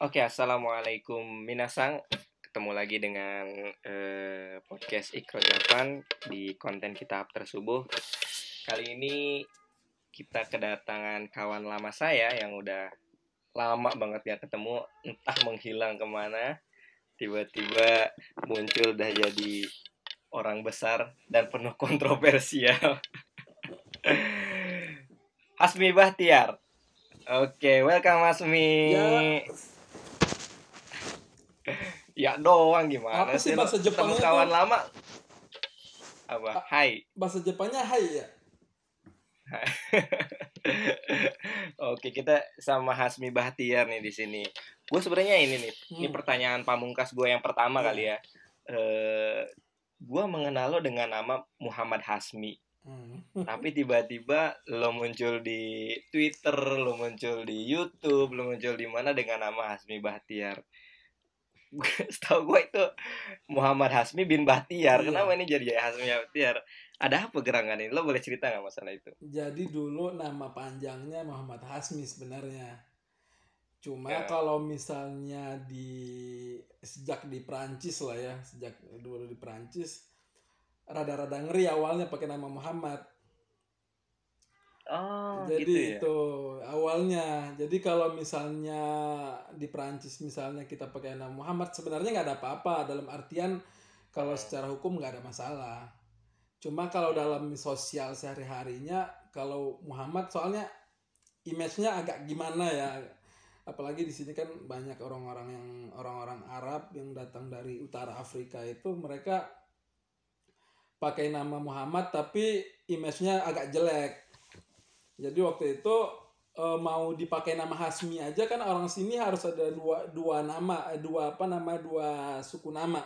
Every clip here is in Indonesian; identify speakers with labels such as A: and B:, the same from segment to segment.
A: Oke, assalamualaikum minasang. Ketemu lagi dengan eh, podcast Ikro Japan di konten kita After Subuh. Kali ini kita kedatangan kawan lama saya yang udah lama banget ya ketemu, entah menghilang ke mana, tiba-tiba muncul udah jadi orang besar dan penuh kontroversial. Hasmi Bahtiar. Oke, welcome Hasmi.
B: Ya.
A: Ya doang gimana
B: Apa sih bahasa Jepangnya
A: kawan
B: tuh?
A: lama? Apa? Hai.
B: Bahasa Jepangnya hai ya.
A: Oke, kita sama Hasmi Bahtiar nih di sini. Gue sebenarnya ini nih, ini
B: Hmm.
A: pertanyaan pamungkas gue yang pertama
B: Iya.
A: kali ya. Eh, gue mengenal lo dengan nama Muhammad Hasmi.
B: Hmm.
A: Tapi tiba-tiba lo muncul di Twitter, lo muncul di YouTube, lo muncul di mana dengan nama Hasmi Bahtiar. Setahu gue itu Muhammad Hasmi bin Bahtiar.
B: Iya.
A: Kenapa ini jadi Hasmi Bahtiar? Ada apa gerangan ini? Lo boleh cerita nggak masalah itu?
B: Jadi dulu nama panjangnya Muhammad Hasmi sebenarnya. Cuma
A: Ya.
B: kalau misalnya di sejak di Prancis lah ya, sejak dulu di Prancis rada-rada ngeri awalnya pakai nama Muhammad.
A: Oh,
B: Jadi
A: gitu ya.
B: itu awalnya. Jadi kalau misalnya di Prancis misalnya kita pakai nama Muhammad sebenarnya nggak ada apa-apa dalam artian kalau secara hukum nggak ada masalah. Cuma kalau dalam sosial sehari-harinya kalau Muhammad soalnya image-nya agak gimana ya. Apalagi di sini kan banyak orang-orang yang orang-orang Arab yang datang dari utara Afrika itu mereka pakai nama Muhammad tapi image-nya agak jelek. Jadi waktu itu eh, mau dipakai nama Hasmi aja kan orang sini harus ada dua dua nama, eh, dua apa nama dua suku nama.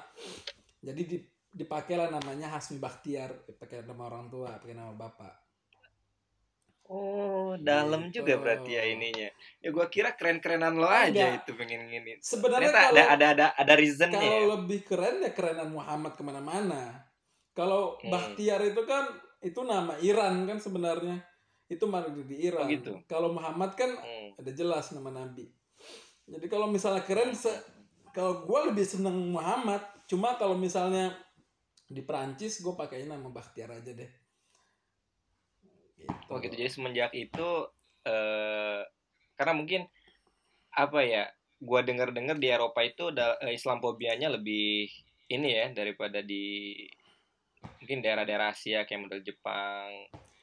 B: Jadi di, dipakailah namanya Hasmi Bakhtiar, pakai nama orang tua, pakai nama bapak.
A: Oh, dalam
B: Gitu.
A: juga berarti ya ininya. Ya gua kira keren-kerenan lo aja
B: Enggak.
A: itu pengen gini.
B: Sebenarnya
A: Ternyata
B: kalau
A: ada ada ada ada reasonnya.
B: kalau
A: ya.
B: lebih keren ya kerenan Muhammad ke mana-mana. Kalau
A: Hmm.
B: Itu kan itu nama Iran kan sebenarnya. Itu marga di Iran.
A: Oh, gitu.
B: Kalau Muhammad kan
A: Hmm.
B: ada jelas nama nabi jadi kalau misalnya keren se kalau gue lebih seneng Muhammad cuma kalau misalnya di Prancis gue pakai nama Bakhtiar aja deh gitu.
A: Oh gitu. Jadi semenjak itu eh karena mungkin apa ya? Gua dengar-dengar di Eropa itu eh, Islamofobianya lebih ini ya daripada di mungkin daerah-daerah Asia kayak model Jepang,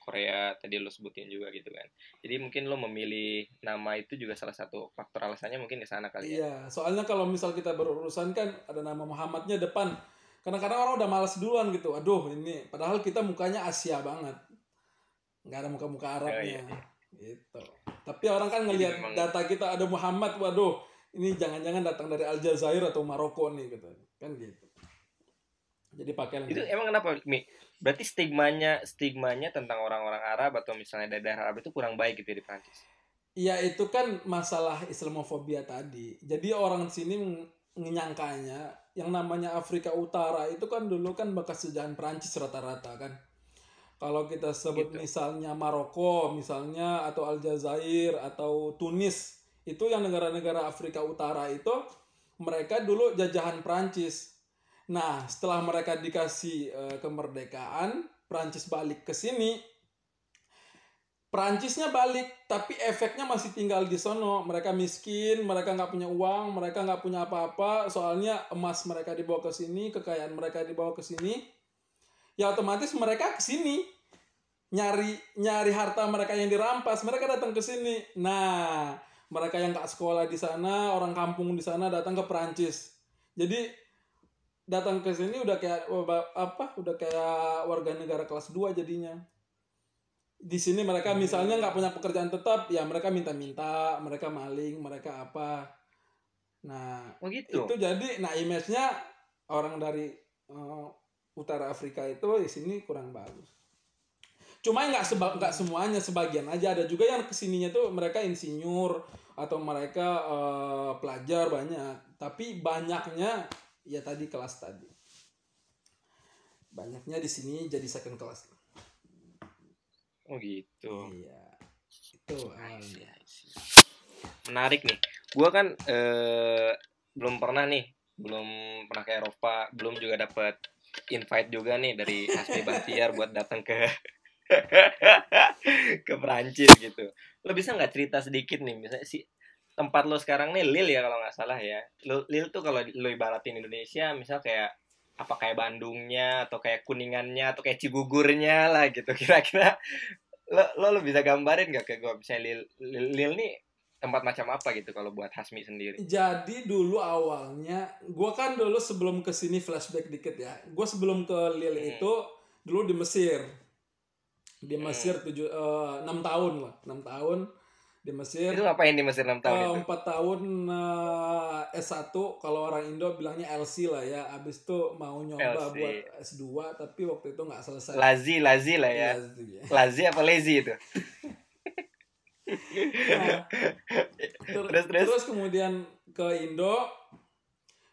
A: Korea tadi lo sebutin juga gitu kan. Jadi mungkin lo memilih nama itu juga salah satu faktor alasannya mungkin ke sana kali ya.
B: iya soalnya kalau misal kita berurusan kan ada nama Muhammadnya depan. Kadang-kadang orang udah malas duluan gitu. Aduh ini padahal kita mukanya Asia banget. Nggak ada muka-muka Arabnya.
A: iya,
B: gitu. Tapi orang kan ngelihat
A: memang-
B: data kita ada Muhammad waduh ini jangan-jangan datang dari Aljazair atau Maroko nih gitu. Kan gitu jadi pakai
A: Itu emang kenapa Mi? Berarti stigmanya stigmanya tentang orang-orang Arab atau misalnya dari daerah Arab itu kurang baik gitu ya di Prancis.
B: Ya itu kan masalah Islamofobia tadi. Jadi orang sini menyangkanya yang namanya Afrika Utara itu kan dulu kan bekas jajahan Prancis rata-rata kan. Kalau kita sebut
A: Gitu.
B: misalnya Maroko misalnya atau Aljazair atau Tunis itu yang negara-negara Afrika Utara itu mereka dulu jajahan Prancis. Nah setelah mereka dikasih eh, kemerdekaan Prancis balik ke sini Perancisnya balik, tapi efeknya masih tinggal di sono. Mereka miskin, mereka nggak punya uang, mereka nggak punya apa-apa. Soalnya emas mereka dibawa ke sini, kekayaan mereka dibawa ke sini. Ya otomatis mereka ke sini nyari nyari harta mereka yang dirampas. Mereka datang ke sini. Nah, mereka yang nggak sekolah di sana, orang kampung di sana datang ke Perancis. Jadi datang ke sini udah kayak apa? Udah kayak warga negara kelas 2 jadinya. Di sini mereka misalnya nggak punya pekerjaan tetap ya mereka minta-minta mereka maling mereka apa. Nah
A: Oh gitu.
B: itu jadi nah image-nya orang dari eh, utara Afrika itu di sini kurang bagus. Cuma nggak seba nggak semuanya sebagian aja. Ada juga yang ke sininya tuh mereka insinyur atau mereka eh, pelajar banyak. Tapi banyaknya ya tadi kelas tadi banyaknya di sini jadi second class
A: Oh gitu.
B: iya itu
A: I see,
B: awalnya
A: I see. Menarik nih. Gua kan eh, belum pernah nih, belum pernah ke Eropa, belum juga dapat invite juga nih dari Hasmi Bahtiar buat datang ke ke Perancis gitu. Lo bisa nggak cerita sedikit nih, misalnya si tempat lo sekarang nih Lille ya kalau nggak salah ya. Lo, Lille tuh kalau lo ibaratin Indonesia, misal kayak apa kayak Bandungnya atau kayak Kuningannya atau kayak Cibugurnya lah gitu kira-kira lo, lo lo bisa gambarin nggak ke gue misalnya Lille, Lille, Lille nih tempat macam apa gitu kalau buat Hasmi sendiri
B: Jadi dulu awalnya, gua kan dulu sebelum ke sini flashback dikit ya. Gua sebelum ke Lille
A: Hmm.
B: itu dulu di Mesir. Di
A: Hmm.
B: Mesir tujuh eh, enam tahun lah, enam tahun di Mesir.
A: itu ngapain di Mesir 6 tahun
B: Eh,
A: itu
B: empat tahun eh, S1 kalau orang Indo bilangnya LC lah ya. Abis itu mau nyoba
A: LC.
B: buat S2 tapi waktu itu nggak selesai.
A: lazi lazi lah ya lazi apa lazy itu
B: Nah, ter-
A: Terus, terus?
B: terus kemudian ke Indo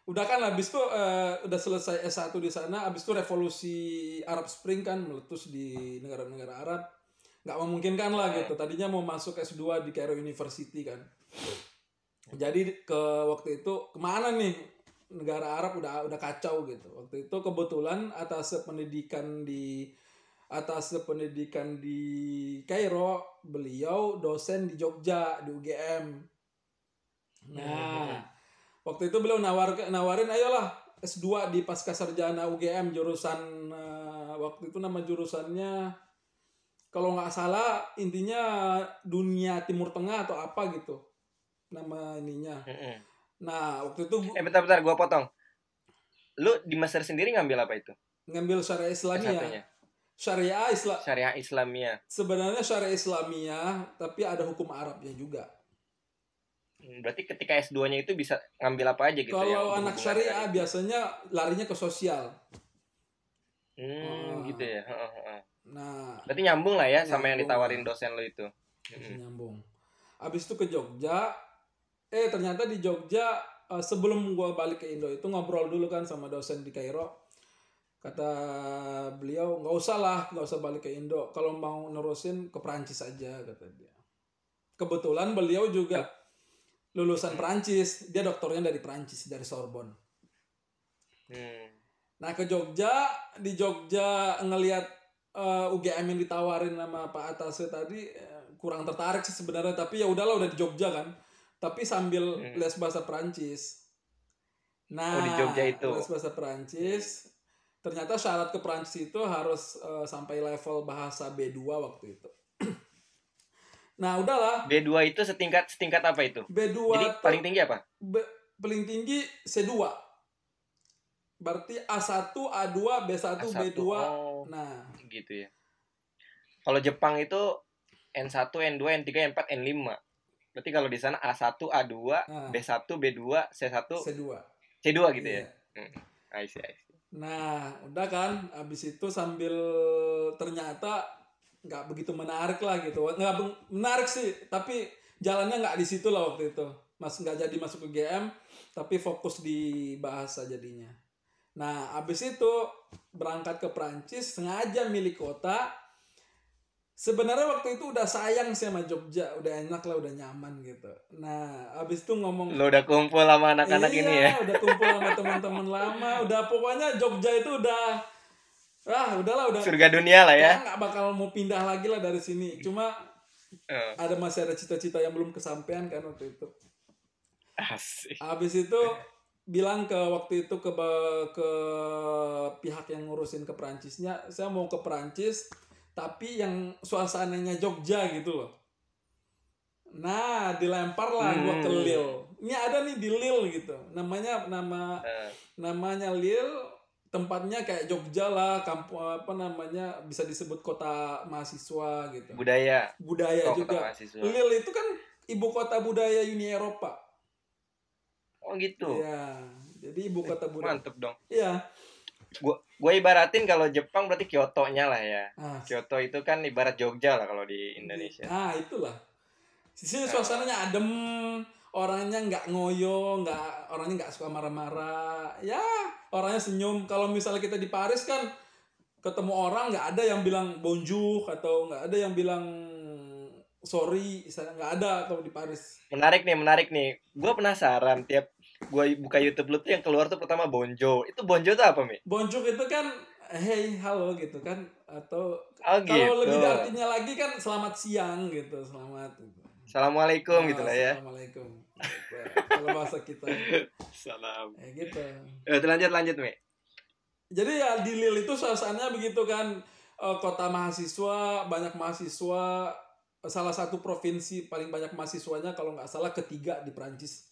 B: udah kan habis itu eh, udah selesai S1 di sana habis itu revolusi Arab Spring kan meletus di negara-negara Arab nggak memungkinkan lah gitu. Tadinya mau masuk S2 di Cairo University kan. Jadi ke waktu itu ke mana nih? Negara Arab udah udah kacau gitu. Waktu itu kebetulan atas pendidikan di atas pendidikan di Kairo beliau dosen di Jogja di UGM nah waktu itu beliau nawar nawarin ayolah S2 di pasca sarjana UGM jurusan eh, waktu itu nama jurusannya kalau nggak salah intinya dunia Timur Tengah atau apa gitu nama ininya. Nah waktu itu gua
A: eh bentar bentar gua potong. Lu di Mesir sendiri ngambil apa itu?
B: Ngambil syariah Islamiyah.
A: S1-nya?
B: syariah Islam
A: syariah Islamia
B: sebenarnya syariah Islamiyah tapi ada hukum Arabnya juga.
A: Berarti ketika S2 nya itu bisa ngambil apa aja gitu
B: kalau
A: yang
B: anak
A: berhubungan
B: syariah biasanya larinya ke sosial.
A: Hmm,
B: Ah.
A: gitu ya. Heeh, heeh.
B: Nah
A: berarti nyambung lah ya sama yang
B: Nyambung.
A: ditawarin
B: lah.
A: dosen lo itu. Mm-mm.
B: nyambung. Abis itu ke Jogja eh ternyata di Jogja eh, sebelum gua balik ke Indo itu ngobrol dulu kan sama dosen di Kairo. Kata beliau nggak usah lah nggak usah balik ke Indo. Kalau mau nerusin ke Perancis aja kata dia. Kebetulan beliau juga lulusan Perancis. Dia doktornya dari Perancis dari Sorbonne.
A: Hmm.
B: Nah ke Jogja, di Jogja ngelihat eh, UGM yang ditawarin sama Pak Atase tadi eh, kurang tertarik sih sebenarnya, tapi ya udahlah udah di Jogja kan. Tapi sambil
A: Hmm.
B: les bahasa Perancis. Nah,
A: Oh, di Jogja itu.
B: les bahasa Perancis. Ternyata syarat ke Perancis itu harus eh, sampai level bahasa B2 waktu itu. nah, udahlah.
A: B2 itu setingkat setingkat apa itu
B: B2
A: jadi paling tinggi apa
B: B- paling tinggi C2. Berarti A1, A2, B1,
A: A1.
B: B2.
A: Oh,
B: Nah,
A: gitu ya kalau Jepang itu N1 N2 N3 N4 N5 berarti kalau di sana A1 A2
B: nah
A: B1 B2 C1
B: C2.
A: C2 gitu
B: Iya.
A: ya I see, I see.
B: Nah, udah kan, abis itu sambil ternyata nggak begitu menarik lah gitu. Nggak menarik sih, tapi jalannya nggak di situ lah waktu itu. Mas nggak jadi masuk ke GM, tapi fokus di bahasa jadinya. Nah, abis itu berangkat ke Prancis, sengaja milih kota. Sebenarnya waktu itu udah sayang sih sama Jogja, udah enak lah, udah nyaman gitu. Nah, abis itu ngomong
A: lo udah kumpul sama anak-anak
B: iya,
A: ini ya
B: udah kumpul sama teman-teman lama, udah pokoknya Jogja itu udah ah udahlah udah
A: surga dunia lah ya
B: nggak bakal mau pindah lagi lah dari sini. Cuma
A: Eh,
B: ada masih ada cita-cita yang belum kesampaian kan waktu itu.
A: asik
B: Habis itu bilang ke waktu itu ke ke pihak yang ngurusin ke Perancisnya, saya mau ke Perancis tapi yang suasananya Jogja gitu loh. Nah, dilempar lah gua ke
A: Hmm.
B: Lille. Ini ada nih di Lille gitu. Namanya nama
A: Eh,
B: namanya Lille tempatnya kayak Jogja lah kampung apa namanya bisa disebut kota mahasiswa gitu
A: budaya
B: budaya
A: oh,
B: juga Lille itu kan ibu kota budaya Uni Eropa
A: oh gitu?
B: Ya jadi ibu kota budaya
A: mantep dong.
B: Iya.
A: Gua gua ibaratin kalau Jepang berarti Kyoto-nya lah ya.
B: Nah,
A: Kyoto itu kan ibarat Jogja lah kalau di Indonesia.
B: Nah itulah. Di sini suasananya adem orangnya nggak ngoyo nggak orangnya nggak suka marah-marah. Ya orangnya senyum. Kalau misalnya kita di Paris kan ketemu orang nggak ada yang bilang bonjour atau nggak ada yang bilang sorry nggak ada kalau di Paris.
A: Menarik nih, menarik nih. Gue penasaran tiap gue buka YouTube lu tuh yang keluar tuh pertama Bonjo. Itu Bonjo tuh apa, Mi?
B: bonjour itu kan hey halo gitu kan atau
A: Oh gitu.
B: kalau lebih artinya lagi kan selamat siang gitu selamat gitu.
A: Assalamualaikum
B: Ah,
A: gitu lah ya.
B: Assalamualaikum. Kalau bahasa kita.
A: Salam.
B: Ya gitu.
A: Eh, lanjut lanjut, Mi.
B: Jadi ya di Lille itu suasananya begitu kan eh, kota mahasiswa, banyak mahasiswa, salah satu provinsi paling banyak mahasiswanya kalau nggak salah ketiga di Prancis.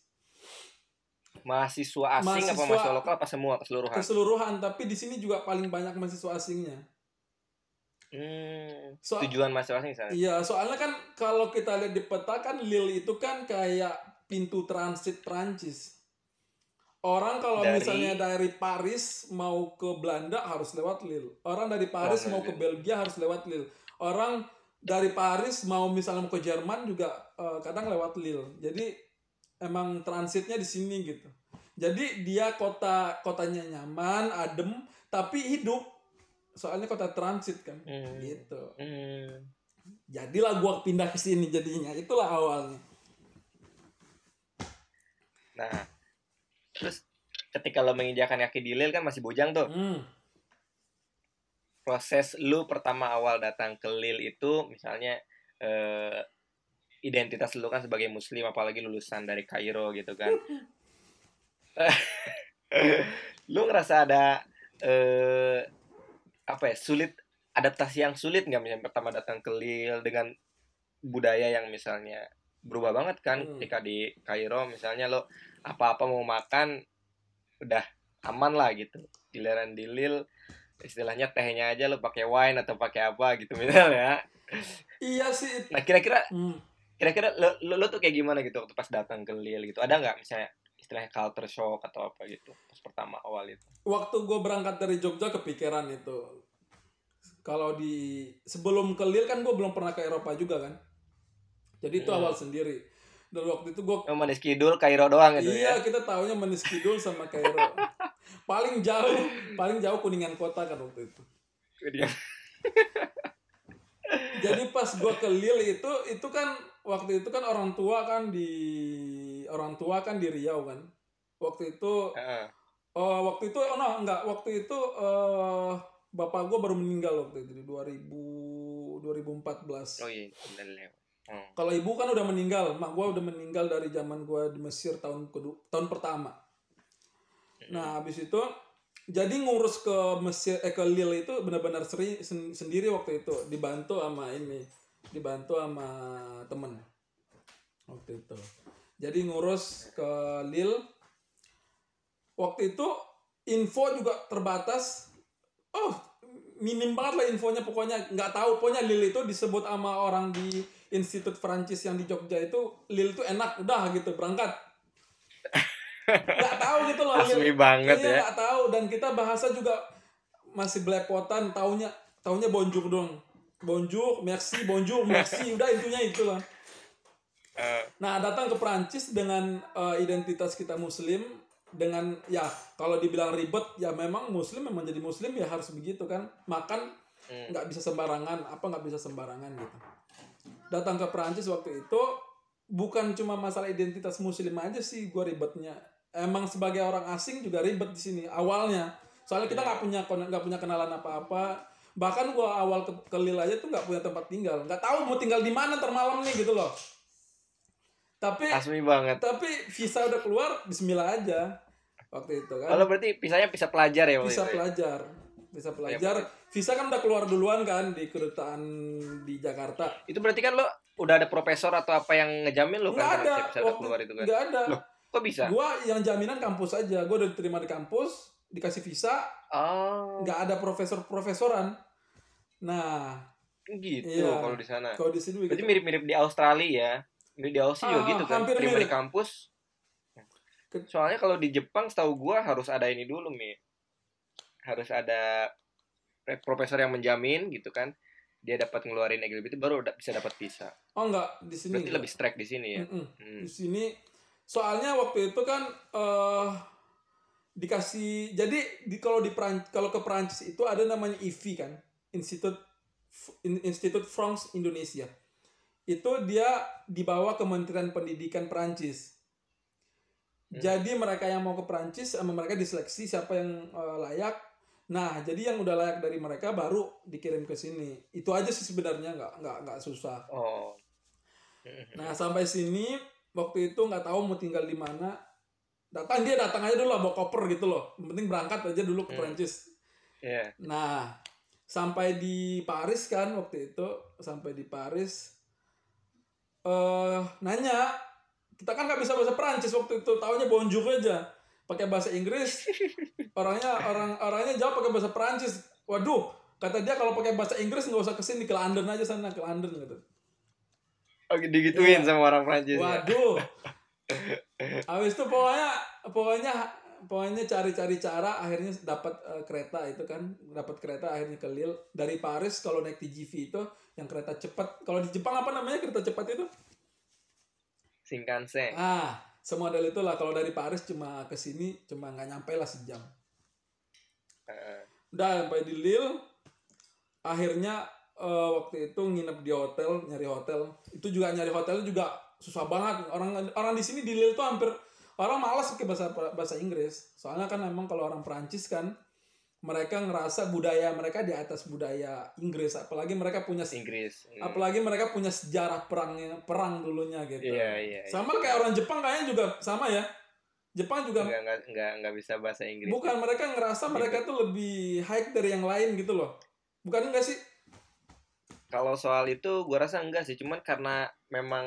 A: Mahasiswa asing apa
B: Mahasiswa-
A: mahasiswa lokal apa semua keseluruhan?
B: Keseluruhan, tapi di sini juga paling banyak mahasiswa asingnya.
A: Hmm,
B: So-
A: tujuan mahasiswa asing sana.
B: Iya, soalnya kan kalau kita lihat di peta kan Lille itu kan kayak pintu transit Prancis. Orang kalau
A: Dari-
B: misalnya dari Paris mau ke Belanda harus lewat Lille. Orang dari Paris
A: Oh,
B: mau ke. Belgia harus lewat Lille. Orang dari Paris mau misalnya mau ke Jerman juga eh, kadang lewat Lille. Jadi emang transitnya di sini gitu. Jadi dia kota kotanya nyaman, adem, tapi hidup. Soalnya kota transit kan.
A: Hmm.
B: Gitu
A: Hmm.
B: jadilah gua pindah ke sini jadinya itulah awalnya
A: Nah, terus ketika lo menginjakan kaki di Lille kan masih bujang tuh.
B: hmm.
A: Proses lu pertama awal datang ke Lille itu misalnya eh, identitas lu kan sebagai muslim apalagi lulusan dari Kairo gitu kan. lu ngerasa ada eh apa ya sulit adaptasi yang sulit nggak misalnya pertama datang ke Lille dengan budaya yang misalnya berubah banget kan
B: Hmm.
A: ketika di Kairo misalnya lo apa-apa mau makan udah aman lah gitu giliran di Lille istilahnya tehnya aja lo pakai wine atau pakai apa gitu misalnya
B: iya sih
A: nah kira-kira
B: hmm.
A: Kira-kira lo, lo, lo tuh kayak gimana gitu waktu pas datang ke Lille gitu? Ada nggak misalnya istilahnya culture shock atau apa gitu pas pertama awal itu?
B: Waktu gue berangkat dari Jogja kepikiran itu. Kalau di sebelum ke Lille kan gue belum pernah ke Eropa juga kan? Jadi itu
A: Hmm.
B: awal sendiri. Dan waktu itu gue
A: oh, Manis Kidul Kairo doang gitu
B: iya
A: ya?
B: kita taunya Meniskidul sama Kairo. Paling jauh paling jauh kuningan kota kan waktu itu. Jadi pas gue ke Lille itu itu kan waktu itu kan orang tua kan di orang tua kan di Riau kan. Waktu itu
A: Heeh.
B: oh waktu itu oh no enggak. Waktu itu eh bapak gue baru meninggal waktu itu di 2000 2014
A: oh iya lewat Hmm.
B: kalau ibu kan udah meninggal mak gue udah meninggal dari zaman gue di Mesir tahun kedua tahun pertama. Nah habis itu jadi ngurus ke Mesir eh ke Lille itu benar-benar sendiri waktu itu dibantu sama ini dibantu sama temen waktu itu. Jadi ngurus ke Lille waktu itu info juga terbatas. Oh minim banget lah infonya pokoknya. Nggak tahu pokoknya Lille itu disebut sama orang di Institut Prancis yang di Jogja itu Lille itu enak udah gitu berangkat. Nggak tahu gitu loh
A: asli
B: Lille
A: banget
B: iya
A: ya.
B: nggak tahu. Dan kita bahasa juga masih belepotan taunya taunya bonjour dong bonjour merci bonjour merci. Udah intinya itu lah
A: Eh,
B: nah datang ke Prancis dengan eh, identitas kita muslim dengan ya kalau dibilang ribet ya memang muslim memang jadi muslim ya harus begitu kan. Makan
A: hmm.
B: nggak bisa sembarangan apa nggak bisa sembarangan gitu. Datang ke Prancis waktu itu bukan cuma masalah identitas muslim aja sih gua ribetnya. Emang sebagai orang asing juga ribet di sini awalnya. Soalnya kita nggak punya kon- nggak punya kenalan apa-apa bahkan gua awal ke, ke Lille aja tuh nggak punya tempat tinggal. Nggak tahu mau tinggal di mana ntar malam nih gitu loh. Tapi
A: asli banget.
B: tapi visa udah keluar Bismillah aja. Waktu itu kan.
A: Kalau berarti pisahnya bisa pelajar ya waktu
B: bisa
A: itu? ya?
B: pelajar bisa pelajar. visa kan udah keluar duluan kan di kedutaan di Jakarta.
A: Itu berarti kan lo udah ada profesor atau apa yang ngejamin lo
B: nggak
A: kan
B: ada.
A: bisa
B: waktu
A: keluar itu kan?
B: nggak ada.
A: Loh, kok bisa?
B: Gua yang jaminan kampus aja. Gua udah diterima di kampus dikasih visa.
A: Oh.
B: Nggak ada profesor profesoran nah
A: gitu
B: Iya.
A: kalau di sana
B: kalau di sini
A: berarti
B: begitu.
A: mirip-mirip di Australia ya mirip di Aussie juga
B: Ah,
A: gitu kan terima di
B: mirip.
A: kampus
B: Ke-
A: soalnya kalau di Jepang setahu gua harus ada ini dulu mi harus ada profesor yang menjamin gitu kan dia dapat ngeluarin LGBT baru da- bisa dapat visa
B: oh enggak di sini
A: berarti
B: enggak.
A: lebih strike di sini ya
B: Mm-mm.
A: Hmm.
B: di sini soalnya waktu itu kan eh dikasih jadi di kalau di Peran- kalau ke Perancis itu ada namanya IFI kan Institut In- Institut France Indonesia itu dia dibawa Kementerian Pendidikan Perancis.
A: Hmm.
B: Jadi mereka yang mau ke Perancis sama mereka diseleksi siapa yang eh, layak. Nah, jadi yang udah layak dari mereka baru dikirim ke sini. Itu aja sih sebenarnya nggak nggak nggak susah.
A: Oh.
B: Nah sampai sini waktu itu nggak tahu mau tinggal di mana. Datang dia datang aja dulu lah bawa koper gitu loh. Yang penting berangkat aja dulu ke
A: Hmm.
B: Perancis.
A: Iya.
B: Nah sampai di Paris kan waktu itu sampai di Paris eh nanya kita kan nggak bisa bahasa Perancis waktu itu taunya bonjour aja pakai bahasa Inggris orangnya orang orangnya jawab pakai bahasa Perancis waduh kata dia kalau pakai bahasa Inggris nggak usah ke sini ke London aja sana ke London gitu
A: Oh, digituin
B: Iya.
A: sama orang Prancis. ya?
B: Waduh. Habis itu pokoknya pokoknya pokoknya cari-cari cara akhirnya dapat eh, kereta itu kan dapat kereta akhirnya ke Lille. Dari Paris kalau naik TGV itu yang kereta cepat. Kalau di Jepang apa namanya kereta cepat itu?
A: Shinkansen.
B: ah semodel itulah. Kalau dari Paris cuma ke sini cuma nggak nyampe lah sejam.
A: Heeh.
B: udah sampai di Lille akhirnya eh, waktu itu nginep di hotel nyari hotel. Itu juga nyari hotel juga susah banget. Orang orang di sini di Lille tuh hampir orang malas pakai bahasa bahasa Inggris soalnya kan memang kalau orang Perancis kan mereka ngerasa budaya mereka di atas budaya Inggris apalagi mereka punya
A: Inggris. Hmm.
B: apalagi mereka punya sejarah perangnya perang dulunya gitu
A: Iya, iya. iya.
B: sama kayak orang Jepang kayaknya juga sama ya Jepang juga
A: Enggak, enggak, enggak, enggak bisa bahasa Inggris.
B: Bukan mereka ngerasa mereka tuh lebih high dari yang lain gitu loh. Bukan enggak sih?
A: Kalau soal itu gue rasa enggak sih, cuman karena memang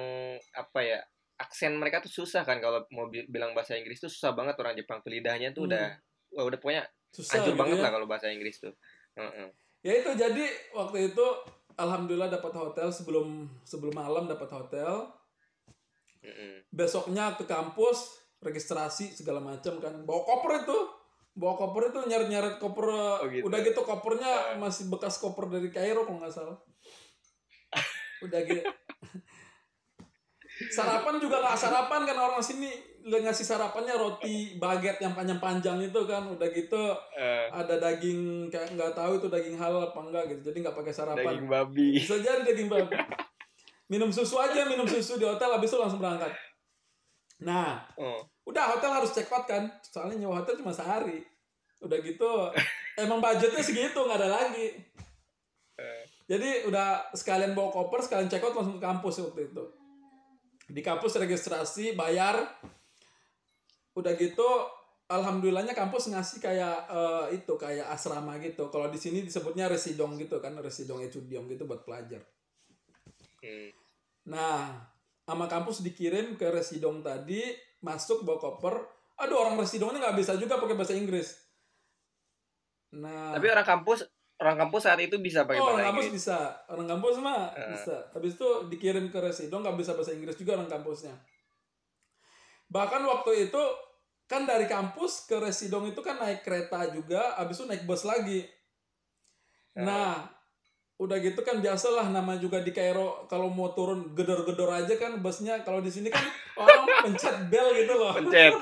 A: apa ya aksen mereka tuh susah kan kalau mau bi- bilang bahasa Inggris tuh susah banget orang Jepang tuh lidahnya tuh
B: Hmm.
A: udah wah udah pokoknya
B: Susah
A: hancur
B: gitu
A: banget
B: ya.
A: lah kalau bahasa Inggris tuh. Heeh.
B: Ya itu jadi waktu itu alhamdulillah dapat hotel sebelum sebelum malam dapat hotel.
A: Heeh.
B: Besoknya ke kampus registrasi segala macam kan. Bawa koper itu. Bawa koper itu nyeret-nyeret koper
A: gitu.
B: udah gitu kopernya masih bekas koper dari Kairo kalau nggak salah. Udah gitu. Sarapan juga nggak sarapan kan orang sini. Ngasih sarapannya roti baget yang panjang-panjang itu kan. Udah gitu
A: Eh,
B: ada daging kayak nggak tahu itu daging halal apa enggak gitu. Jadi nggak pakai sarapan.
A: Daging babi.
B: bisa jadi daging babi. Minum susu aja minum susu di hotel habis itu langsung berangkat. Nah
A: Oh.
B: udah hotel harus check out kan. Soalnya nyewa hotel cuma sehari. Udah gitu. Emang budgetnya segitu nggak ada lagi.
A: Eh,
B: jadi udah sekalian bawa koper sekalian check out langsung ke kampus waktu itu di kampus registrasi bayar. Udah gitu alhamdulillahnya kampus ngasih kayak eh, itu kayak asrama gitu. Kalau di sini disebutnya residong gitu kan residong etudium gitu buat pelajar.
A: Hmm.
B: nah sama kampus dikirim ke residong tadi masuk bawa koper. Aduh orang residongnya nggak bisa juga pakai bahasa Inggris. Nah.
A: Tapi orang kampus orang kampus saat itu bisa pakai
B: oh,
A: bahasa
B: orang kampus
A: Inggris.
B: bisa. Orang kampus mah
A: Eh.
B: bisa. Habis itu dikirim ke residong nggak bisa bahasa Inggris juga orang kampusnya. Bahkan waktu itu kan dari kampus ke residong itu kan naik kereta juga, habis itu naik bus lagi.
A: Eh.
B: Nah, udah gitu kan biasalah nama juga di Kairo kalau mau turun gedor-gedor aja kan busnya kalau di sini kan orang pencet bel gitu loh.
A: Pencet.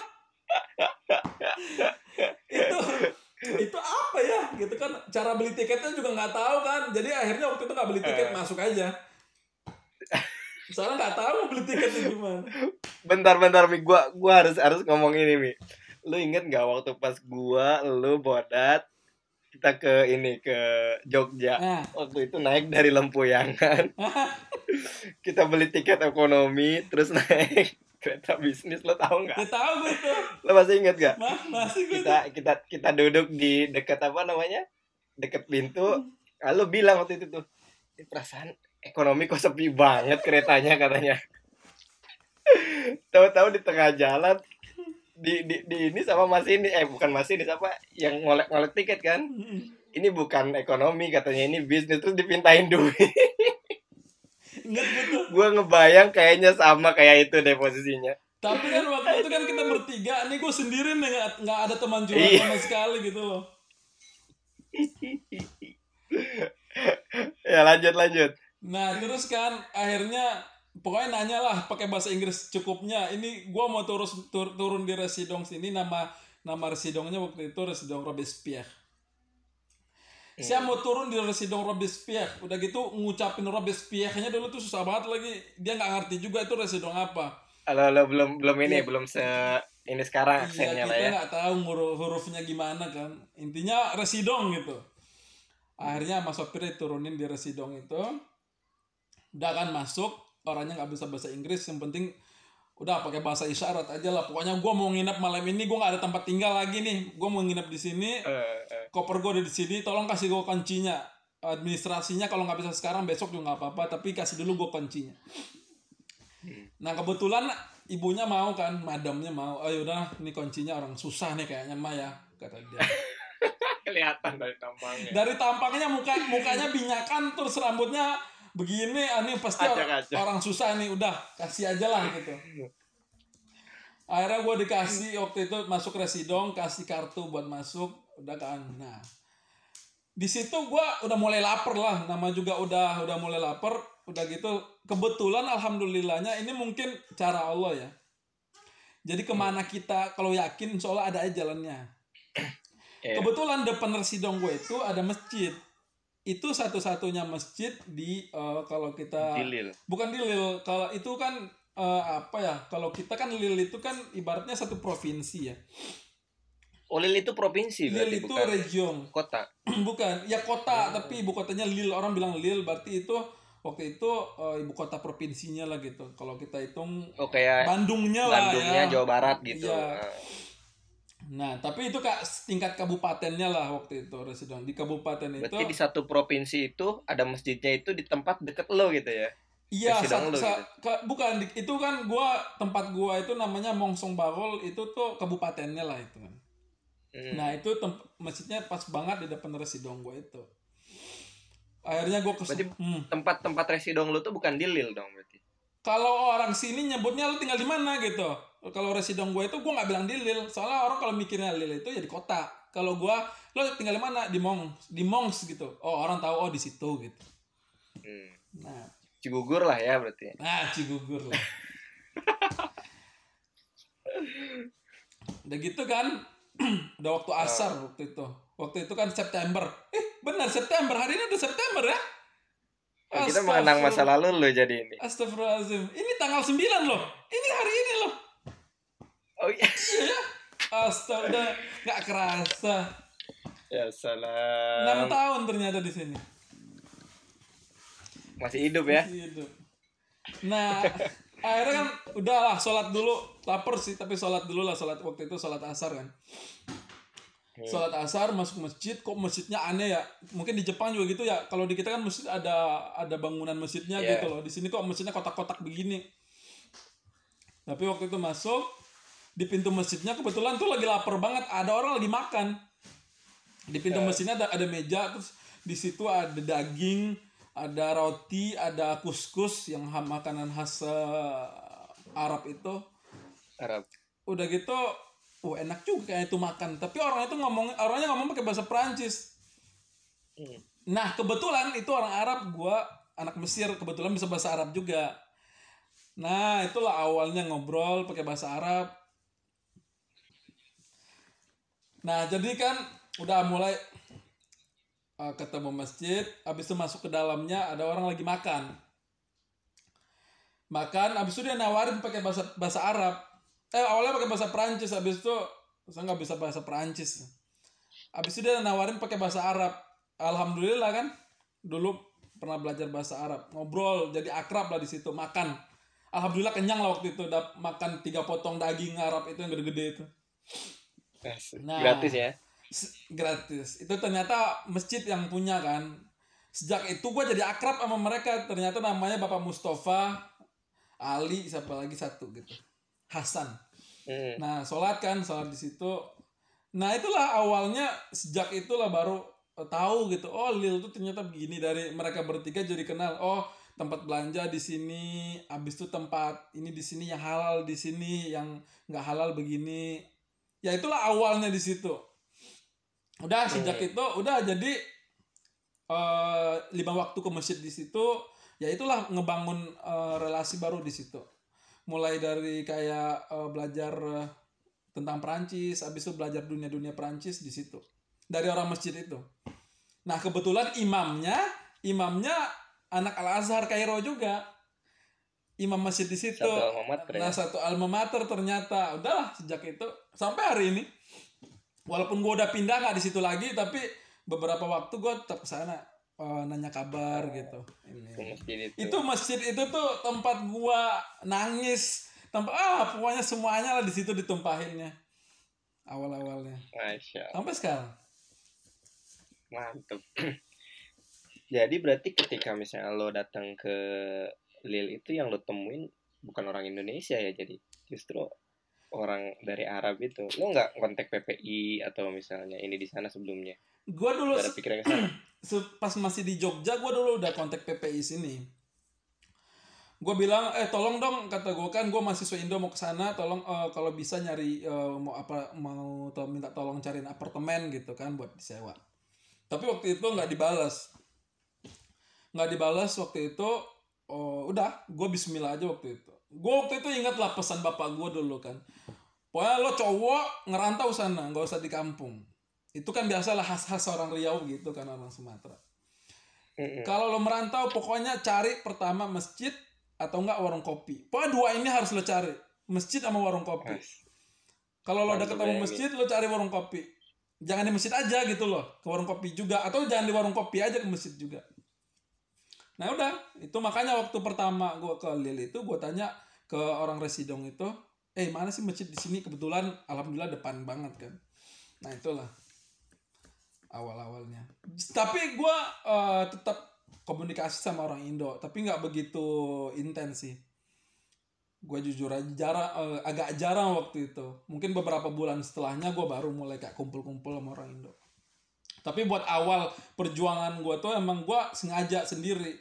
B: itu itu apa ya gitu kan cara beli tiketnya juga nggak tahu kan jadi akhirnya waktu itu nggak beli tiket
A: Eh.
B: masuk aja soalnya nggak tahu beli tiketnya gimana
A: Bentar-bentar Mi, gua gua harus harus ngomong ini Mi. Lu inget nggak waktu pas gua lu bodat kita ke ini ke Jogja.
B: nah
A: Waktu itu naik dari Lempuyangan. kita beli tiket ekonomi terus naik kereta bisnis lo tahu nggak?
B: nggak tahu gue itu
A: Lo masih inget gak?
B: Mah, masih gue
A: Kita kita kita duduk di dekat apa namanya? Dekat pintu. Lalu bilang waktu itu tuh, "Ini perasaan ekonomi kok sepi banget keretanya katanya. Tahu-tahu di tengah jalan di, di, di ini sama Mas ini eh bukan Mas ini siapa yang ngolek-ngolek tiket kan ini bukan ekonomi katanya ini bisnis terus dipintain duit
B: inget gitu
A: gue ngebayang kayaknya sama kayak itu deh posisinya
B: tapi kan waktu itu kan kita bertiga nih gue sendiri nih nggak ada teman curhat
A: Iya.
B: sama sekali gitu loh
A: ya lanjut lanjut
B: Nah terus kan akhirnya pokoknya nanya lah pakai bahasa Inggris cukupnya. Ini gua mau turun tur- turun di Residong sini nama nama Residongnya waktu itu Residong Robespierre. Saya mau turun di residong Robespierre. Udah gitu ngucapin Robespierre-nya dulu tuh susah banget lagi. Dia nggak ngerti juga itu residong apa.
A: Halo, halo belum belum ini
B: Iya.
A: belum se ini sekarang
B: Iya,
A: aksennya
B: kita
A: lah ya.
B: nggak tahu huruf hurufnya gimana kan. Intinya residong gitu. Akhirnya mas sopir turunin di residong itu. Udah kan masuk, orangnya nggak bisa bahasa Inggris. Yang penting udah pakai bahasa isyarat aja lah. Pokoknya gue mau nginep malam ini, gue nggak ada tempat tinggal lagi nih. Gue mau nginep di sini.
A: Eh.
B: Koper gue ada di sini. Tolong kasih gue kuncinya. Administrasinya kalau nggak bisa sekarang besok juga nggak apa-apa. Tapi kasih dulu gue kuncinya. Nah kebetulan ibunya mau kan, madamnya mau. Oh yaudah, ini kuncinya orang susah nih kayaknya mah ya, kata dia.
A: kelihatan dari tampangnya.
B: Dari tampangnya muka mukanya binyakan, terus rambutnya begini, ah, ini pasti or-
A: Acak-acak.
B: orang susah nih. Udah, kasih aja lah gitu. Akhirnya gue dikasih waktu itu masuk residong, kasih kartu buat masuk, udah kan. Nah, di situ gue udah mulai lapar lah, nama juga udah udah mulai lapar, udah gitu. Kebetulan alhamdulillahnya ini mungkin cara Allah ya. Jadi ke mana kita kalau yakin, insya Allah ada aja jalannya.
A: Iya.
B: Kebetulan depan residong gue itu ada masjid. Itu satu-satunya masjid di eh, kalau kita
A: Dilil.
B: bukan di Lil. Kalau itu kan eh, apa ya? Kalau kita kan Lil itu kan ibaratnya satu provinsi ya.
A: Olil itu provinsi
B: Lil
A: berarti
B: itu
A: bukan
B: region.
A: kota.
B: bukan. Ya kota, tapi ibu kotanya Lil. Orang bilang Lil berarti itu waktu itu eh, ibu kota provinsinya lah gitu. Kalau kita hitung
A: Oh kayak
B: Bandungnya lah
A: Bandungnya
B: ya.
A: Jawa Barat gitu. Ah.
B: Nah, tapi itu kak tingkat kabupatennya lah waktu itu residong di kabupaten itu.
A: Berarti di satu provinsi itu ada masjidnya itu di tempat deket lo gitu ya.
B: Iya, sa- sa-
A: gitu?
B: bukan itu kan gua tempat gua itu namanya Mongsong Barol itu tuh kabupatennya lah itu kan.
A: Hmm.
B: Nah, itu masjidnya pas banget di depan residong gua itu. Akhirnya gua ke
A: Berarti
B: hmm.
A: tempat-tempat residong lu tuh bukan di Lil dong berarti.
B: Kalau orang sini nyebutnya lu tinggal di mana gitu. Kalau residong gua itu gua nggak bilang di Lil, soalnya orang kalau mikirnya Lil itu ya di kota. Kalau gua lo tinggal di mana? Di Mongs, di Mongs gitu. Oh, orang tahu oh di situ gitu.
A: Hmm.
B: Nah,
A: Cigugur lah ya berarti.
B: Nah, Cigugur lah. Udah gitu kan, udah waktu asar waktu itu. Waktu itu kan September. Eh, benar September. Hari ini udah September ya?
A: Nah, kita mengenang masa lalu lo jadi ini.
B: Astagfirullahaladzim. Ini tanggal 9 loh. Ini hari ini loh.
A: Oh iya.
B: Iya. Astaga, udah nggak kerasa.
A: Ya
B: 6
A: salam.
B: tahun ternyata di sini.
A: Masih hidup ya.
B: Masih hidup. Nah, akhirnya kan udahlah sholat dulu. Lapar sih, tapi sholat dulu lah. Sholat waktu itu sholat asar kan. Sholat asar masuk masjid, kok masjidnya aneh ya? Mungkin di Jepang juga gitu ya. Kalau di kita kan masjid ada ada bangunan masjidnya
A: Iya.
B: gitu loh. Di sini kok masjidnya kotak-kotak begini. Tapi waktu itu masuk di pintu masjidnya kebetulan tuh lagi lapar banget. Ada orang lagi makan. Di pintu masjidnya ada ada meja terus di situ ada daging, ada roti, ada kuskus yang makanan khas eh, Arab itu.
A: Arab.
B: Udah gitu, oh enak juga kayak itu makan. Tapi orang itu ngomong orangnya ngomong pakai bahasa Perancis.
A: Hmm.
B: Nah, kebetulan itu orang Arab, gua anak Mesir, kebetulan bisa bahasa Arab juga. Nah, itulah awalnya ngobrol pakai bahasa Arab. Nah, jadi kan udah mulai uh, ketemu masjid, habis itu masuk ke dalamnya ada orang lagi makan. Makan, habis itu dia nawarin pakai bahasa bahasa Arab. Eh, awalnya pakai bahasa Perancis, habis itu saya nggak bisa bahasa Perancis. Habis itu dia nawarin pakai bahasa Arab. Alhamdulillah kan, dulu pernah belajar bahasa Arab, ngobrol jadi akrab lah di situ, makan. Alhamdulillah kenyang lah waktu itu, udah makan tiga potong daging Arab itu yang gede-gede itu. Nah.
A: Gratis ya.
B: Gratis. Itu ternyata masjid yang punya kan. Sejak itu gue jadi akrab sama mereka. Ternyata namanya bapak Mustafa Ali siapa lagi satu gitu. Hasan.
A: Hmm.
B: nah sholat kan sholat di situ. Nah itulah awalnya sejak itulah baru eh, tahu gitu. Oh Lil tuh ternyata begini. Dari mereka bertiga jadi kenal. Oh tempat belanja di sini. Abis itu tempat ini di sini yang halal di sini yang nggak halal begini. Ya itulah awalnya di situ udah sejak itu udah jadi eh lima waktu ke masjid di situ ya itulah ngebangun eh, relasi baru di situ mulai dari kayak eh, belajar eh, tentang Perancis habis itu belajar dunia dunia Perancis di situ dari orang masjid itu Nah kebetulan imamnya, imamnya anak Al Azhar Kairo juga. Imam masjid di situ.
A: Satu alma mater ya.
B: Nah satu alma mater ternyata. Udahlah sejak itu sampai hari ini. Walaupun gue udah pindah nggak di situ lagi, tapi beberapa waktu gue tetap ke sana eh, nanya kabar gitu. Ini.
A: Masjid itu.
B: Itu masjid itu tuh tempat gua nangis. Tempat ah pokoknya semuanya lah di situ ditumpahinnya. Awal-awalnya.
A: Masya Allah.
B: Sampai sekarang.
A: Mantep. Jadi berarti ketika misalnya lo datang ke Lil itu yang lo temuin bukan orang Indonesia ya jadi justru orang dari Arab itu lo nggak kontak PPI atau misalnya ini di sana sebelumnya
B: Gua dulu
A: ada
B: se-
A: pikiran
B: pas masih di Jogja gua dulu udah kontak PPI sini. Gua bilang eh tolong dong kata gua kan gua mahasiswa Indo mau ke sana tolong eh, kalau bisa nyari eh, mau apa mau to- minta tolong cariin apartemen gitu kan buat disewa. Tapi waktu itu nggak dibalas. Nggak dibalas waktu itu oh, udah gue bismillah aja waktu itu. Gue waktu itu ingat lah pesan bapak gue dulu kan. Pokoknya lo cowok ngerantau sana, nggak usah di kampung. Itu kan biasalah khas-khas orang Riau gitu kan orang Sumatera.
A: Mm-mm.
B: Kalau lo merantau pokoknya cari pertama masjid atau enggak warung kopi. Pokoknya dua ini harus lo cari. Masjid sama warung kopi.
A: Mas,
B: Kalau lo udah ketemu masjid, lo cari warung kopi. Jangan di masjid aja gitu loh, ke warung kopi juga. Atau jangan di warung kopi aja ke masjid juga. Nah udah, itu makanya waktu pertama gue ke Lil itu, gue tanya ke orang residong itu, eh mana sih masjid di sini? Kebetulan, alhamdulillah depan banget kan. Nah itulah awal-awalnya. Tapi gue eh, tetap komunikasi sama orang Indo, tapi nggak begitu intens sih gue jujur aja jarang eh, agak jarang waktu itu mungkin beberapa bulan setelahnya gue baru mulai kayak kumpul-kumpul sama orang Indo tapi buat awal perjuangan gue tuh emang gue sengaja sendiri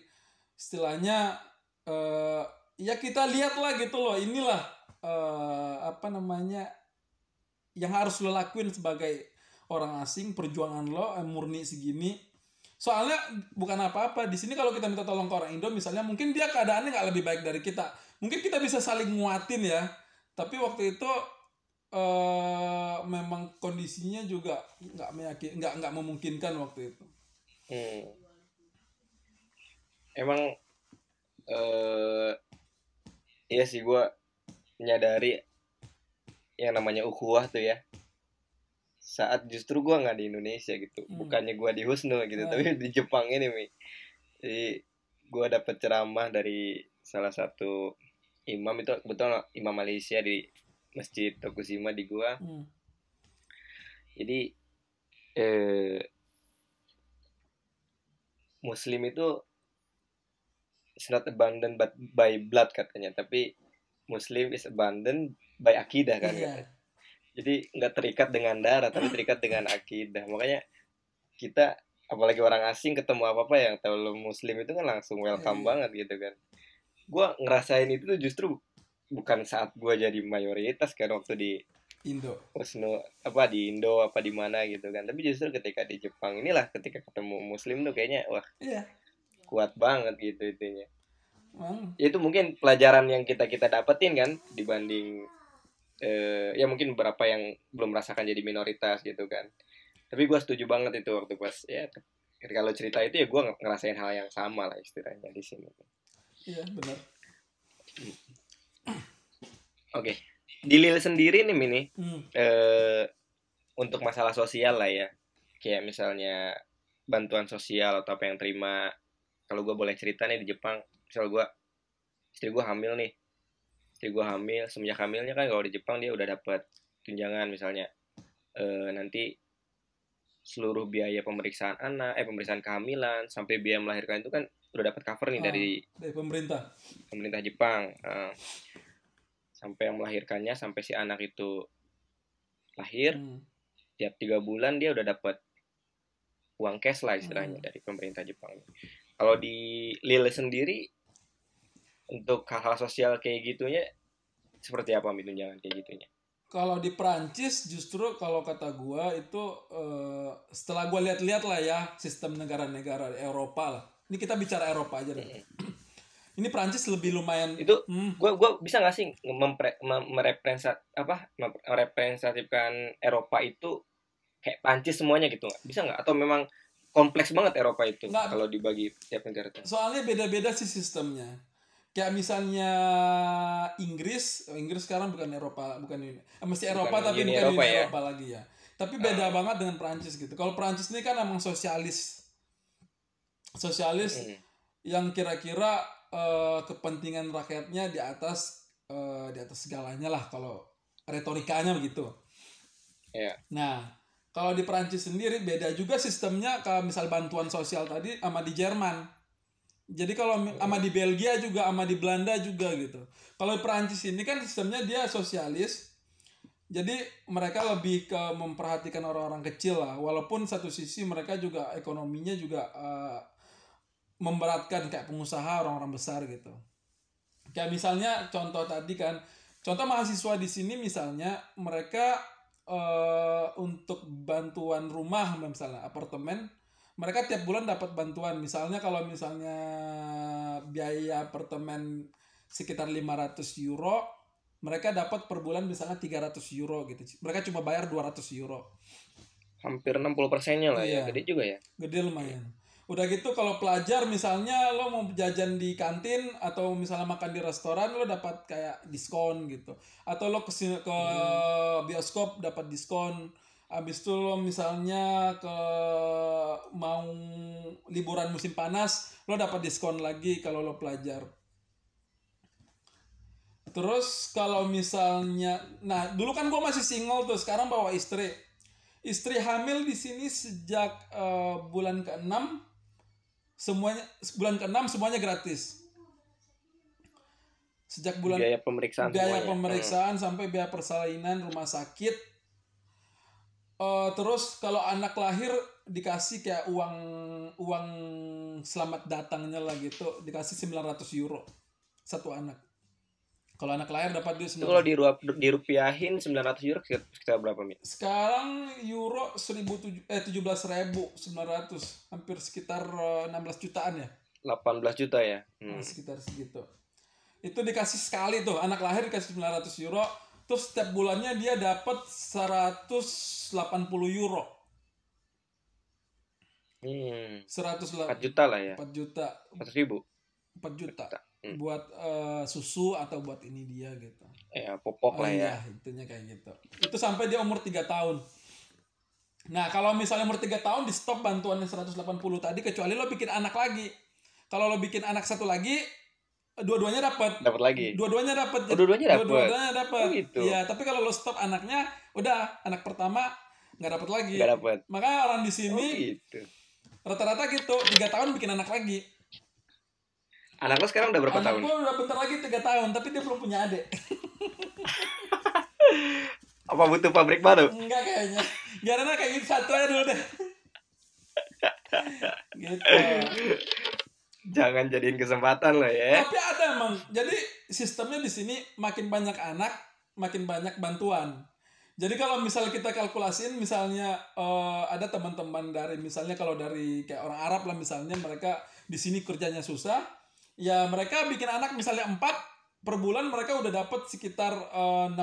B: istilahnya eh, ya kita lihat lah gitu loh inilah eh, apa namanya yang harus lo lakuin sebagai orang asing perjuangan lo eh, murni segini. Soalnya bukan apa-apa di sini kalau kita minta tolong ke orang Indo misalnya mungkin dia keadaannya nggak lebih baik dari kita. Mungkin kita bisa saling nguatin ya tapi waktu itu eh memang kondisinya juga nggak meyakin nggak nggak memungkinkan waktu itu.
A: Hmm. Emang eh iya sih gua menyadari yang namanya ukhuwah tuh ya. Saat justru gua nggak di Indonesia gitu.
B: Hmm.
A: Bukannya gua di Husnu gitu,
B: Nah.
A: tapi di Jepang ini, Mi. Jadi gua dapet ceramah dari salah satu imam itu kebetulan imam Malaysia di Masjid Tokushima di gua.
B: Hmm.
A: Jadi eh Muslim itu is not abandoned but by blood katanya, tapi Muslim is abandoned by akidah kan. Katanya. Jadi nggak terikat dengan darah, tapi terikat dengan akidah. Makanya kita apalagi orang asing ketemu apa apa yang kalau Muslim itu kan langsung welcome
B: Iya.
A: banget gitu kan. Gua ngerasain itu tuh justru bukan saat gua jadi mayoritas kan waktu di
B: Indo
A: Husnu apa di Indo apa di mana gitu kan tapi justru ketika di Jepang inilah ketika ketemu Muslim tuh kayaknya wah
B: iya
A: kuat banget gitu itunya. Ya, itu mungkin pelajaran yang kita kita dapetin kan dibanding eh, ya mungkin beberapa yang belum merasakan jadi minoritas gitu kan. Tapi gua setuju banget itu waktu pas ya ketika lo cerita itu ya gua ngerasain hal yang sama lah istilahnya di sini.
B: Iya benar.
A: Oke di Lil sendiri nih Mini
B: hmm.
A: eh untuk masalah sosial lah ya. Kayak misalnya bantuan sosial atau apa yang terima kalau gue boleh cerita nih di Jepang misal gue istri gue hamil nih istri gue hamil semenjak hamilnya kan kalau di Jepang dia udah dapat tunjangan misalnya eh, nanti seluruh biaya pemeriksaan anak eh pemeriksaan kehamilan sampai biaya melahirkan itu kan udah dapat cover nih
B: Ah.
A: dari
B: dari pemerintah
A: pemerintah Jepang eh, sampai yang melahirkannya sampai si anak itu lahir
B: Hmm.
A: tiap tiga bulan dia udah dapat uang cash lah istilahnya
B: Hmm.
A: dari pemerintah Jepang. Kalau di Lille sendiri untuk hal-hal sosial kayak gitunya seperti apa tunjangan kayak gitunya?
B: kalau di Prancis justru kalau kata gua itu eh, setelah gua lihat-lihat lah ya sistem negara-negara Eropa lah ini kita bicara Eropa aja deh ini Prancis lebih lumayan
A: Itu
B: hmm,
A: gue gua bisa nggak sih mempre, mem- merepresent apa merepresentatifkan Eropa itu kayak Prancis semuanya gitu nggak? Bisa nggak? Atau memang kompleks banget Eropa itu
B: Nggak.
A: kalau dibagi tiap negara tuh.
B: soalnya beda-beda sih sistemnya kayak misalnya Inggris Inggris sekarang bukan Eropa bukan ini eh, masih Eropa
A: Bukan
B: tapi
A: Uni
B: bukan
A: Eropa
B: Uni
A: ya?
B: Eropa lagi ya tapi beda banget dengan Prancis gitu kalau Prancis ini kan emang sosialis sosialis
A: Hmm.
B: yang kira-kira eh, kepentingan rakyatnya di atas eh, di atas segalanya lah kalau retorikanya begitu
A: Ya.
B: Nah, kalau di Perancis sendiri beda juga sistemnya kalau misal bantuan sosial tadi sama di Jerman. Jadi kalau sama di Belgia juga sama di Belanda juga gitu. Kalau di Perancis ini kan sistemnya dia sosialis. Jadi mereka lebih ke memperhatikan orang-orang kecil lah. Walaupun satu sisi mereka juga ekonominya juga eh, memberatkan kayak pengusaha orang-orang besar gitu. Kayak misalnya contoh tadi kan, contoh mahasiswa di sini misalnya mereka eh, untuk bantuan rumah misalnya apartemen, mereka tiap bulan dapat bantuan. Misalnya kalau misalnya biaya apartemen sekitar 500 euro, mereka dapat per bulan misalnya 300 euro gitu. Mereka cuma bayar 200 euro.
A: Hampir 60 persennya lah
B: Iya.
A: ya, gede juga ya.
B: Gede lumayan. Udah gitu kalau pelajar misalnya lo mau jajan di kantin atau misalnya makan di restoran lo dapat kayak diskon gitu. Atau lo ke ke bioskop dapat diskon. Habis itu lo misalnya ke mau liburan musim panas lo dapat diskon lagi kalau lo pelajar. Terus kalau misalnya, nah dulu kan gue masih single tuh, sekarang bawa istri. Istri hamil di sini sejak eh, bulan ke-6 semuanya bulan ke-6 semuanya gratis. Sejak bulan
A: Biaya pemeriksaan
B: biaya
A: semuanya.
B: pemeriksaan sampai biaya persalinan rumah sakit. Eh, terus kalau anak lahir dikasih kayak uang uang selamat datangnya lah gitu, dikasih 900 euro satu anak. Kalau anak lahir dapat duit
A: kalau
B: 900.
A: diruap, dirupiahin 900 euro sekitar berapa, Mi?
B: Sekarang euro 1007 eh 17.900, hampir sekitar eh, 16 jutaan ya.
A: 18 juta ya. Hmm.
B: Nah, sekitar segitu. Itu dikasih sekali tuh, anak lahir dikasih 900 euro, terus setiap bulannya dia dapat 180 euro.
A: Hmm.
B: 100
A: 4 juta lah ya.
B: 4 juta,
A: 400 ribu.
B: 4 juta
A: Hmm.
B: buat eh, susu atau buat ini dia gitu.
A: Ya, popok lah ya.
B: iya, intinya kayak gitu. Itu sampai dia umur 3 tahun. Nah, kalau misalnya umur 3 tahun di stop bantuannya 180 tadi kecuali lo bikin anak lagi. Kalau lo bikin anak satu lagi dua-duanya dapat.
A: Dapat lagi.
B: Dua-duanya dapat.
A: Oh, dua-duanya dapat?
B: Dua-duanya dapat.
A: Oh, gitu.
B: Iya, tapi kalau lo stop anaknya, udah anak pertama nggak dapat lagi.
A: Nggak dapat.
B: Makanya orang di
A: Oh,
B: sini
A: gitu.
B: rata-rata gitu, tiga tahun bikin anak lagi.
A: Anak lo sekarang udah berapa
B: anak
A: tahun?
B: gue udah bentar lagi tiga tahun, tapi dia belum punya adik.
A: Apa butuh pabrik baru?
B: Enggak kayaknya. Karena kayak gitu satu aja dulu deh. gitu.
A: Jangan jadiin kesempatan lo ya.
B: Tapi ada emang. Jadi sistemnya di sini makin banyak anak, makin banyak bantuan. Jadi kalau misal kita kalkulasiin misalnya eh, ada teman-teman dari misalnya kalau dari kayak orang Arab lah misalnya mereka di sini kerjanya susah, ya mereka bikin anak misalnya empat per bulan mereka udah dapat sekitar eh, 600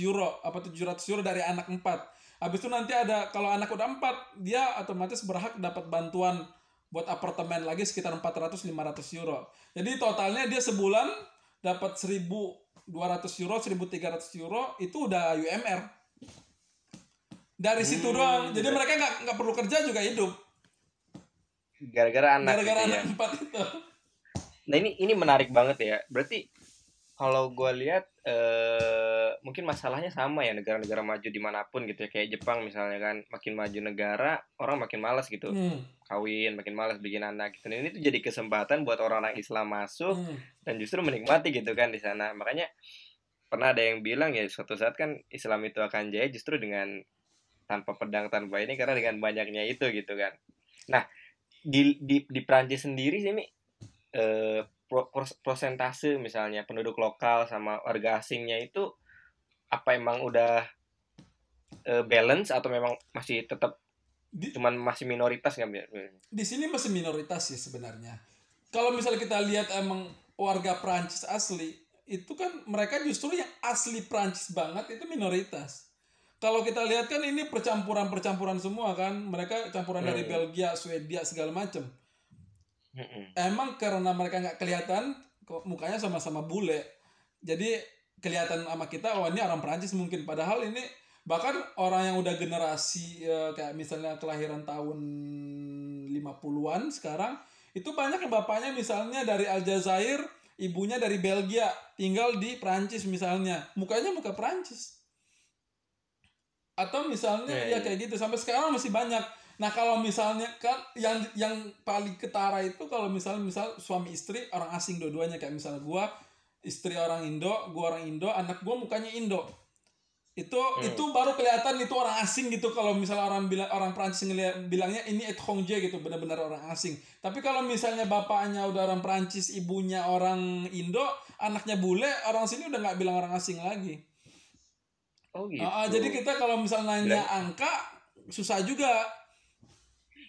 B: euro apa 700 euro dari anak empat. Habis itu nanti ada kalau anak udah empat dia otomatis berhak dapat bantuan buat apartemen lagi sekitar 400 500 euro. Jadi totalnya dia sebulan dapat 1200 euro, 1300 euro itu udah UMR. Dari situ
A: Hmm,
B: doang. Jadi
A: ber-
B: mereka nggak nggak perlu kerja juga hidup.
A: Gara-gara anak
B: Gara-gara
A: gitu
B: anak
A: ya.
B: empat itu.
A: Nah ini ini menarik banget ya. Berarti kalau gue lihat eh, mungkin masalahnya sama ya negara-negara maju di mana pun gitu ya kayak Jepang misalnya kan makin maju negara orang makin malas gitu
B: Hmm,
A: kawin makin malas bikin anak gitu. Dan ini tuh jadi kesempatan buat orang-orang Islam masuk
B: hmm.
A: dan justru menikmati gitu kan di sana. Makanya pernah ada yang bilang ya suatu saat kan Islam itu akan jaya justru dengan tanpa pedang tanpa ini karena dengan banyaknya itu gitu kan. Nah di di di Prancis sendiri sih Mi, eh, pro- pros- prosentase misalnya penduduk lokal sama warga asingnya itu apa emang udah eh, balance atau memang masih tetap
B: Di-
A: cuman masih minoritas nggak
B: di sini masih minoritas sih sebenarnya. Kalau misalnya kita lihat emang warga Prancis asli, itu kan mereka justru yang asli Prancis banget itu minoritas. kalau kita lihat kan ini percampuran-percampuran semua kan. Mereka campuran dari
A: Hmm.
B: Belgia, Swedia segala macam.
A: Mm-mm.
B: Emang karena mereka nggak kelihatan mukanya sama-sama bule. Jadi kelihatan sama kita oh ini orang Prancis mungkin padahal ini bahkan orang yang udah generasi eh, kayak misalnya kelahiran tahun 50-an sekarang itu banyak yang bapaknya misalnya dari Aljazair, ibunya dari Belgia, tinggal di Prancis misalnya. Mukanya muka Prancis. Atau misalnya
A: Iya,
B: ya
A: iya.
B: kayak gitu sampai sekarang masih banyak. Nah, kalau misalnya kan yang yang paling ketara itu kalau misalnya misal suami istri orang asing dua-duanya kayak misalnya gua istri orang Indo, gua orang Indo, anak gua mukanya Indo. Itu
A: Hmm.
B: itu baru kelihatan itu orang asing gitu kalau misalnya orang bilang orang Prancis ngeliat bilangnya ini étranger gitu benar-benar orang asing. Tapi kalau misalnya bapaknya udah orang Prancis, ibunya orang Indo, anaknya bule, orang sini udah nggak bilang orang asing lagi.
A: Oh gitu.
B: Ah, ah, jadi kita kalau misalnya nanya angka susah juga.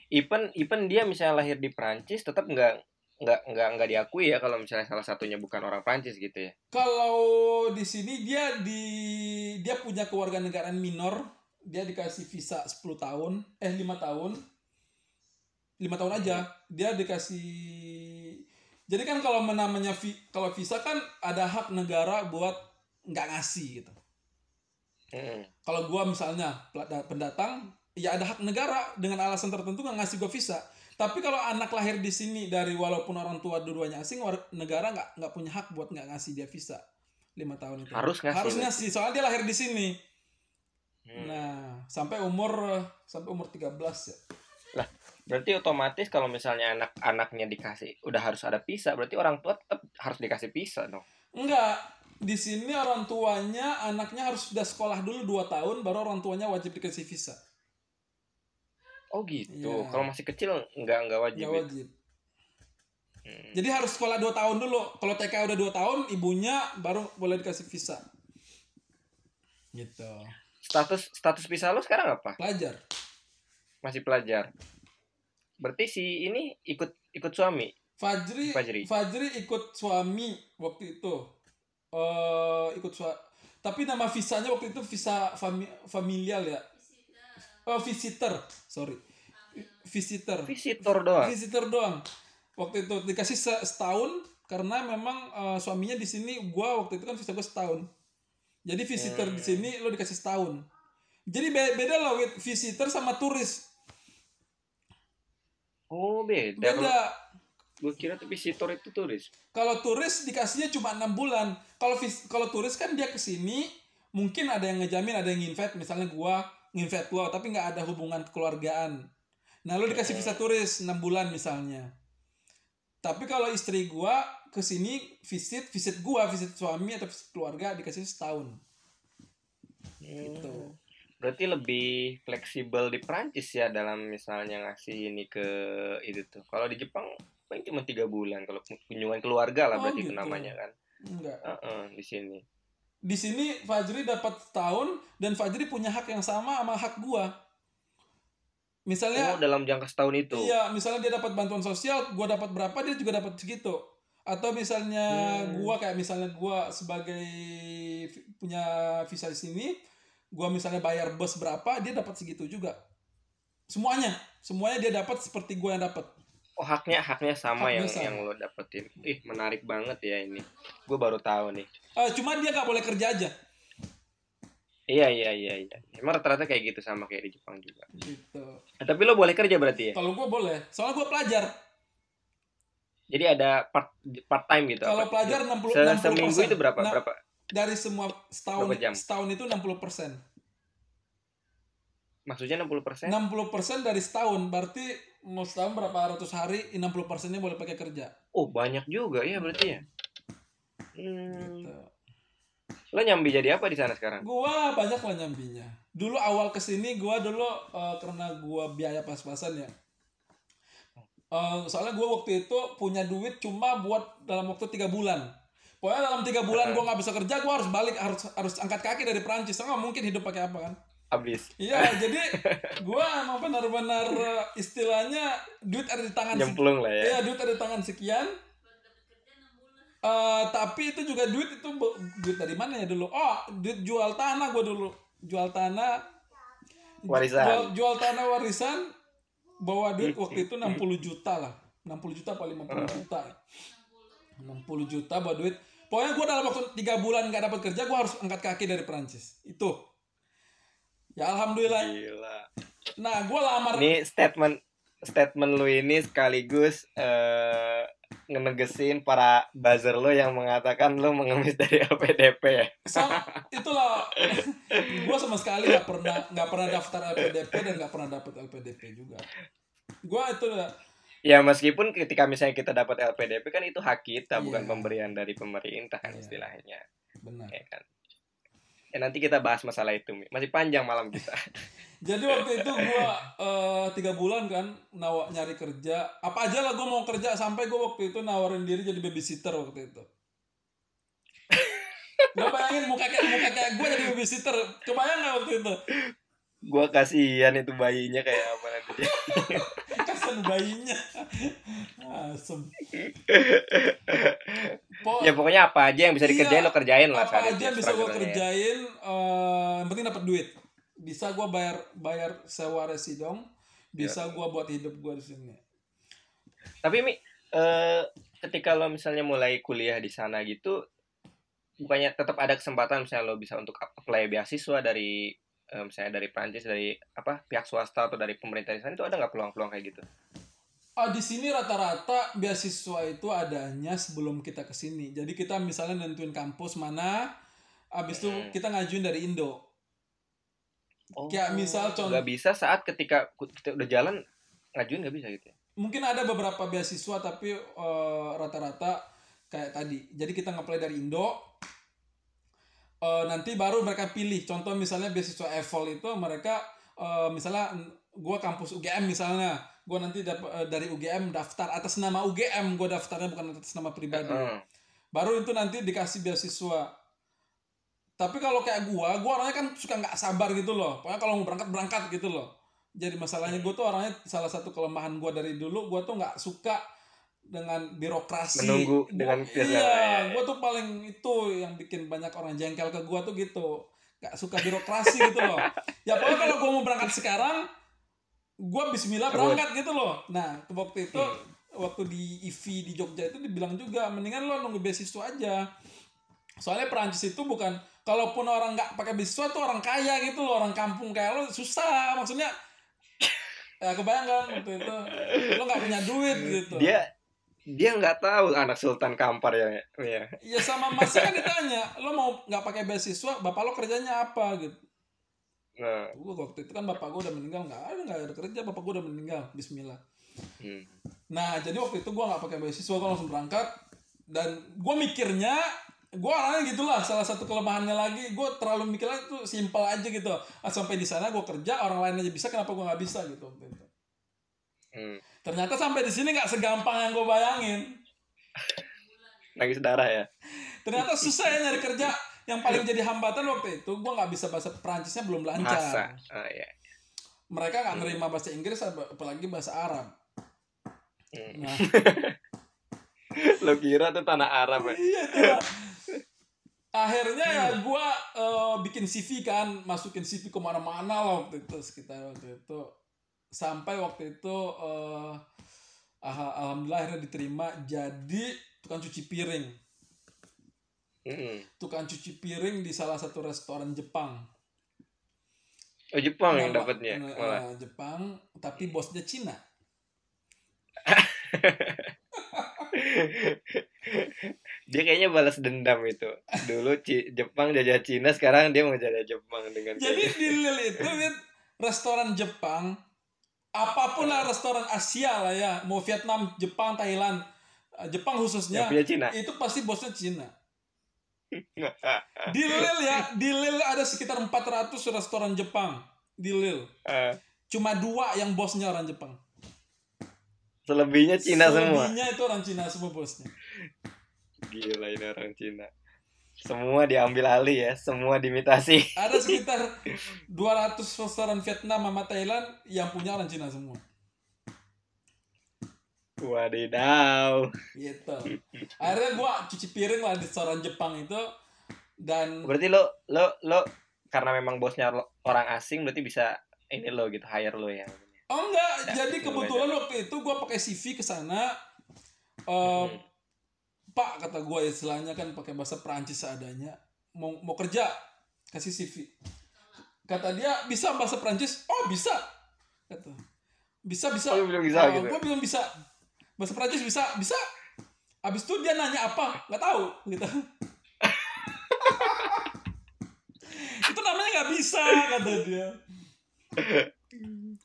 A: Even even dia misalnya lahir di Prancis tetap nggak nggak nggak nggak diakui ya kalau misalnya salah satunya bukan orang Prancis gitu ya.
B: Kalau di sini dia di dia punya kewarganegaraan minor, dia dikasih visa 10 tahun, eh 5 tahun. 5 tahun aja. Dia dikasih Jadi kan kalau namanya vi, kalau visa kan ada hak negara buat nggak ngasih gitu.
A: Mm-mm.
B: Kalau gua misalnya pendatang, ya ada hak negara dengan alasan tertentu nggak ngasih gua visa. Tapi kalau anak lahir di sini dari walaupun orang tua dua-duanya asing, negara nggak nggak punya hak buat nggak ngasih dia visa lima tahun itu.
A: Harus ngasih,
B: Harus ngasih, soalnya dia lahir di sini.
A: Hmm.
B: Nah, sampai umur sampai umur 13 ya.
A: Lah, berarti otomatis kalau misalnya anak-anaknya dikasih udah harus ada visa, berarti orang tua tetap harus dikasih visa dong.
B: Enggak, di sini orang tuanya anaknya harus sudah sekolah dulu 2 tahun baru orang tuanya wajib dikasih visa.
A: Oh gitu.
B: Iya.
A: Kalau masih kecil nggak nggak wajib.
B: Nggak
A: ya?
B: wajib.
A: Hmm.
B: Jadi harus sekolah 2 tahun dulu. Kalau TK udah 2 tahun, ibunya baru boleh dikasih visa. Gitu.
A: Status status visa lo sekarang apa?
B: Pelajar.
A: Masih pelajar. Berarti si ini ikut ikut suami.
B: Fajri,
A: Fajri.
B: Fajri ikut suami waktu itu. eh ikut suami. Tapi nama visanya waktu itu visa fami familial ya. Oh, visitor. Sorry. Visitor.
A: Visitor doang.
B: Visitor doang. Waktu itu dikasih se- setahun karena memang eh, suaminya di sini gua waktu itu kan visa gua setahun. Jadi visitor di sini lo dikasih setahun. Jadi be- beda lah with visitor sama turis.
A: Oh beda.
B: Beda.
A: gue kira tuh visitor itu turis.
B: Kalau turis dikasihnya cuma enam bulan. Kalau kalau turis kan dia ke sini mungkin ada yang ngejamin, ada yang invite, misalnya gua nginvite lo, tapi nggak ada hubungan kekeluargaan. Nah, lo dikasih visa turis 6 bulan misalnya. Tapi kalau istri gua ke sini visit, visit gua, visit suami atau visit keluarga dikasih setahun. Gitu.
A: Berarti lebih fleksibel di Prancis ya dalam misalnya ngasih ini ke itu tuh. Kalau di Jepang paling cuma tiga bulan kalau kunjungan keluarga lah
B: Oh,
A: berarti itu
B: gitu.
A: namanya kan.
B: Enggak.
A: Heeh, di sini.
B: Di sini Fajri dapat setahun dan Fajri punya hak yang sama sama hak gua. Misalnya
A: Oh, dalam jangka setahun itu.
B: Iya, misalnya dia dapat bantuan sosial, gua dapat berapa, dia juga dapat segitu. Atau misalnya
A: Hmm.
B: gua kayak misalnya gua sebagai punya visa di sini, gua misalnya bayar bus berapa, dia dapat segitu juga. Semuanya, semuanya dia dapat seperti gua yang dapat.
A: Oh, haknya haknya sama
B: Haknya
A: yang
B: sama.
A: yang lo dapetin. Ih, menarik banget ya ini. Gue baru tahu nih.
B: Eh, cuma dia nggak boleh kerja aja.
A: Iya, iya, iya, iya. Emang rata-rata kayak gitu sama kayak di Jepang juga.
B: Gitu.
A: Eh, tapi lo boleh kerja berarti ya?
B: Kalau gua boleh, soalnya gua pelajar.
A: Jadi ada part part time gitu.
B: Kalau pelajar 60
A: Se-
B: 60%.
A: seminggu itu berapa?
B: Nah,
A: Berapa?
B: Dari semua setahun
A: Berapa jam?
B: setahun itu 60%.
A: Maksudnya 60%?
B: 60% dari setahun berarti mau setahun berapa ratus hari 60 persennya boleh pakai kerja
A: Oh, banyak juga ya berarti ya. Hmm.
B: Gitu.
A: Lo nyambi jadi apa di sana sekarang?
B: gua banyak lah nyambinya dulu awal ke sini gua dulu eh, karena gua biaya pas-pasan ya Eh, soalnya gua waktu itu punya duit cuma buat dalam waktu tiga bulan pokoknya dalam tiga bulan gua nggak bisa kerja gua harus balik harus harus angkat kaki dari Perancis nggak mungkin hidup pakai apa kan
A: Abis
B: iya jadi gua emang benar-benar eh, istilahnya duit ada di tangan
A: nyemplung lah ya.
B: Iya duit ada di tangan sekian. Eh tapi itu juga duit itu duit dari mana ya dulu? Oh duit jual tanah gue dulu. jual tanah.
A: Warisan.
B: jual, jual tanah warisan bawa duit waktu itu 60 juta lah. 60 juta apa 50 juta. 60 juta bawa duit. Pokoknya gue dalam waktu tiga bulan nggak dapat kerja gue harus angkat kaki dari Perancis. Itu. Ya alhamdulillah.
A: Gila.
B: nah gue lamar
A: Ini statement statement lu ini sekaligus eh ngenegesin para buzzer lu yang mengatakan lu mengemis dari LPDP ya.
B: sama itulah gue sama sekali nggak pernah nggak pernah daftar LPDP dan nggak pernah dapat LPDP juga gue itu
A: Ya meskipun ketika misalnya kita dapat LPDP kan itu hak kita bukan
B: Iya.
A: pemberian dari pemerintah kan
B: Iya.
A: istilahnya.
B: benar
A: Ya kan. Ya nanti kita bahas masalah itu Mi. Masih panjang malam kita.
B: jadi waktu itu gue eh, tiga bulan kan nawa nyari kerja. Apa aja lah gue mau kerja sampai gue waktu itu nawarin diri jadi babysitter waktu itu. Gak bayangin muka kayak muka kayak gue jadi babysitter. Kebayang nggak waktu itu.
A: Gua kasihan itu bayinya kayak apa nanti dia.
B: kasian bayinya asem Po-
A: Ya pokoknya apa aja yang bisa
B: Iya.
A: dikerjain lo kerjain lah
B: apa aja
A: itu
B: bisa gue kerjain eh, yang penting dapat duit bisa gue bayar bayar sewa residong bisa
A: Iya.
B: gue buat hidup gue di sini
A: Tapi Mi, eh, ketika lo misalnya mulai kuliah di sana gitu, bukannya tetap ada kesempatan misalnya lo bisa untuk apply beasiswa dari misalnya dari Prancis dari apa pihak swasta atau dari pemerintah di sana itu ada nggak peluang-peluang kayak gitu?
B: Ah di sini rata-rata beasiswa itu adanya sebelum kita ke sini. Jadi kita misalnya nentuin kampus mana, abis itu
A: Hmm.
B: kita ngajuin dari Indo.
A: Oh,
B: Kayak misal contoh-
A: nggak bisa saat ketika kita udah jalan ngajuin nggak bisa gitu ya?
B: Mungkin ada beberapa beasiswa tapi eh, rata-rata kayak tadi. Jadi kita ngeplay dari Indo. Eh, nanti baru mereka pilih. Contoh misalnya beasiswa EVOL itu mereka eh, misalnya gua kampus UGM misalnya, gua nanti dap- eh, dari UGM daftar atas nama UGM gua daftarnya bukan atas nama pribadi. Baru itu nanti dikasih beasiswa. Tapi kalau kayak gua gua orangnya kan suka nggak sabar gitu loh. Pokoknya kalau mau berangkat berangkat gitu loh. Jadi masalahnya gua tuh orangnya salah satu kelemahan gua dari dulu gua tuh nggak suka dengan birokrasi.
A: Menunggu
B: Gua-
A: dengan biasa, ya,
B: iya
A: ya.
B: gua tuh paling itu yang bikin banyak orang jengkel ke gua tuh gitu. Nggak suka birokrasi gitu loh. Ya pokoknya kalau gua mau berangkat sekarang gua Bismillah berangkat gitu loh. Nah waktu itu waktu di IV di Jogja itu dibilang juga mendingan lo nunggu beasiswa aja. Soalnya Perancis itu bukan kalaupun orang nggak pakai beasiswa tuh orang kaya gitu loh orang kampung kayak lo susah. Maksudnya ya kebayang kan waktu itu lo nggak punya duit gitu.
A: Dia dia nggak tahu anak Sultan Kampar ya. ya.
B: ya sama masnya kan ditanya lo mau nggak pakai beasiswa bapak lo kerjanya apa gitu
A: Nah,
B: gua waktu itu kan bapak gua udah meninggal nggak ada nggak ada kerja bapak gua udah meninggal Bismillah
A: hmm.
B: Nah, jadi waktu itu gue nggak pakai beasiswa, gue langsung berangkat. Dan gue mikirnya, gue orangnya gitulah. Salah satu kelemahannya lagi, gue terlalu mikirnya itu simpel aja gitu. Ah, sampai di sana gue kerja, orang lain aja bisa, kenapa gue nggak bisa gitu. waktu itu.
A: Hmm.
B: Ternyata sampai di sini nggak segampang yang gue bayangin.
A: Nangis darah ya.
B: Ternyata susah ya nyari kerja. Yang paling jadi hambatan waktu itu, gue nggak bisa bahasa Perancisnya belum lancar.
A: Ah, ya.
B: Mereka nggak nerima bahasa Inggris, apalagi bahasa Arab.
A: Hmm.
B: Nah,
A: Lo kira tuh tanah Arab ya?
B: iya akhirnya ya gue bikin CV kan masukin CV ke mana-mana lah waktu itu sekitar waktu itu sampai waktu itu eh, ah- alhamdulillah akhirnya diterima jadi tukang cuci piring
A: Hmm.
B: tukang cuci piring di salah satu restoran Jepang
A: Oh Jepang yang
B: Nama-
A: dapatnya
B: eh, Jepang tapi bosnya Cina
A: Dia kayaknya balas dendam itu. Dulu Ci- Jepang jajah Cina, sekarang dia mau jajah Jepang dengan
B: Jadi di Lil itu restoran Jepang, apa pun lah restoran Asia lah ya, mau Vietnam, Jepang, Thailand, eh, Jepang khususnya,
A: punya Cina.
B: itu pasti bosnya Cina. Di Lil ya, di Lil ada sekitar 400 restoran Jepang di Lil.
A: Eh,
B: Cuma dua yang bosnya orang Jepang.
A: selebihnya Cina semua.
B: Selebihnya itu orang Cina semua bosnya.
A: Gila ini orang Cina. Semua diambil alih ya, semua dimitasi.
B: Ada sekitar 200 restoran Vietnam sama Thailand yang punya orang Cina semua.
A: Wadidaw.
B: gitu akhirnya gua cuci piring lah di restoran Jepang itu dan
A: Berarti lo lo lo karena memang bosnya orang asing berarti bisa ini lo gitu hire lo ya
B: Oh enggak,
A: Ya,
B: jadi kebetulan waktu itu gue pakai CV ke sana. Eh,
A: Hmm.
B: Pak kata gue istilahnya kan pakai bahasa Perancis seadanya. Mau mau kerja kasih CV. Kata dia bisa bahasa Perancis? Oh bisa. Kata. Bisa bisa.
A: Oh, lu bilang bisa gitu?
B: Gue bilang bisa. Bahasa Perancis bisa bisa. Abis itu dia nanya apa? Nggak tahu gitu. itu namanya nggak bisa kata dia.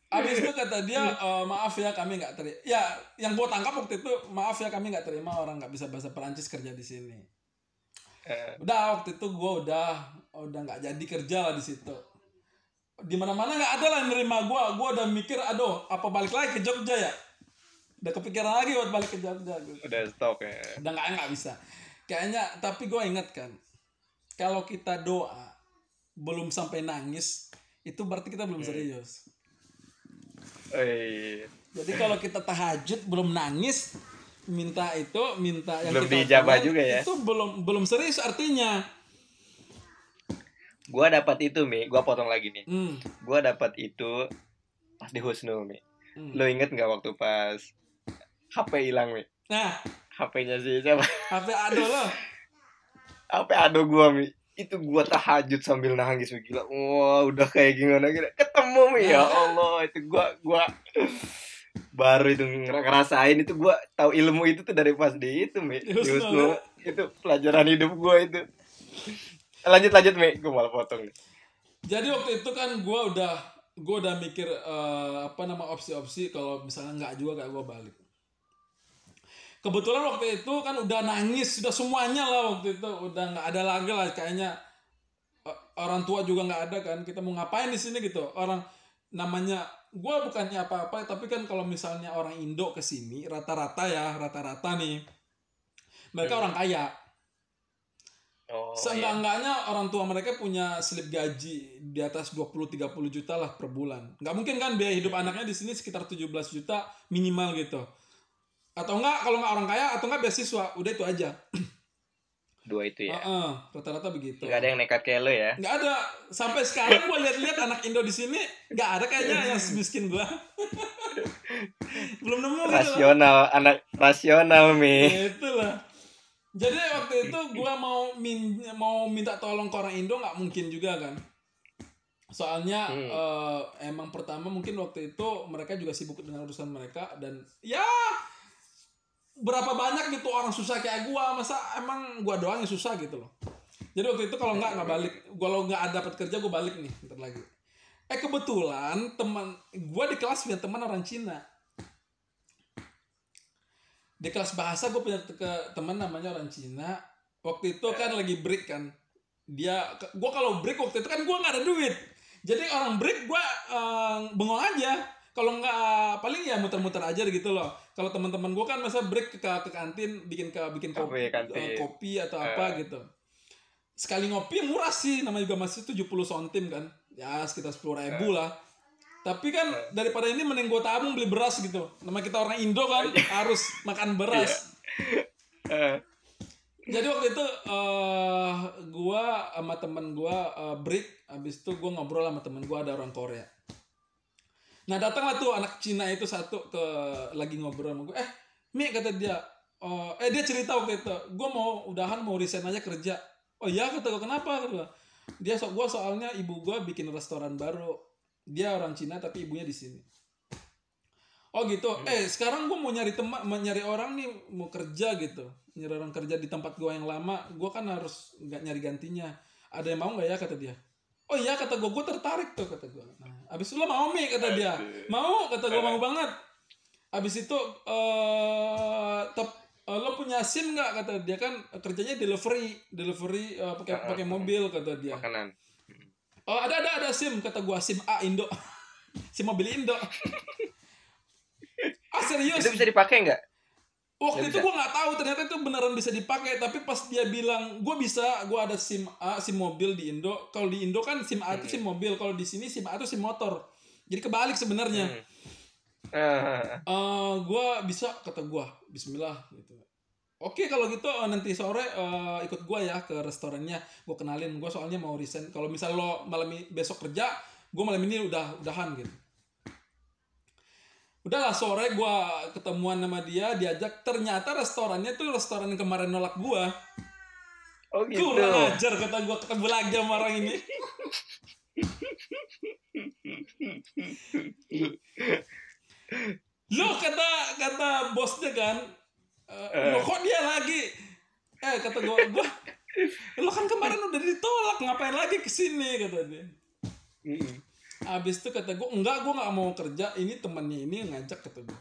B: Abis itu kata dia "Eh, maaf ya kami nggak terima. Ya yang gue tangkap waktu itu maaf ya kami nggak terima orang nggak bisa bahasa Perancis kerja di sini.
A: Eh,
B: Udah waktu itu gue udah udah nggak jadi kerja lah di situ. Di mana mana nggak ada lah yang nerima gue. Gue udah mikir aduh apa balik lagi ke Jogja ya. Udah kepikiran lagi buat balik ke Jogja. Gitu.
A: udah stop ya
B: Udah nggak nggak bisa. Kayaknya tapi gue ingat kan kalau kita doa belum sampai nangis itu berarti kita belum serius.
A: Eh,
B: Jadi kalau kita tahajud belum nangis, minta itu, minta yang
A: Belum
B: kita
A: diijabah
B: pengen,
A: juga ya?
B: Itu belum belum serius artinya.
A: gua dapat itu mi gua potong lagi nih
B: Hmm.
A: gua dapat itu pas di Husnu mi
B: hmm.
A: lo inget nggak waktu pas HP hilang mi
B: Nah,
A: HP-nya sih siapa
B: HP Ado lo.
A: HP ado gua mi itu gua tahajud sambil nangis gila. Wah udah kayak gimana gila. Ketemu mi ya Allah. Itu gua gua baru itu nger- ngerasain itu. Gua tahu ilmu itu tuh dari pas di itu mi. Di
B: Husnu.
A: itu pelajaran hidup gua itu. Lanjut lanjut mi. Gua malah potong
B: Jadi waktu itu kan gue udah gue udah mikir eh, apa nama opsi-opsi. Kalau misalnya nggak juga kayak gue balik. Kebetulan waktu itu kan udah nangis, sudah semuanya lah waktu itu udah nggak ada lagi lah kayaknya eh, orang tua juga nggak ada kan kita mau ngapain di sini gitu orang namanya gue bukannya apa-apa tapi kan kalau misalnya orang Indo ke sini rata-rata ya rata-rata nih mereka
A: Hmm.
B: orang kaya
A: oh iya.
B: Seenggak-enggaknya orang tua mereka punya slip gaji di atas 20-30 juta lah per bulan. Nggak mungkin kan biaya hidup anaknya di sini sekitar 17 juta minimal gitu. Atau enggak kalau nggak orang kaya atau enggak beasiswa, udah itu aja.
A: dua itu ya
B: Heeh, rata-rata begitu.
A: nggak ada yang nekat kayak lo ya
B: Nggak ada. Sampai sekarang gua lihat-lihat anak Indo di sini nggak ada kayaknya yang miskin gua. Belum nemu gitu.
A: rasional anak rasional mi
B: Ya, itulah. Jadi waktu itu gua mau min mau minta tolong ke orang Indo nggak mungkin juga kan. Soalnya
A: Hmm.
B: eh, emang pertama mungkin waktu itu mereka juga sibuk dengan urusan mereka dan ya berapa banyak gitu orang susah kayak gua masa emang gua doang yang susah gitu loh. Jadi waktu itu kalau nggak nggak balik, kalau nggak ada dapat kerja gua balik nih bentar lagi. Eh kebetulan teman gua di kelas punya teman orang Cina. Di kelas bahasa gue punya ke teman namanya orang Cina. Waktu itu kan lagi break kan. Dia gue kalau break waktu itu kan gue nggak ada duit. Jadi orang break gue bengong aja. Kalau nggak paling ya muter-muter aja gitu loh kalau teman-teman gue kan masa break ke, ke kantin bikin ke bikin kopi,
A: kantin.
B: eh, kopi atau apa gitu. Sekali ngopi murah sih namanya juga masih 70 sontim kan. Ya sekitar sepuluh ribu lah. Tapi kan daripada ini mending gue tabung beli beras gitu. Nama kita orang Indo kan harus makan beras.
A: Eh,
B: jadi waktu itu eh gua sama temen gua eh, break. Habis itu gua ngobrol sama temen gua ada orang Korea nah datanglah tuh anak Cina itu satu ke lagi ngobrol sama gua. Eh Mi kata dia eh, eh dia cerita waktu itu gua mau udahan mau resign aja kerja. Oh iya kata gua kenapa? kata dia so gua soalnya ibu gua bikin restoran baru. Dia orang Cina tapi ibunya di sini. Oh gitu. Eh sekarang gue mau nyari teman, mau nyari orang nih mau kerja gitu, nyari orang kerja di tempat gue yang lama, gue kan harus nggak nyari gantinya. Ada yang mau nggak ya kata dia. Oh iya kata gue, gue tertarik tuh kata gue. Nah, abis itu lo mau mi kata dia. Mau kata gue mau banget. Abis itu eh tep, eh, lo punya sim nggak kata dia kan kerjanya delivery, delivery eh, pakai pakai mobil kata dia.
A: makanan
B: Oh ada ada ada sim kata gua sim A Indo, sim mobil Indo. ah serius?
A: itu bisa dipakai nggak
B: Waktu
A: Nggak
B: itu gua nggak tahu ternyata itu beneran bisa dipakai tapi pas dia bilang gua bisa gua ada sim A sim mobil di Indo kalau di Indo kan sim A itu sim mobil kalau di sini sim A itu sim motor jadi kebalik sebenarnya
A: Hmm. Eh,
B: Eh gua bisa kata gua Bismillah gitu Oke kalau gitu eh, nanti sore eh, ikut gua ya ke restorannya. Gua kenalin gua soalnya mau resign. Kalau misal lo malam besok kerja, gua malam ini udah udahan gitu. Udahlah sore gua ketemuan sama dia, diajak. Ternyata restorannya tuh restoran yang kemarin nolak gua.
A: Oh gitu.
B: Kurang ajar kata gua ketemu lagi sama orang ini. Lo kata kata bosnya kan, eh, lo kok dia lagi? Eh kata gua, gua lo kan kemarin udah ditolak ngapain lagi ke sini kata dia. Abis itu kata gua enggak gua nggak mau kerja ini temannya ini yang ngajak kata gua.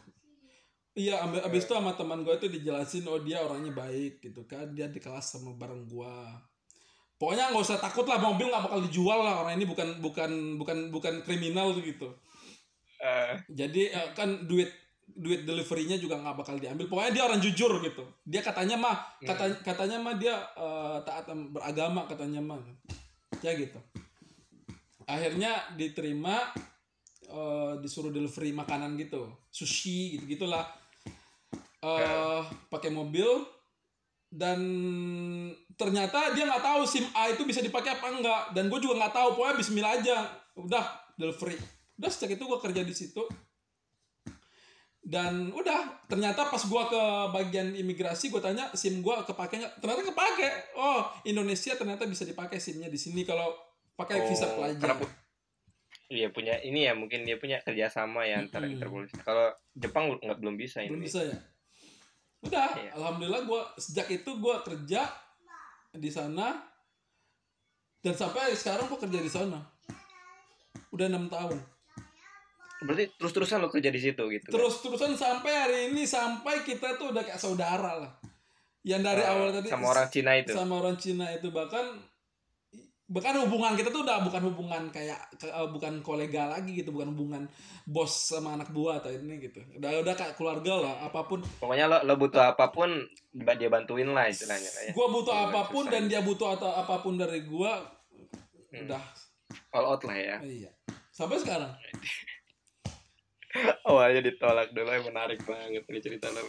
B: Iya, ambil abis itu sama teman gua itu dijelasin oh dia orangnya baik gitu kan dia di kelas sama bareng gua. Pokoknya nggak usah takut lah mobil nggak bakal dijual lah orang ini bukan bukan bukan bukan kriminal gitu.
A: Eh,
B: Jadi eh, kan duit duit deliverynya juga nggak bakal diambil. Pokoknya dia orang jujur gitu. Dia katanya mah kata katanya mah dia eh, taat beragama katanya mah. Ya gitu. Akhirnya diterima eh, disuruh delivery makanan gitu, sushi gitu gitulah. eh pakai mobil. Dan ternyata dia nggak tahu sim A itu bisa dipakai apa enggak. Dan gue juga nggak tahu pokoknya Bismillah aja. Udah delivery. Udah sejak itu gue kerja di situ. Dan udah ternyata pas gue ke bagian imigrasi gue tanya sim gue kepake nggak ternyata kepake. Oh Indonesia ternyata bisa dipakai simnya di sini kalau pakai visa
A: oh,
B: pelajar
A: karena pu- Iya punya ini ya mungkin dia punya kerjasama ya antara
B: Mm-mm.
A: Interpol. Kalau Jepang nggak belum bisa ini.
B: belum bisa ya udah
A: Iya.
B: alhamdulillah gue sejak itu gue kerja di sana dan sampai sekarang gue kerja di sana udah enam tahun
A: Berarti terus-terusan lo kerja di situ gitu. kan?
B: terus terusan sampai hari ini sampai kita tuh udah kayak saudara lah yang dari
A: Eh,
B: awal tadi
A: sama orang Cina itu.
B: sama orang Cina itu bahkan bahkan hubungan kita tuh udah bukan hubungan kayak ke- eh, bukan kolega lagi gitu bukan hubungan bos sama anak buah atau ini gitu udah udah kayak keluarga lah apa pun
A: Pokoknya lo lo butuh apa pun dia bantuin lah istilahnya lah ya.
B: gua butuh
A: Iya,
B: apa
A: pun
B: dan dia butuh atau apa pun dari gua
A: Hmm.
B: udah
A: All out lah ya.
B: iya sampai sekarang
A: Awalnya ditolak dulu yang menarik banget nih cerita lo.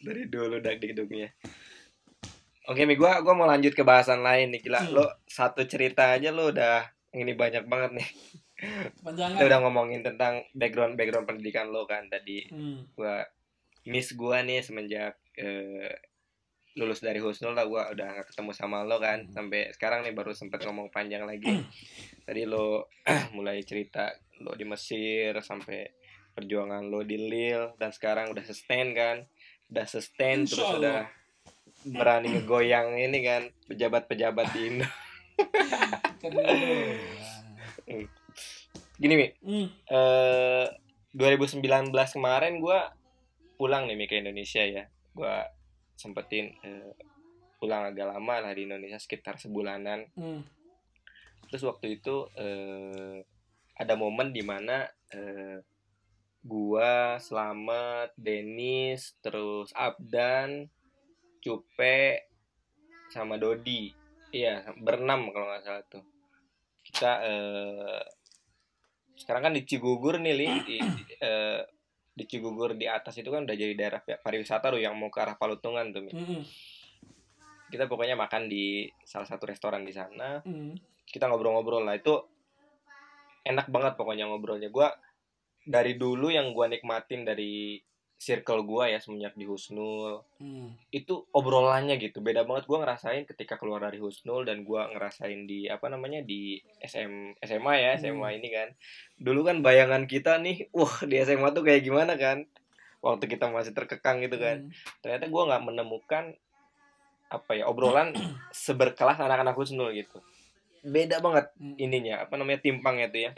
A: Dari dulu dak dikduknya. Oke, Mi, gua gua mau lanjut ke bahasan lain nih. Gila,
B: Hmm.
A: lo satu cerita aja lo udah ini banyak banget nih.
B: panjangan
A: Kita udah ngomongin tentang background background pendidikan lo kan tadi.
B: Hmm.
A: Gua miss gua nih semenjak eh, lulus dari Husnul lah gua udah gak ketemu sama lo kan sampai sekarang nih baru sempet ngomong panjang lagi tadi lo mulai cerita lo di Mesir sampai perjuangan lo di Lille dan sekarang udah sustain kan udah sustain
B: Insya
A: terus
B: Allah.
A: udah berani ngegoyang ini kan pejabat-pejabat di Indo
B: dulu.
A: gini mi
B: Hmm.
A: eh 2019 kemarin gua pulang nih Mi, ke Indonesia ya gua sempetin eh, pulang agak lama lah di Indonesia sekitar sebulanan
B: Hmm.
A: terus waktu itu eh, ada momen di mana eh, gua selamat Denis terus Abdan Cupe sama Dodi iya berenam kalau nggak salah tuh kita eh, sekarang kan di Cigugur nih li di, eh, di Cigugur di atas itu kan udah jadi daerah pariwisata tuh yang mau ke arah Palutungan tuh.
B: Hmm.
A: kita pokoknya makan di salah satu restoran di sana
B: Hmm.
A: kita ngobrol-ngobrol lah itu enak banget pokoknya ngobrolnya gua dari dulu yang gua nikmatin dari circle gua ya semenjak di Husnul
B: Hmm.
A: itu obrolannya gitu beda banget gua ngerasain ketika keluar dari Husnul dan gua ngerasain di apa namanya di SM SMA ya SMA
B: Hmm.
A: ini kan dulu kan bayangan kita nih wah di SMA tuh kayak gimana kan waktu kita masih terkekang gitu kan
B: Hmm.
A: ternyata gua nggak menemukan apa ya obrolan seberkelas anak-anak Husnul gitu beda banget
B: Hmm.
A: ininya apa namanya timpangnya tuh ya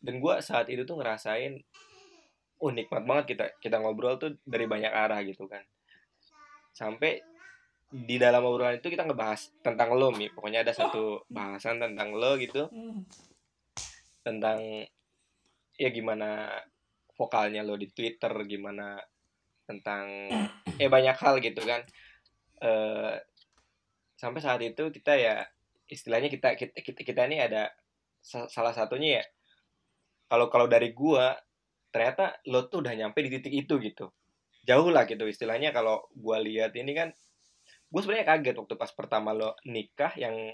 A: dan gua saat itu tuh ngerasain oh nikmat banget kita kita ngobrol tuh dari banyak arah gitu kan. Sampai di dalam obrolan itu kita ngebahas tentang lo mi. Pokoknya ada satu bahasan tentang lo gitu. Tentang ya gimana vokalnya lo di Twitter gimana tentang eh banyak hal gitu kan. Eh sampai saat itu kita ya istilahnya kita kita kita, kita ini ada sa- salah satunya ya kalau kalau dari gua ternyata lo tuh udah nyampe di titik itu gitu. Jauh lah gitu. Istilahnya kalau gue lihat ini kan gue sebenarnya kaget waktu pas pertama lo nikah yang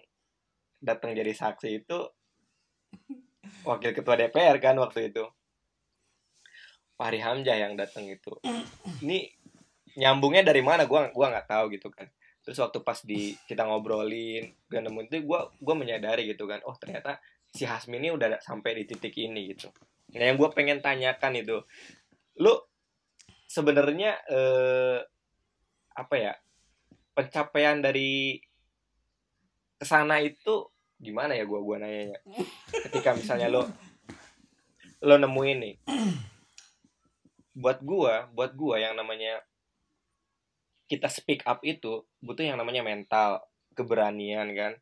A: datang jadi saksi itu wakil ketua DPR kan waktu itu. Fahri Hamzah yang datang itu. Ini nyambungnya dari mana? Gue gua nggak tahu gitu kan. Terus waktu pas di kita ngobrolin gue nemu itu gue gue menyadari gitu kan. Oh ternyata si Hasmi ini udah sampai di titik ini gitu nah yang gue pengen tanyakan itu lu sebenarnya eh, apa ya pencapaian dari ke sana itu gimana ya gua gua nanya ketika misalnya lo lo nemuin nih buat gua buat gua yang namanya kita speak up itu butuh yang namanya mental keberanian kan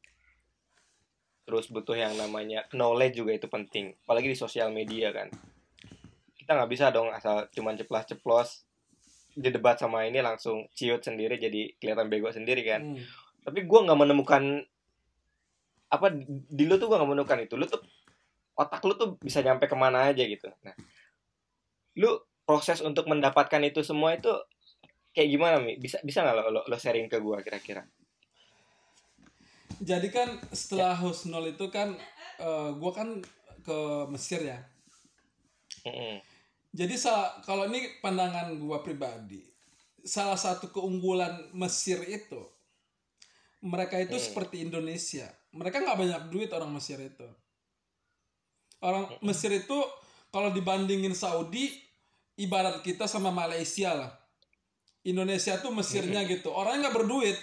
A: terus butuh yang namanya knowledge juga itu penting. Apalagi di sosial media kan. Kita nggak bisa dong asal cuman ceplos ceplos di debat sama ini langsung ciut sendiri jadi kelihatan bego sendiri kan.
B: Hmm.
A: tapi gue nggak menemukan apa di lu tuh gue nggak menemukan itu. Lu tuh otak lu tuh bisa nyampe ke mana aja gitu. Nah lu proses untuk mendapatkan itu semua itu kayak gimana mi? Bisa bisa nggak lo, lo lo sharing ke gue kira-kira
B: Jadi kan setelah Husnul itu kan eh, gua kan ke Mesir ya.
A: Mm-mm.
B: Jadi kalau ini pandangan gua pribadi, salah satu keunggulan Mesir itu mereka itu
A: Hmm.
B: seperti Indonesia. Mereka nggak banyak duit orang Mesir itu. Orang
A: Hmm.
B: Mesir itu kalau dibandingin Saudi ibarat kita sama Malaysia lah. Indonesia tuh Mesirnya
A: Hmm.
B: gitu. Orangnya nggak berduit,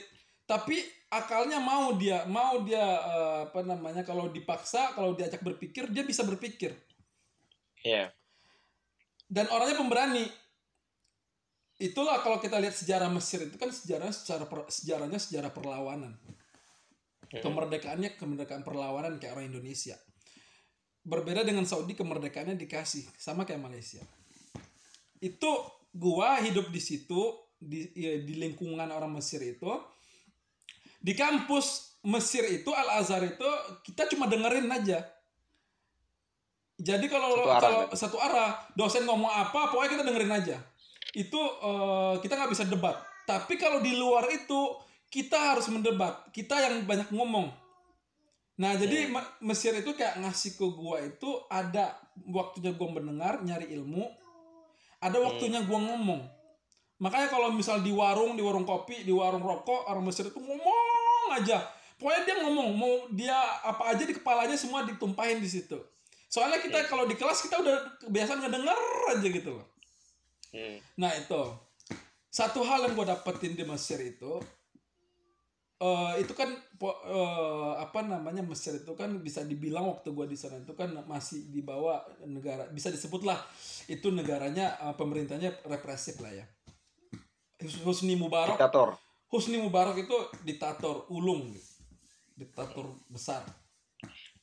B: tapi akalnya mau dia, mau dia eh, apa namanya kalau dipaksa, kalau diajak berpikir dia bisa berpikir
A: Iya
B: dan orangnya pemberani. Itulah kalau kita lihat sejarah Mesir itu kan sejarahnya secara per- sejarahnya sejarah perlawanan.
A: Mm-mm.
B: Kemerdekaannya kemerdekaan perlawanan kayak orang Indonesia. Berbeda dengan Saudi kemerdekaannya dikasih sama kayak Malaysia. Itu gua hidup di situ di ya, di lingkungan orang Mesir itu di kampus Mesir itu Al Azhar itu kita cuma dengerin aja. Jadi kalau
A: Satu arah
B: kalau
A: berarti.
B: satu arah dosen ngomong apa pokoknya kita dengerin aja. Itu eh, kita nggak bisa debat. Tapi kalau di luar itu kita harus mendebat. Kita yang banyak ngomong. Nah, jadi
A: Hmm.
B: Me- Mesir itu kayak ngasih ke gua itu ada waktunya gua mendengar, nyari ilmu. Ada waktunya gua ngomong. Makanya kalau misal di warung, di warung kopi, di warung rokok, orang Mesir itu ngomong aja. Pokoknya dia ngomong, mau dia apa aja di kepalanya semua ditumpahin di situ. Soalnya kita kalau di kelas kita udah kebiasaan ngedenger aja gitu loh.
A: Hmm.
B: Nah itu satu hal yang gue dapetin di Mesir itu eh itu kan eh, apa namanya Mesir itu kan bisa dibilang waktu gue di sana itu kan masih di bawah negara bisa disebut lah itu negaranya eh, pemerintahnya represif lah ya Husni Mubarak
A: diktator
B: Husni Mubarak itu diktator ulung gitu. diktator besar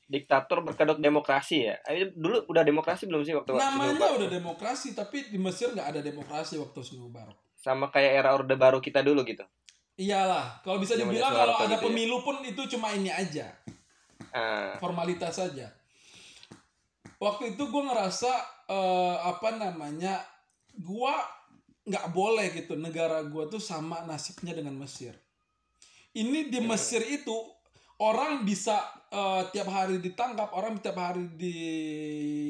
A: diktator berkedok demokrasi ya Ayo, dulu udah demokrasi belum sih waktu
B: namanya
A: Mubarak?
B: udah demokrasi tapi di Mesir nggak ada demokrasi waktu Husni Mubarak
A: sama kayak era orde baru kita dulu gitu
B: Iyalah, kalau bisa dibilang kalau ada
A: gitu ya.
B: pemilu pun itu cuma ini aja,
A: ah
B: formalitas saja. Waktu itu gue ngerasa eh, apa namanya, gue nggak boleh gitu negara gue tuh sama nasibnya dengan Mesir. Ini di Mesir itu orang bisa eh, tiap hari ditangkap, orang tiap hari di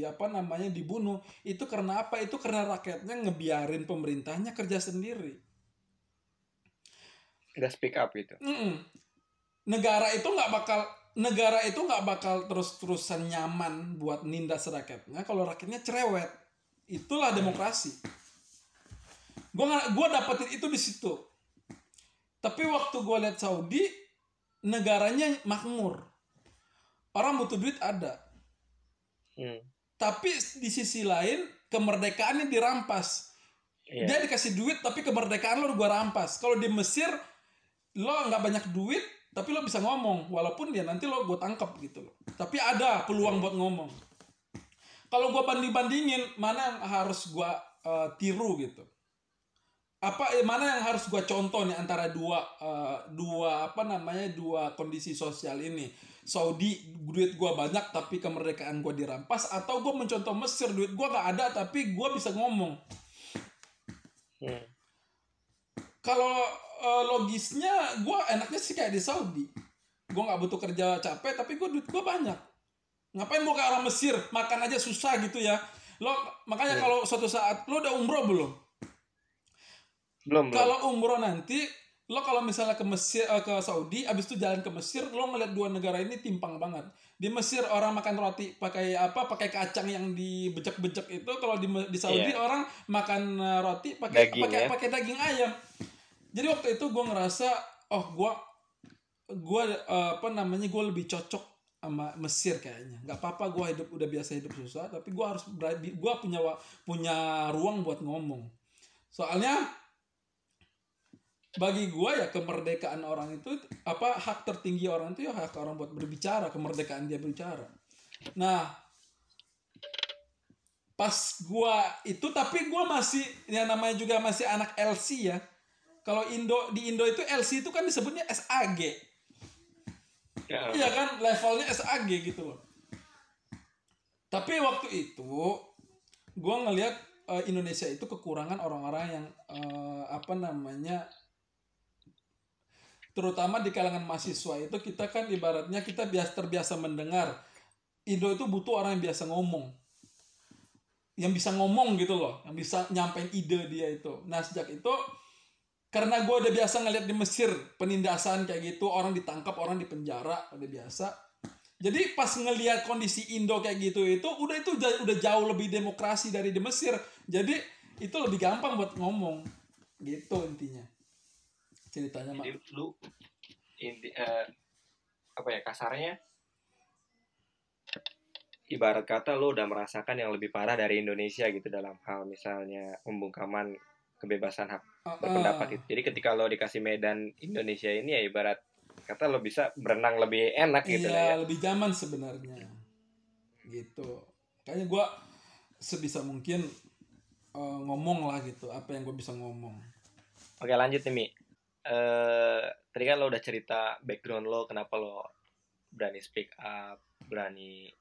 B: apa namanya dibunuh. Itu karena apa? Itu karena rakyatnya ngebiarin pemerintahnya kerja sendiri.
A: nggak speak up gitu
B: Mm-mm. Negara itu nggak bakal negara itu nggak bakal terus-terusan nyaman buat nindas rakyatnya kalau rakyatnya cerewet. Itulah demokrasi. Gua gua dapetin itu di situ. Tapi waktu gua lihat Saudi negaranya makmur. Orang butuh duit ada.
A: hmm.
B: Tapi di sisi lain kemerdekaannya dirampas.
A: Iya.
B: Dia dikasih duit tapi kemerdekaan lo gua rampas. Kalau di Mesir lo nggak banyak duit tapi lo bisa ngomong walaupun dia nanti lo gue tangkap gitu loh. Tapi ada peluang buat ngomong. Kalau gua banding bandingin mana yang harus gua eh, tiru gitu. Apa eh, mana yang harus gua contoh nih antara dua eh, dua apa namanya dua kondisi sosial ini. Saudi duit gua banyak tapi kemerdekaan gua dirampas atau gua mencontoh Mesir duit gua nggak ada tapi gua bisa ngomong.
A: Hmm.
B: kalau uh, logisnya gue enaknya sih kayak di Saudi gue nggak butuh kerja capek tapi gue duit gue banyak ngapain mau kayak orang Mesir makan aja susah gitu ya lo makanya yeah. kalau suatu saat lo udah umroh belum
A: belum
B: kalau umroh nanti lo kalau misalnya ke Mesir uh, ke Saudi abis itu jalan ke Mesir lo ngeliat dua negara ini timpang banget. Di Mesir orang makan roti pakai apa pakai kacang yang dibecek-becek itu kalau di di Saudi yeah. orang makan eh, roti pakai pakai ya? pakai daging ayam. Jadi waktu itu gue ngerasa oh gue gue uh, apa namanya gue lebih cocok sama Mesir kayaknya. Nggak apa-apa gue hidup udah biasa hidup susah tapi gue harus gue punya punya ruang buat ngomong. Soalnya bagi gue ya kemerdekaan orang itu apa hak tertinggi orang itu ya hak orang buat berbicara kemerdekaan dia berbicara. Nah pas gue itu tapi gue masih yang namanya juga masih anak LC ya. Kalau Indo di Indo itu LC itu kan disebutnya SAG ya. iya kan? Levelnya SAG gitu loh. Tapi waktu itu gue ngelihat uh, Indonesia itu kekurangan orang-orang yang uh, apa namanya terutama di kalangan mahasiswa itu kita kan ibaratnya kita biasa terbiasa mendengar Indo itu butuh orang yang biasa ngomong. Yang bisa ngomong gitu loh yang bisa nyampein ide dia itu. Nah sejak itu karena gue udah biasa ngeliat di Mesir penindasan kayak gitu orang ditangkap orang dipenjara udah biasa. Jadi pas ngelihat kondisi Indo kayak gitu itu udah itu udah jauh lebih demokrasi dari di Mesir. Jadi itu lebih gampang buat ngomong. Gitu intinya ceritanya
A: jadi lu inti uh, apa ya kasarnya ibarat kata lo udah merasakan yang lebih parah dari Indonesia gitu dalam hal misalnya pembungkaman kebebasan hak uh, berpendapat itu. Jadi ketika lo dikasih medan Indonesia ini ya ibarat kata lo bisa berenang lebih enak gitu
B: iya, ya. lebih zaman sebenarnya. Gitu. Kayaknya gue sebisa mungkin uh, ngomong lah gitu apa yang gue bisa ngomong.
A: Oke lanjut nih Mi. Uh, tadi kan lo udah cerita background lo kenapa lo berani speak up, berani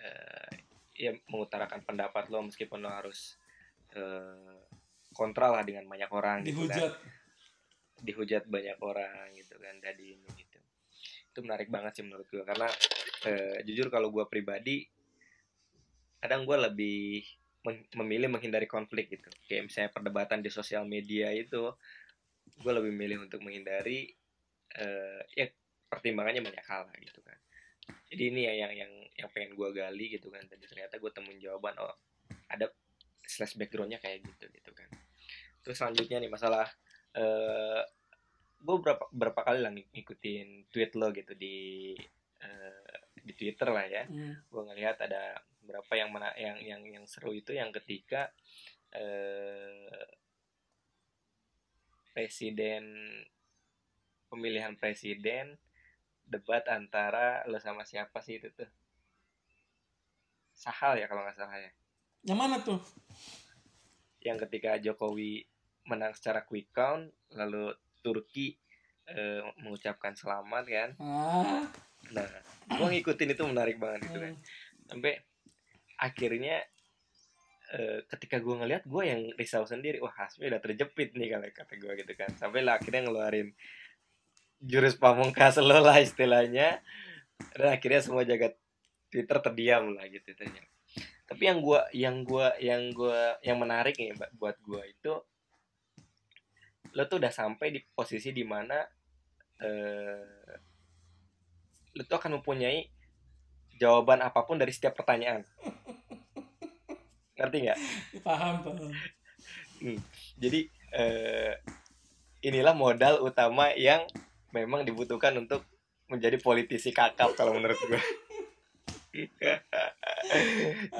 A: uh, ya mengutarakan pendapat lo meskipun lo harus uh, kontra lah dengan banyak orang
B: dihujat gitu
A: kan. dihujat. Banyak orang gitu kan tadi ini gitu. Itu menarik banget sih menurut gue karena eh, jujur kalau gue pribadi kadang gue lebih memilih menghindari konflik gitu. Kayak misalnya perdebatan di sosial media itu gue lebih milih untuk menghindari eh, ya pertimbangannya banyak hal gitu kan. Jadi ini ya yang yang yang pengen gue gali gitu kan. Tadi ternyata gue temuin jawaban oh ada slash backgroundnya kayak gitu gitu kan. Terus selanjutnya nih masalah uh, eh, gue berapa berapa kali lah ngikutin tweet lo gitu di uh, di Twitter lah ya. Hmm. gue ngelihat ada berapa yang mana yang yang yang seru itu yang ketika uh, presiden pemilihan presiden debat antara lo sama siapa sih itu tuh Sahal ya kalau nggak salah ya
B: yang mana tuh?
A: Yang ketika Jokowi menang secara quick count, lalu Turki e, mengucapkan selamat kan? Ah. Nah, gua ngikutin itu menarik banget itu kan. Hmm. Sampai akhirnya e, ketika gua ngeliat gua yang risau sendiri, wah Hasmi udah terjepit nih kalau kata gua gitu kan. Sampai lah akhirnya ngeluarin jurus pamungkas lo lah istilahnya. Dan akhirnya semua jagat Twitter terdiam lah gitu ternyata tapi yang gua yang gua yang gua yang menarik nih buat gua itu lo tuh udah sampai di posisi di mana eh, lo tuh akan mempunyai jawaban apa pun dari setiap pertanyaan ngerti nggak?
B: Paham paham.
A: Hmm, jadi eh, inilah modal utama yang memang dibutuhkan untuk menjadi politisi kakap kalau menurut gue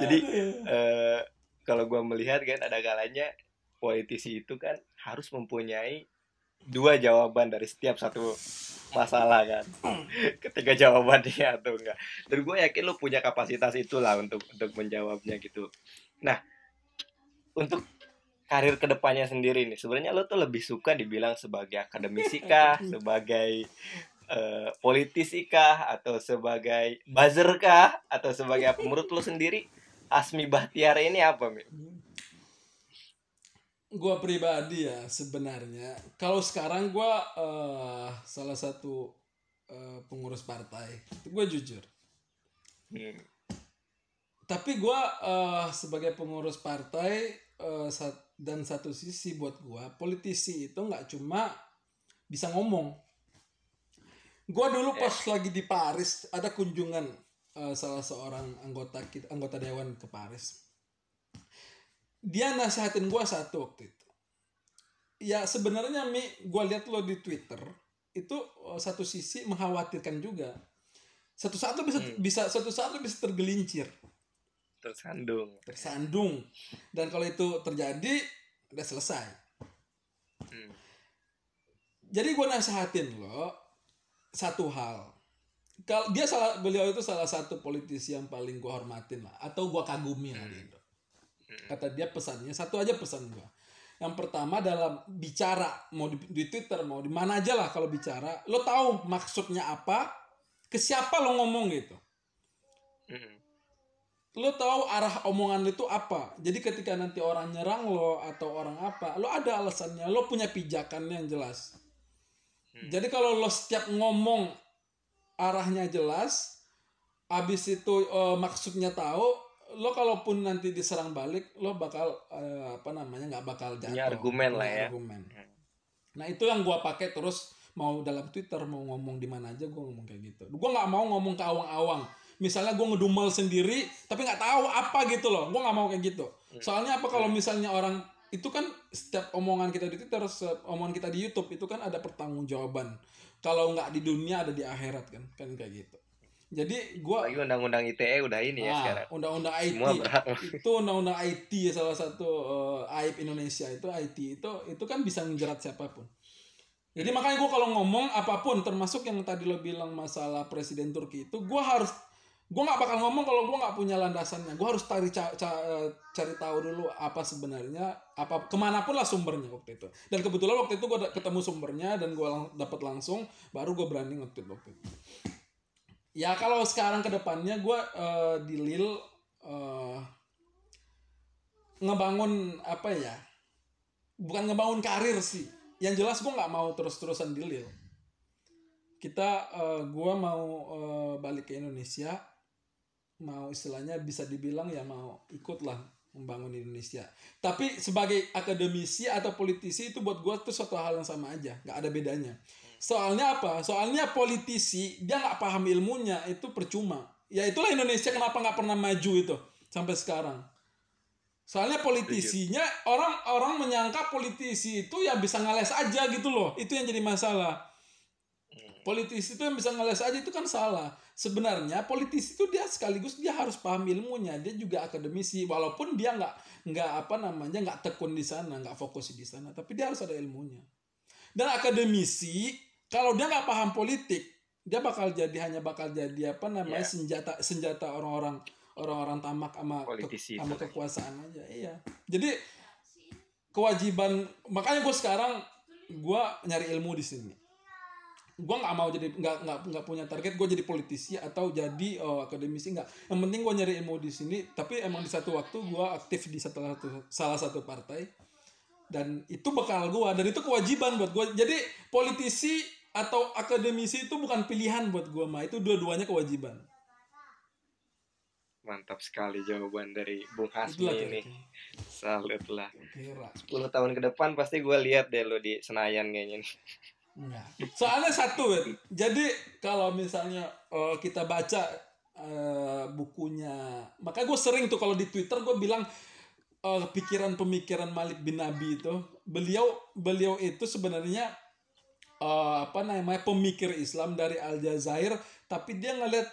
A: jadi uh, kalau gue melihat kan ada kalanya politisi itu kan harus mempunyai dua jawaban dari setiap satu masalah kan. Ketika jawabannya atau enggak. Dan gue yakin lo punya kapasitas itulah untuk untuk menjawabnya gitu nah untuk karir ke depannya sendiri nih sebenarnya lo tuh lebih suka dibilang sebagai akademisi kah sebagai uh, politisi kah atau sebagai buzzer kah atau sebagai apa menurut lo sendiri Asmi Bahtiar ini apa Mi?
B: Gua pribadi ya sebenarnya kalau sekarang gua eh, salah satu eh, pengurus partai. Gue jujur.
A: Hmm.
B: Tapi gua eh, sebagai pengurus partai eh, sat- dan satu sisi buat gua politisi itu nggak cuma bisa ngomong. Gua dulu pas lagi di Paris ada kunjungan eh, salah seorang anggota kita, anggota dewan ke Paris. Dia nasihatin gua satu waktu itu. Ya sebenarnya Mi, gua lihat lo di Twitter itu eh, satu sisi mengkhawatirkan juga. Satu saat lo bisa bisa satu saat lo bisa tergelincir
A: Tersandung.
B: tersandung dan kalau itu terjadi udah selesai
A: Hmm.
B: jadi gue nasihatin lo satu hal kalau dia salah beliau itu salah satu politisi yang paling gue hormatin lah atau gue kagumi lah di Indo. kata dia pesannya satu aja pesan gue yang pertama dalam bicara mau di, di Twitter mau di mana aja lah kalau bicara lo tahu maksudnya apa ke siapa lo ngomong gitu
A: Hmm.
B: Lo tahu arah omongan lo itu apa? Jadi ketika nanti orang nyerang lo atau orang apa lo ada alasannya. Lo punya pijakannya yang jelas. Jadi kalau lo setiap ngomong arahnya jelas abis itu eh, maksudnya tahu lo kalaupun nanti diserang balik lo bakal eh, apa namanya nggak bakal jatuh.
A: Punya argumen lah ya.
B: argumen. nah itu yang gua pakai terus mau dalam Twitter mau ngomong di mana aja gua ngomong kayak gitu. Gua nggak mau ngomong ke awang-awang misalnya gua ngedumel sendiri tapi nggak tahu apa gitu loh. Gua nggak mau kayak gitu. Soalnya apa kalau misalnya orang itu kan setiap omongan kita di Twitter setiap omongan kita di YouTube itu kan ada pertanggungjawaban. Kalau nggak di dunia ada di akhirat kan kan kayak gitu. Jadi gua
A: Lagi undang-undang ITE udah ini ya
B: Ah,
A: sekarang.
B: undang-undang IT
A: Semua
B: itu undang-undang IT salah satu eh, aib Indonesia. Itu IT itu itu kan bisa menjerat siapa pun. Jadi makanya gue kalau ngomong apa pun termasuk yang tadi lo bilang masalah presiden Turki itu gue harus gue nggak bakal ngomong kalau gue nggak punya landasannya. Gue harus cari ca- ca- cari tahu dulu apa sebenarnya apa ke mana pun lah sumbernya waktu itu. Dan kebetulan waktu itu gue ketemu sumbernya dan gue lang- dapat langsung baru gue berani waktu itu. Ya kalau sekarang ke depannya gue eh, di Lil eh, ngebangun apa ya? Bukan ngebangun karir sih. Yang jelas gue nggak mau terus-terusan di Lil. Kita eh, gue mau eh, balik ke Indonesia mau istilahnya bisa dibilang ya mau ikut lah membangun Indonesia. Tapi sebagai akademisi atau politisi itu buat gue tuh suatu hal yang sama aja nggak ada bedanya. Soalnya apa? Soalnya politisi dia nggak paham ilmunya itu percuma. Ya itulah Indonesia kenapa nggak pernah maju itu sampai sekarang. Soalnya politisinya orang orang menyangka politisi itu ya bisa ngeles aja gitu loh. Itu yang jadi masalah. Politisi itu yang bisa ngeles aja itu kan salah sebenarnya politisi itu dia sekaligus dia harus paham ilmunya. Dia juga akademisi walaupun dia nggak nggak apa namanya nggak tekun di sana nggak fokus di sana tapi dia harus ada ilmunya. Dan akademisi kalau dia nggak paham politik dia bakal jadi hanya bakal jadi apa namanya
A: Iya.
B: senjata senjata orang-orang orang-orang tamak sama ke- sama kekuasaan aja. Iya. Jadi kewajiban makanya gue sekarang gue nyari ilmu di sini gue nggak mau jadi nggak nggak nggak punya target gue jadi politisi atau jadi oh, akademisi nggak. Yang penting gue nyari ilmu di sini tapi emang di satu waktu gue aktif di salah satu salah satu partai. Dan itu bekal gue dan itu kewajiban buat gue jadi politisi atau akademisi itu bukan pilihan buat gue mah itu dua-duanya kewajiban.
A: Mantap sekali jawaban dari Bung Hasmi
B: itulah
A: ini. Salut lah.
B: kira.
A: 10 tahun ke depan pasti gue lihat deh lo di Senayan kayaknya. nih.
B: Enggak. Soalnya satu, Wet. jadi kalau misalnya eh, kita baca eh, bukunya, makanya gue sering tuh kalau di Twitter gue bilang eh, pikiran-pemikiran Malik bin Nabi itu, beliau beliau itu sebenarnya eh, apa namanya pemikir Islam dari Aljazair, tapi dia ngelihat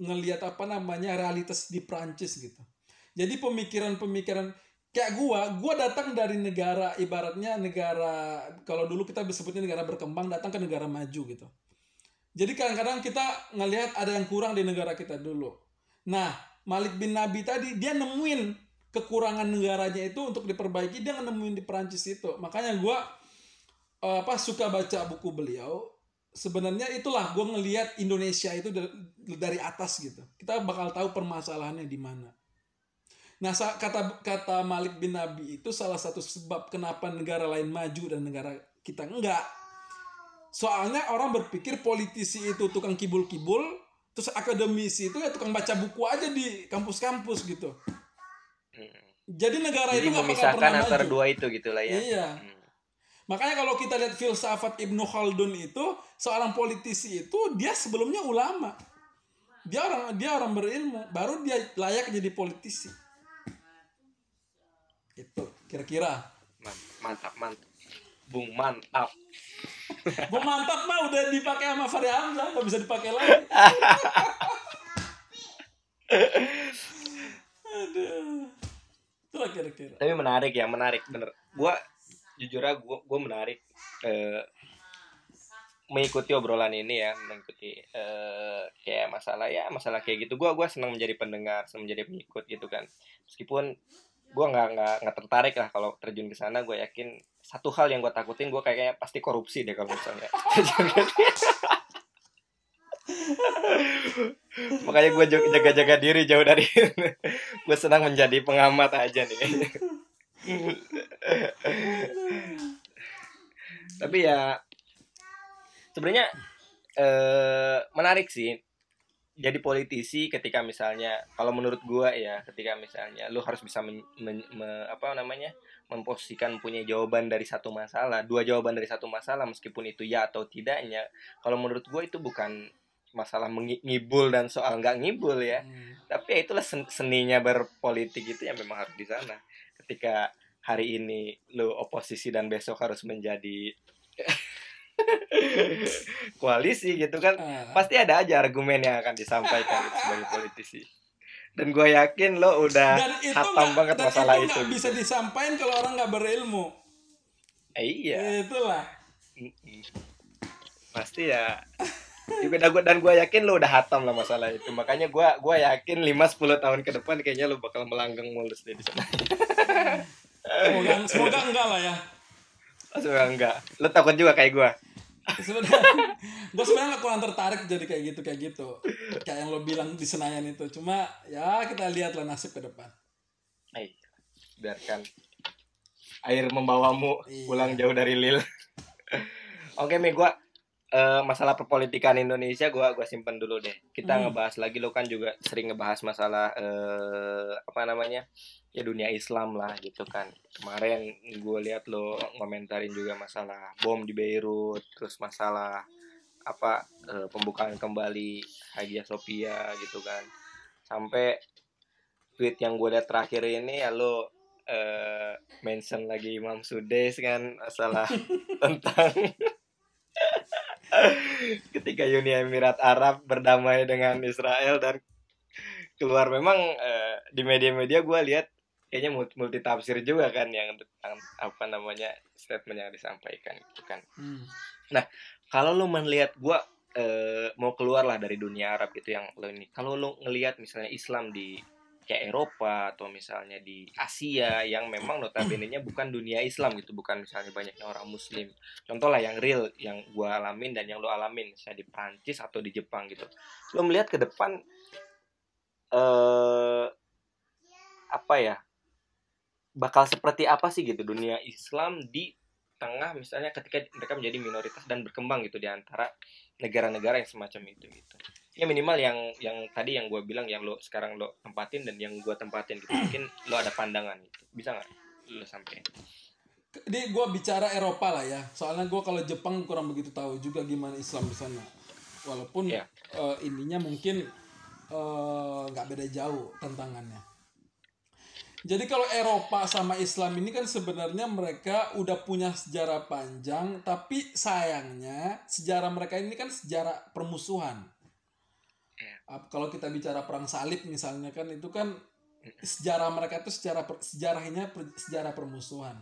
B: ngelihat apa namanya realitas di Prancis gitu. Jadi pemikiran-pemikiran kayak gua, gua datang dari negara ibaratnya negara kalau dulu kita sebutnya negara berkembang datang ke negara maju gitu. Jadi kadang-kadang kita ngelihat ada yang kurang di negara kita dulu. Nah, Malik bin Nabi tadi dia nemuin kekurangan negaranya itu untuk diperbaiki dia nemuin di Perancis itu. Makanya gua eh, apa suka baca buku beliau. Sebenarnya itulah gua ngelihat Indonesia itu dari atas gitu. Kita bakal tahu permasalahannya di mana. Nah, kata kata Malik bin Nabi itu salah satu sebab kenapa negara lain maju dan negara kita enggak. Soalnya orang berpikir politisi itu tukang kibul-kibul, terus akademisi itu ya tukang baca buku aja di kampus-kampus gitu. Jadi negara
A: Jadi
B: itu
A: memisahkan
B: pernah
A: antara
B: maju.
A: dua itu gitu lah ya.
B: Iya.
A: Hmm.
B: Makanya kalau kita lihat filsafat Ibnu Khaldun itu seorang politisi itu dia sebelumnya ulama. Dia orang dia orang berilmu, baru dia layak jadi politisi. Itu kira-kira.
A: Man- Mantap, mantap. Bung mantap.
B: Gua mantap mah udah dipakai sama Fahri Hamzah, nggak bisa dipakai lagi. Aduh. Itulah kira-kira.
A: Tapi menarik ya, menarik bener. Gua jujur aja gua gua menarik eh, mengikuti obrolan ini ya, mengikuti eh, kayak masalah ya, masalah kayak gitu. Gua gua senang menjadi pendengar, senang menjadi pengikut gitu kan. Meskipun gua nggak nggak nggak tertarik lah kalau terjun ke sana. Gue yakin satu hal yang gue takutin, gue kayaknya pasti korupsi deh kalau misalnya. Makanya gue jaga-jaga diri jauh dari gue senang menjadi pengamat aja nih. Tapi ya sebenarnya eh, menarik sih jadi politisi ketika misalnya kalau menurut gua ya ketika misalnya lu harus bisa men, men- me- apa namanya memposisikan punya jawaban dari satu masalah dua jawaban dari satu masalah meskipun itu ya atau tidaknya kalau menurut gua itu bukan masalah ngibul dan soal nggak ngibul ya
B: Hmm.
A: tapi ya itulah sen- seninya berpolitik itu yang memang harus di sana ketika hari ini lu oposisi dan besok harus menjadi koalisi gitu kan
B: Ah,
A: pasti ada aja argumen yang akan disampaikan sebagai politisi dan gue yakin lo udah hatam banget
B: dan
A: masalah
B: itu
A: itu, gitu.
B: bisa disampaikan kalau orang nggak berilmu.
A: Eh, iya
B: Itulah.
A: Pasti ya juga dan gue dan gue yakin lo udah hatam lah masalah itu makanya gue gua yakin 5-10 tahun ke depan kayaknya lo bakal melanggang mulus deh di sana
B: Semoga, semoga enggak lah ya.
A: Semoga enggak. Lo takut juga kayak gue
B: sebenarnya gue sebenarnya kurang tertarik jadi kayak gitu kayak gitu. Kayak yang lo bilang di Senayan itu. Cuma ya kita lihatlah nasib ke depan.
A: Ayo, biarkan air membawamu
B: Iya.
A: pulang jauh dari Lil. Oke, Mi, gua eh, masalah perpolitikan Indonesia gua gua simpen dulu deh. Kita
B: Hmm.
A: ngebahas lagi lo kan juga sering ngebahas masalah eh, apa namanya? Ya dunia Islam lah gitu kan. Kemarin gue lihat lo ngomentarin juga masalah bom di Beirut, terus masalah apa eh, pembukaan kembali Hagia Sophia gitu kan. Sampai tweet yang gue lihat terakhir ini ya lo eh, mention lagi Imam Sudes kan masalah tentang ketika Uni Emirat Arab berdamai dengan Israel dan keluar memang eh, di media-media gue lihat kayaknya multi, multi tafsir juga kan yang tentang apa namanya statement yang disampaikan gitu kan
B: Hmm.
A: kalau lo melihat gue eh, mau keluar lah dari dunia Arab gitu yang lo ini kalau lo ngelihat misalnya Islam di kayak Eropa atau misalnya di Asia yang memang notabene-nya bukan dunia Islam gitu bukan misalnya banyaknya orang Muslim. Contoh lah yang real yang gue alamin dan yang lo alamin misalnya di Prancis atau di Jepang gitu. Lo melihat ke depan eh apa ya bakal seperti apa sih gitu dunia Islam di tengah misalnya ketika mereka menjadi minoritas dan berkembang gitu di antara negara-negara yang semacam itu gitu ya minimal yang yang tadi yang gue bilang yang lo sekarang lo tempatin dan yang gue tempatin gitu. Mungkin lo ada pandangan gitu. Bisa nggak lo sampai
B: Ini gue bicara Eropa lah ya. Soalnya gue kalau Jepang kurang begitu tahu juga gimana Islam di sana. Walaupun
A: Iya.
B: eh, ininya mungkin eh, nggak beda jauh tantangannya. Jadi kalau Eropa sama Islam ini kan sebenarnya mereka udah punya sejarah panjang, tapi sayangnya sejarah mereka ini kan sejarah permusuhan. Ap- Kalau kita bicara perang salib misalnya kan itu kan sejarah mereka itu sejarah per- sejarahnya per- sejarah permusuhan.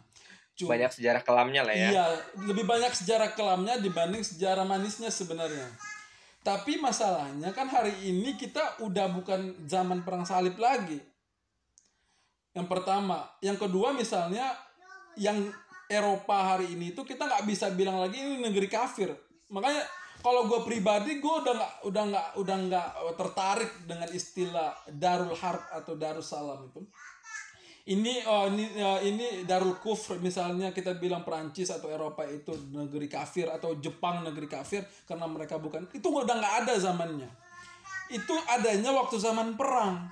B: Cuma-
A: banyak sejarah kelamnya lah ya
B: Iya, lebih banyak sejarah kelamnya dibanding sejarah manisnya sebenarnya. Tapi masalahnya kan hari ini kita udah bukan zaman perang salib lagi. Yang pertama, yang kedua misalnya yang Eropa hari ini itu kita nggak bisa bilang lagi ini negeri kafir. Makanya kalau gue pribadi gue udah nggak udah nggak udah nggak tertarik dengan istilah Darul Harb atau Darussalam itu. ini oh ini ya, ini Darul Kufr misalnya kita bilang Prancis atau Eropa itu negeri kafir atau Jepang negeri kafir karena mereka bukan itu udah nggak ada zamannya. Itu adanya waktu zaman perang.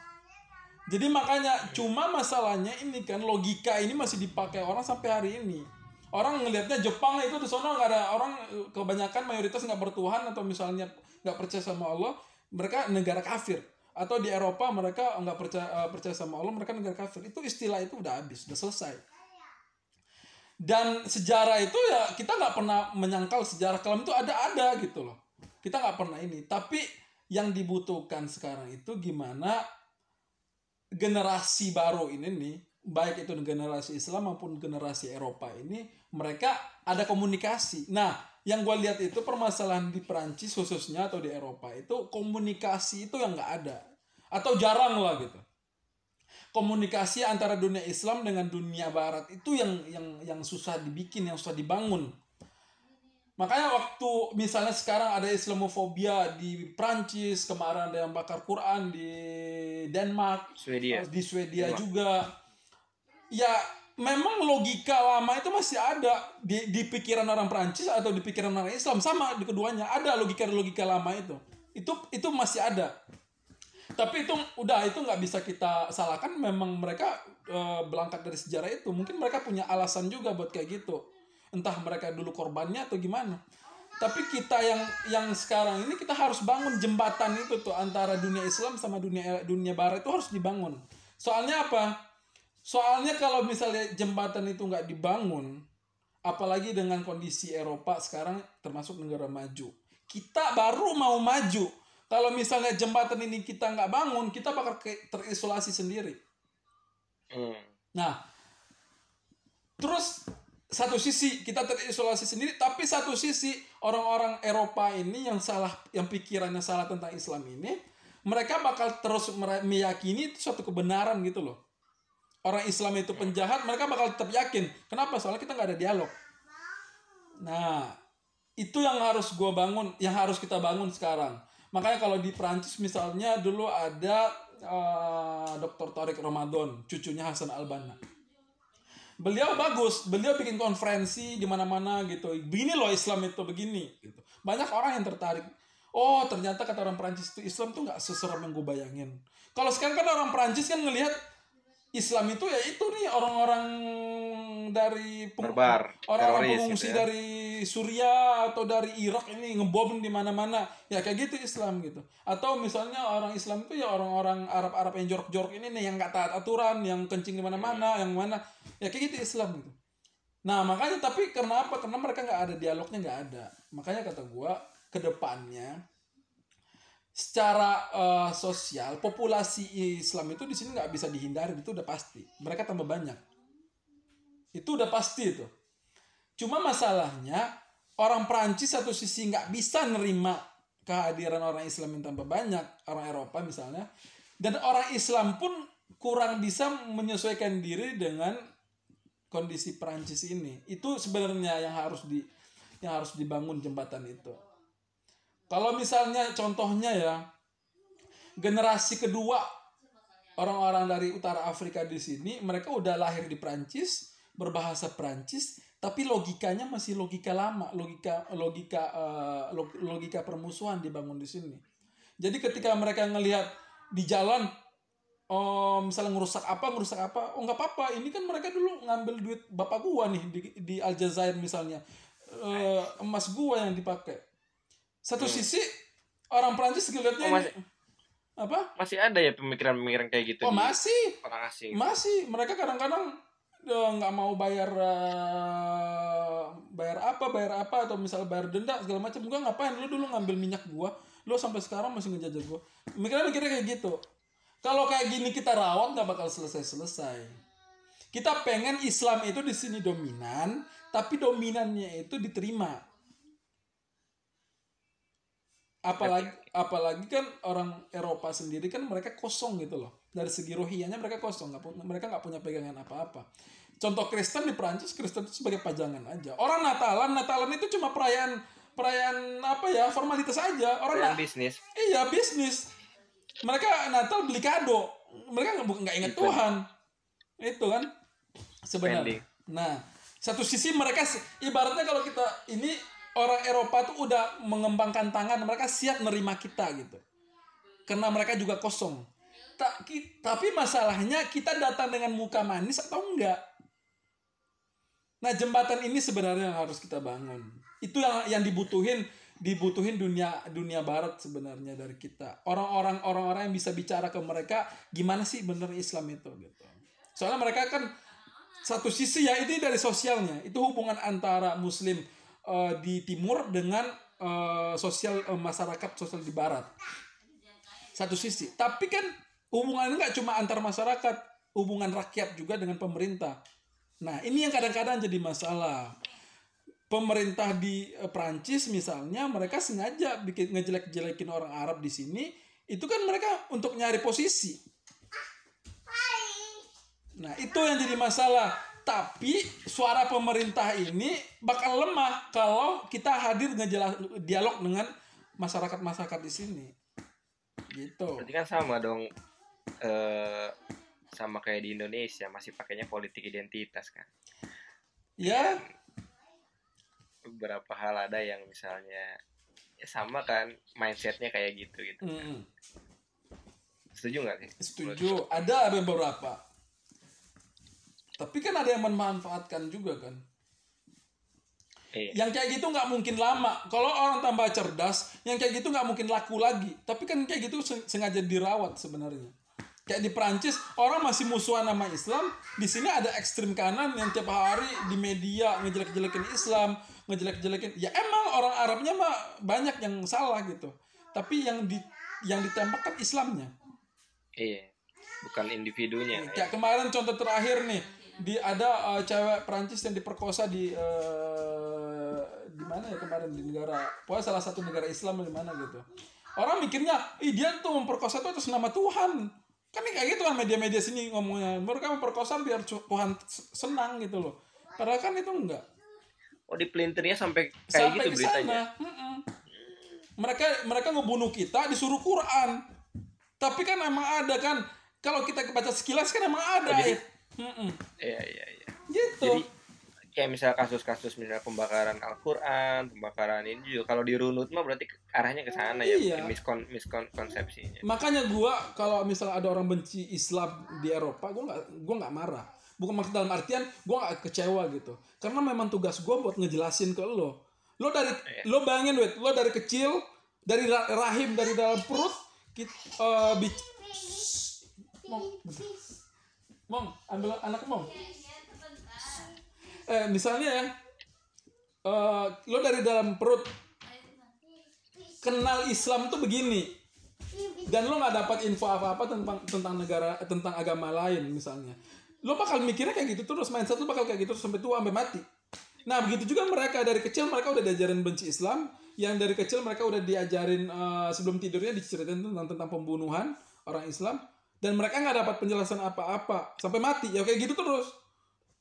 B: Jadi makanya cuma masalahnya ini kan logika ini masih dipakai orang sampai hari ini orang ngelihatnya Jepang itu di sana nggak ada orang kebanyakan mayoritas nggak bertuhan atau misalnya nggak percaya sama Allah mereka negara kafir. Atau di Eropa mereka nggak percaya uh, percaya sama Allah mereka negara kafir. Itu istilah itu udah habis udah selesai. Dan sejarah itu ya kita nggak pernah menyangkal sejarah kelam itu ada ada gitu loh. Kita nggak pernah ini. Tapi yang dibutuhkan sekarang itu gimana generasi baru ini nih baik itu generasi Islam maupun generasi Eropa ini mereka ada komunikasi. Nah yang gue lihat itu permasalahan di Perancis khususnya atau di Eropa itu komunikasi itu yang nggak ada. Atau jarang lah gitu. Komunikasi antara dunia Islam dengan dunia Barat itu yang yang yang susah dibikin yang susah dibangun. Makanya waktu misalnya sekarang ada Islamofobia di Prancis kemarin ada yang bakar Quran di Denmark
A: Swedia.
B: di Swedia Denmark. juga ya memang logika lama itu masih ada di, di pikiran orang Prancis atau di pikiran orang Islam. Sama di keduanya. Ada logika logika lama itu. Itu itu masih ada. Tapi itu udah itu nggak bisa kita salahkan. Memang mereka e, berangkat dari sejarah itu. Mungkin mereka punya alasan juga buat kayak gitu. Entah mereka dulu korbannya atau gimana. Tapi kita yang yang sekarang ini kita harus bangun jembatan itu tuh antara dunia Islam sama dunia dunia Barat itu harus dibangun. Soalnya apa Soalnya kalau misalnya jembatan itu nggak dibangun, apalagi dengan kondisi Eropa sekarang termasuk negara maju, kita baru mau maju. Kalau misalnya jembatan ini kita nggak bangun, kita bakal terisolasi sendiri. Hmm. Nah, terus satu sisi kita terisolasi sendiri, tapi satu sisi orang-orang Eropa ini yang salah, yang pikirannya salah tentang Islam ini, mereka bakal terus meyakini itu suatu kebenaran gitu loh orang Islam itu penjahat, mereka bakal tetap yakin. Kenapa? Soalnya kita nggak ada dialog. Nah, itu yang harus gue bangun, yang harus kita bangun sekarang. Makanya kalau di Prancis misalnya dulu ada uh, eh, Dr. Tariq Ramadan, cucunya Hasan Albana. Beliau bagus, beliau bikin konferensi di mana-mana gitu. Begini loh Islam itu begini gitu. Banyak orang yang tertarik. Oh, ternyata kata orang Prancis itu Islam tuh nggak seseram yang gue bayangin. Kalau sekarang kan orang Prancis kan ngelihat Islam itu ya itu nih orang-orang dari orang-orang pengungsi gitu ya. dari Suriah atau dari Irak ini ngebom di mana-mana. Ya kayak gitu Islam gitu. Atau misalnya orang Islam itu ya orang-orang Arab-Arab yang jorok-jorok ini nih yang nggak taat aturan yang kencing di mana-mana yang mana. Ya kayak gitu Islam gitu. Nah makanya tapi karena apa karena mereka nggak ada dialognya nggak ada. Makanya kata gua ke depannya secara uh, sosial populasi Islam itu di sini nggak bisa dihindari itu udah pasti. Mereka tambah banyak. Itu udah pasti itu. Cuma masalahnya orang Prancis satu sisi nggak bisa nerima kehadiran orang Islam yang tambah banyak orang Eropa misalnya dan orang Islam pun kurang bisa menyesuaikan diri dengan kondisi Prancis ini. Itu sebenarnya yang harus di yang harus dibangun jembatan itu kalau misalnya contohnya ya generasi kedua orang-orang dari utara Afrika di sini mereka udah lahir di Prancis, berbahasa Prancis, tapi logikanya masih logika lama, logika logika uh, logika permusuhan dibangun di sini. Jadi ketika mereka ngelihat di jalan oh misalnya ngerusak apa ngerusak apa oh nggak apa-apa ini kan mereka dulu ngambil duit bapak gua nih di, di Aljazair misalnya uh, emas gua yang dipakai satu hmm. sisi orang Prancis ngeliatnya oh, masih, apa?
A: Masih ada ya pemikiran-pemikiran kayak gitu.
B: Oh, masih. Orang asing. Masih. Mereka kadang-kadang eh, nggak mau bayar uh, bayar apa bayar apa atau misalnya bayar denda segala macam gua ngapain lu dulu ngambil minyak gua lu sampai sekarang masih ngejajah gua mikirnya mikirnya kayak gitu kalau kayak gini kita rawat nggak bakal selesai selesai kita pengen Islam itu di sini dominan tapi dominannya itu diterima apalagi apalagi kan orang Eropa sendiri kan mereka kosong gitu loh. Dari segi rohianya mereka kosong nggak punya mereka nggak punya pegangan apa-apa. Contoh Kristen di Prancis Kristen itu sebagai pajangan aja. Orang Natalan Natalan itu cuma perayaan perayaan apa ya formalitas aja. Orang
A: perayaan bisnis.
B: Iya bisnis. Mereka Natal beli kado. Mereka nggak nggak ingat Tuhan. Itu kan. Sebenarnya. Nah, satu sisi mereka ibaratnya kalau kita ini orang Eropa tuh udah mengembangkan tangan, mereka siap nerima kita gitu. Karena mereka juga kosong. Ta- ki- tapi masalahnya kita datang dengan muka manis atau enggak? Nah, jembatan ini sebenarnya yang harus kita bangun. Itu yang yang dibutuhin dibutuhin dunia dunia barat sebenarnya dari kita. Orang-orang orang-orang yang bisa bicara ke mereka gimana sih bener Islam itu gitu. Soalnya mereka kan satu sisi ya itu dari sosialnya. Itu hubungan antara muslim eh, di timur dengan eh, sosial eh, masyarakat sosial di barat. Satu sisi. Tapi kan hubungannya nggak cuma antar masyarakat, hubungan rakyat juga dengan pemerintah. Nah, ini yang kadang-kadang jadi masalah. Pemerintah di eh, Prancis misalnya, mereka sengaja bikin ngejelek-jelekin orang Arab di sini, itu kan mereka untuk nyari posisi. Nah, itu yang jadi masalah. Tapi suara pemerintah ini bakal lemah kalau kita hadir ngejelas dialog dengan masyarakat-masyarakat di sini. Gitu.
A: Berarti kan sama dong eh sama kayak di Indonesia masih pakainya politik identitas kan.
B: Ya,
A: Beberapa hal ada yang misalnya ya sama kan mindsetnya kayak gitu gitu.
B: mm,
A: Setuju nggak sih?
B: setuju. Ada beberapa. Tapi kan ada yang memanfaatkan juga kan.
A: Iya.
B: Yang kayak gitu nggak mungkin lama. Kalau orang tambah cerdas, yang kayak gitu nggak mungkin laku lagi. Tapi kan kayak gitu sen- sengaja dirawat sebenarnya. Kayak di Perancis, orang masih musuhan sama Islam. Di sini ada ekstrim kanan yang tiap hari di media ngejelek-jelekin Islam, ngejelek-jelekin. Ya emang orang Arabnya mah banyak yang salah gitu. Tapi yang di yang ditembak kan Islamnya.
A: Iya. Bukan individunya. ya.
B: Kayak kemarin contoh terakhir nih, di ada uh, cewek Prancis yang diperkosa di uh, di mana ya kemarin di negara, pokoknya salah satu negara Islam di mana gitu. Orang mikirnya, ih dia tuh memperkosa tuh atas nama Tuhan. Kan ini kayak gitu kan media-media sini ngomongnya, mereka memperkosa biar Tuhan senang gitu loh. Padahal kan itu enggak.
A: Oh di pelintirnya sampai kayak
B: Sampai
A: gitu
B: ke sana.
A: beritanya.
B: Mereka mereka ngebunuh kita disuruh Quran. Tapi kan emang ada kan kalau kita baca sekilas kan emang ada
A: Oh, jadi-
B: ya.
A: Iya iya iya.
B: Gitu.
A: Jadi kayak misal kasus-kasus misalnya pembakaran Al-Qur'an, pembakaran ini juga kalau dirunut mah berarti arahnya ke sana ya,
B: Iya.
A: miskon miskonsepsinya.
B: Makanya gua kalau misalnya ada orang benci Islam di Eropa, gua nggak gua nggak marah. Bukan maksud dalam artian gua nggak kecewa gitu. Karena memang tugas gua buat ngejelasin ke lo. Lo dari
A: Iya.
B: lo bayangin wait, lo dari kecil dari ra- rahim dari dalam perut kita eh, bic- Mong, ambil anak Mong. Eh, misalnya ya, eh, lo dari dalam perut kenal Islam tuh begini, dan lo nggak dapat info apa-apa tentang tentang negara tentang agama lain misalnya. Lo bakal mikirnya kayak gitu terus mindset lo bakal kayak gitu terus sampai tua sampai mati. Nah begitu juga mereka dari kecil mereka udah diajarin benci Islam yang dari kecil mereka udah diajarin eh, sebelum tidurnya diceritain tentang tentang pembunuhan orang Islam dan mereka nggak dapat penjelasan apa-apa. Sampai mati. Ya kayak gitu terus.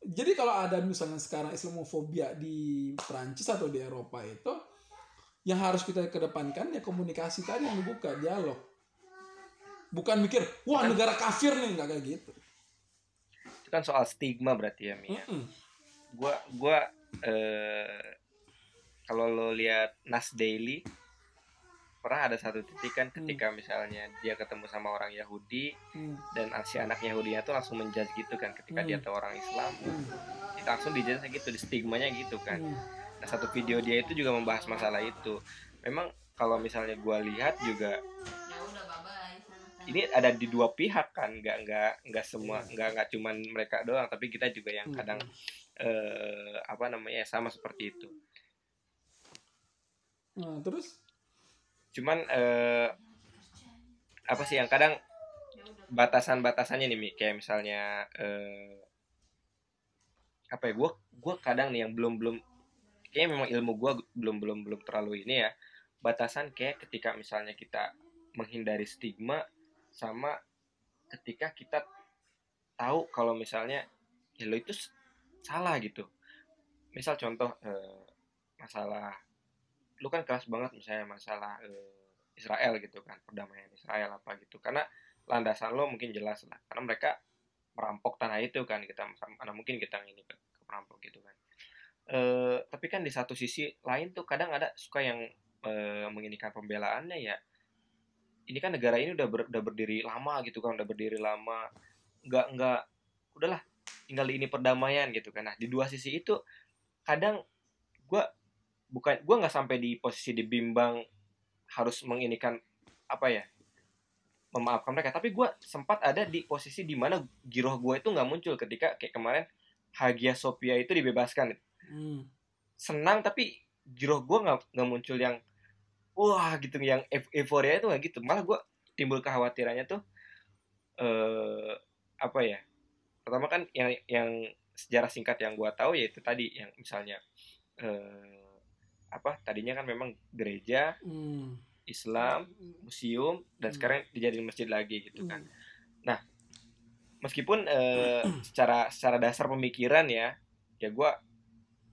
B: Jadi kalau ada misalnya sekarang Islamofobia di Prancis atau di Eropa itu yang harus kita kedepankan ya komunikasi tadi yang dibuka dialog. Bukan mikir wah negara kafir nih. Nggak kayak gitu.
A: Itu kan soal stigma berarti ya, Mia.
B: Mm-mm.
A: Gua gua eh kalau lo lihat Nas Daily pernah ada satu titik kan ketika misalnya dia ketemu sama orang Yahudi
B: Hmm.
A: dan si anak Yahudinya tuh langsung menjudge gitu kan ketika
B: Hmm.
A: dia tahu orang Islam itu langsung dijudge gitu di stigmanya gitu kan
B: Hmm.
A: nah satu video dia itu juga membahas masalah itu memang kalau misalnya gua lihat juga ini ada di dua pihak kan nggak nggak nggak semua
B: Iya.
A: nggak nggak cuman mereka doang tapi kita juga yang
B: Hmm.
A: kadang eh, apa namanya sama seperti itu
B: Nah, terus
A: cuman eh, apa sih yang kadang
C: ya
A: batasan-batasannya nih kayak misalnya eh, apa ya gue gua kadang nih yang belum belum kayaknya memang ilmu gue belum belum belum terlalu ini ya. Batasan kayak ketika misalnya kita menghindari stigma sama ketika kita tahu kalau misalnya ya lo itu salah gitu. Misal contoh eh, masalah lu kan keras banget misalnya masalah eh, Israel gitu kan perdamaian Israel apa gitu. Karena landasan lo mungkin jelas lah karena mereka merampok tanah itu kan kita mana mungkin kita ini ke, ke perampok gitu kan. Eh tapi kan di satu sisi lain tuh kadang ada suka yang eh, menginikan pembelaannya ya ini kan negara ini udah ber- udah berdiri lama gitu kan udah berdiri lama nggak nggak udahlah tinggal ini perdamaian gitu kan. Nah di dua sisi itu kadang gua bukan gua nggak sampai di posisi dibimbang harus menginikan apa ya memaafkan mereka. Tapi gue sempat ada di posisi di mana giroh gue itu nggak muncul ketika kayak kemarin Hagia Sophia itu dibebaskan.
B: Hmm.
A: senang tapi giroh gue nggak nggak muncul yang wah gitu yang eu- euforia itu nggak gitu. Malah gue timbul kekhawatirannya tuh eh apa ya pertama kan yang yang sejarah singkat yang gue tahu yaitu tadi yang misalnya eh apa tadinya kan memang gereja
B: Hmm.
A: Islam museum dan
B: Hmm.
A: sekarang dijadiin masjid lagi gitu kan
B: Hmm.
A: meskipun eh, secara secara dasar pemikiran ya ya gue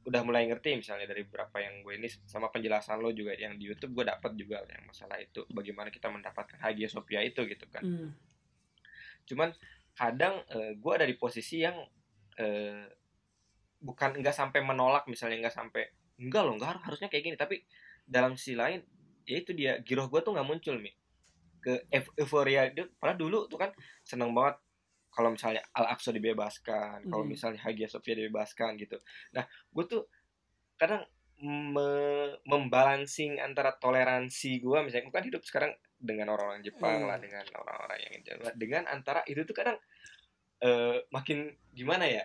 A: udah mulai ngerti misalnya dari beberapa yang gue ini sama penjelasan lo juga yang di YouTube gue dapat juga yang masalah itu bagaimana kita mendapatkan Hagia Sophia itu gitu kan
B: Hmm.
A: cuman kadang eh, gue ada di posisi yang eh, bukan enggak sampai menolak misalnya enggak sampai enggak loh enggak harus- harusnya kayak gini tapi dalam sisi lain ya itu dia giroh gue tuh nggak muncul mi ke euf- euforia itu padahal dulu tuh kan seneng banget kalau misalnya Al Aqsa dibebaskan kalau
B: Hmm.
A: misalnya Hagia Sophia dibebaskan gitu nah gue tuh kadang me- membalancing antara toleransi gue misalnya gue kan hidup sekarang dengan orang-orang Jepang
B: Hmm.
A: lah dengan orang-orang yang dengan antara itu tuh kadang eh, makin gimana ya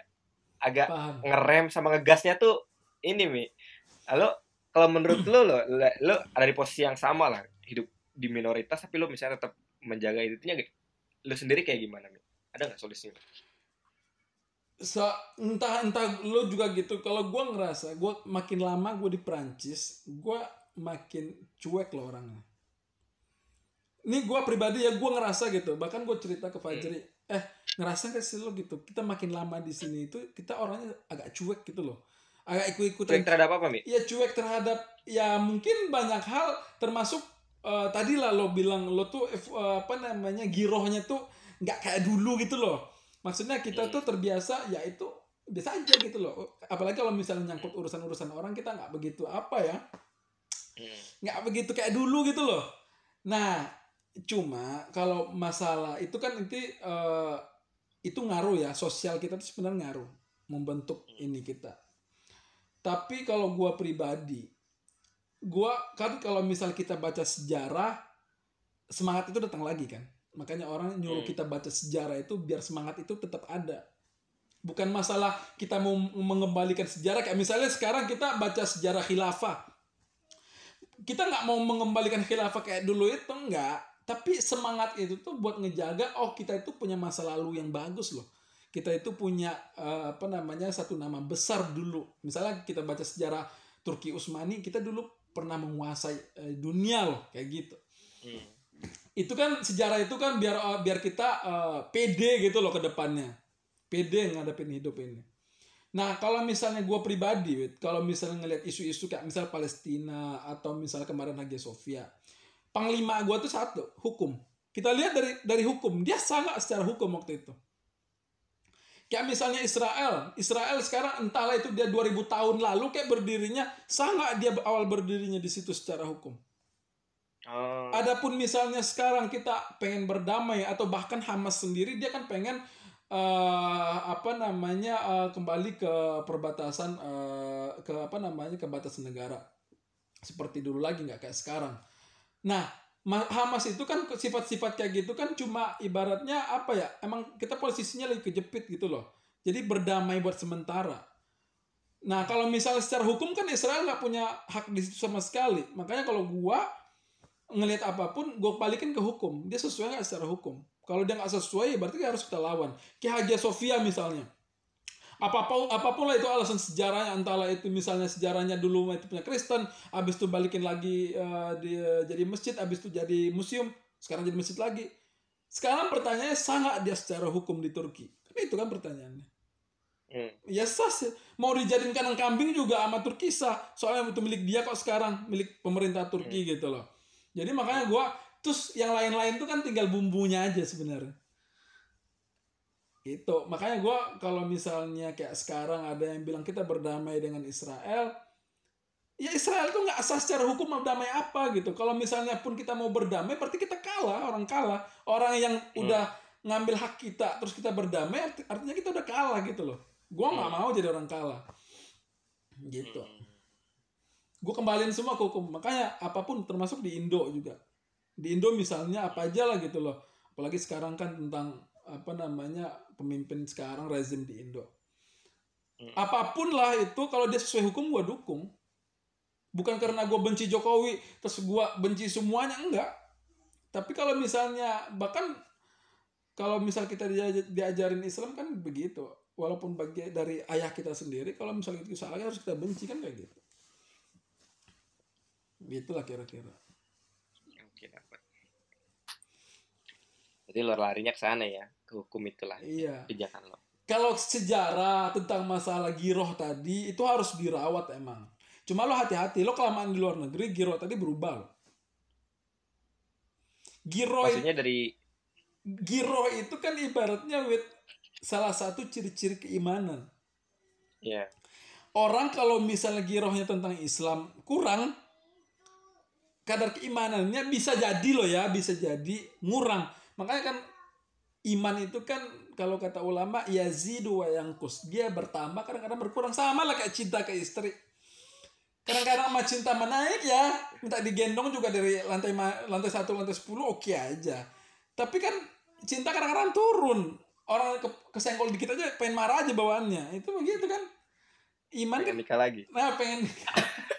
A: agak
B: Paham.
A: ngerem sama ngegasnya tuh ini mi lo kalau menurut lo lo lo lo ada di posisi yang sama lah hidup di minoritas tapi lo misalnya tetap menjaga itunya lo sendiri kayak gimana mi ada nggak solusinya
B: So, entah entah lo juga gitu. Kalau gua ngerasa gua makin lama gua di Prancis, gua makin cuek loh orangnya. Ini gua pribadi ya gua ngerasa gitu. Bahkan gua cerita ke Fajri, eh ngerasa gak sih lo gitu? Kita makin lama di sini itu kita orangnya agak cuek gitu loh. Agak ikut-ikutan.
A: Cuek terhadap apa mi?
B: Ya cuek terhadap ya mungkin banyak hal termasuk eh, tadi lah lo bilang lo tuh eh, apa namanya girohnya tuh nggak kayak dulu gitu loh. Maksudnya kita tuh terbiasa ya itu biasa aja gitu loh. Apalagi kalau misalnya nyangkut urusan-urusan orang kita nggak begitu apa ya
A: Hmm.
B: nggak begitu kayak dulu gitu loh. Nah cuma kalau masalah itu kan nanti eh, itu ngaruh ya sosial kita tuh sebenarnya ngaruh membentuk ini kita tapi kalau gua pribadi gua kan kalau misal kita baca sejarah semangat itu datang lagi kan? Makanya orang nyuruh
A: Hmm.
B: kita baca sejarah itu biar semangat itu tetap ada. Bukan masalah kita mau mengembalikan sejarah kayak misalnya sekarang kita baca sejarah khilafah. Kita nggak mau mengembalikan khilafah kayak dulu itu enggak tapi semangat itu tuh buat ngejaga oh kita itu punya masa lalu yang bagus loh kita itu punya eh, apa namanya satu nama besar dulu. Misalnya kita baca sejarah Turki Utsmani kita dulu pernah menguasai eh, dunia loh kayak gitu.
A: Hmm.
B: itu kan sejarah itu kan biar eh, biar kita eh, pede gitu loh ke depannya. Pede ngadepin hidup ini. Nah kalau misalnya gue pribadi kalau misalnya ngelihat isu-isu kayak misal Palestina atau misal kemarin Hagia Sophia panglima gue tuh satu hukum. Kita lihat dari dari hukum. Dia sangat secara hukum waktu itu kayak misalnya Israel Israel sekarang entahlah itu dia 2000 tahun lalu kayak berdirinya sangat dia awal berdirinya di situ secara hukum
A: Oh.
B: Adapun misalnya sekarang kita pengen berdamai atau bahkan Hamas sendiri dia kan pengen eh, apa namanya eh, kembali ke perbatasan eh, ke apa namanya ke batas negara seperti dulu lagi nggak kayak sekarang. Nah Hamas itu kan sifat-sifat kayak gitu kan cuma ibaratnya apa ya emang kita posisinya lagi kejepit gitu loh. Jadi berdamai buat sementara. Nah kalau misalnya secara hukum kan Israel nggak punya hak di situ sama sekali. Makanya kalau gua ngelihat apa pun gue balikin ke hukum dia sesuai nggak secara hukum kalau dia nggak sesuai berarti harus kita lawan kayak Hagia Sophia misalnya apa pun apa pun lah itu alasan sejarahnya entahlah itu misalnya sejarahnya dulu itu punya Kristen habis itu balikin lagi eh, dia jadi masjid habis itu jadi museum sekarang jadi masjid lagi. Sekarang pertanyaannya sangat dia secara hukum di Turki. Tapi itu kan pertanyaannya.
A: Hmm.
B: ya sah sih. mau dijadiin kandang kambing juga sama Turki sah. Soalnya itu milik dia kok sekarang milik pemerintah Turki gitu loh. Jadi makanya gua terus yang lain-lain tuh kan tinggal bumbunya aja sebenarnya gitu. Makanya gue kalau misalnya kayak sekarang ada yang bilang kita berdamai dengan Israel ya Israel tuh nggak asas secara hukum mau damai apa gitu. Kalau misalnya pun kita mau berdamai berarti kita kalah orang kalah. Orang yang udah ngambil hak kita terus kita berdamai arti- artinya kita udah kalah gitu loh. Gue nggak mau jadi orang kalah. Gitu.
A: Hmm.
B: gue kembaliin semua ke hukum. Makanya apa pun termasuk di Indo juga. Di Indo misalnya apa aja lah gitu loh. Apalagi sekarang kan tentang apa namanya pemimpin sekarang rezim di Indo.
A: Hmm.
B: apa pun lah itu kalau dia sesuai hukum gue dukung. Bukan karena gue benci Jokowi terus gue benci semuanya enggak. Tapi kalau misalnya bahkan kalau misal kita diaj- diajarin Islam kan begitu. Walaupun bagi dari ayah kita sendiri kalau misalnya itu salah harus kita benci kan kayak gitu. Gitulah kira-kira
A: Oke dapat. Jadi lo larinya ke sana ya, ke hukum itulah
B: iya.
A: pijakan lo.
B: kalau sejarah tentang masalah giroh tadi itu harus dirawat emang. Cuma lo hati-hati lo kelamaan di luar negeri giroh tadi berubah lo giroh
A: Maksudnya dari
B: giroh itu kan ibaratnya with salah satu ciri-ciri keimanan.
A: Ya
B: orang kalau misalnya girohnya tentang Islam kurang kadar keimanannya bisa jadi loh ya bisa jadi ngurang makanya kan iman itu kan kalau kata ulama yazidu wa yangkus dia bertambah kadang-kadang berkurang. Sama lah kayak cinta ke istri. Kadang-kadang sama cinta menaik ya minta digendong juga dari lantai lantai satu lantai sepuluh oke aja. Tapi kan cinta kadang-kadang turun. Orang ke kesenggol dikit aja pengen marah aja bawaannya. Itu begitu kan. Iman kan
A: pengen nikah lagi.
B: Nah, pengen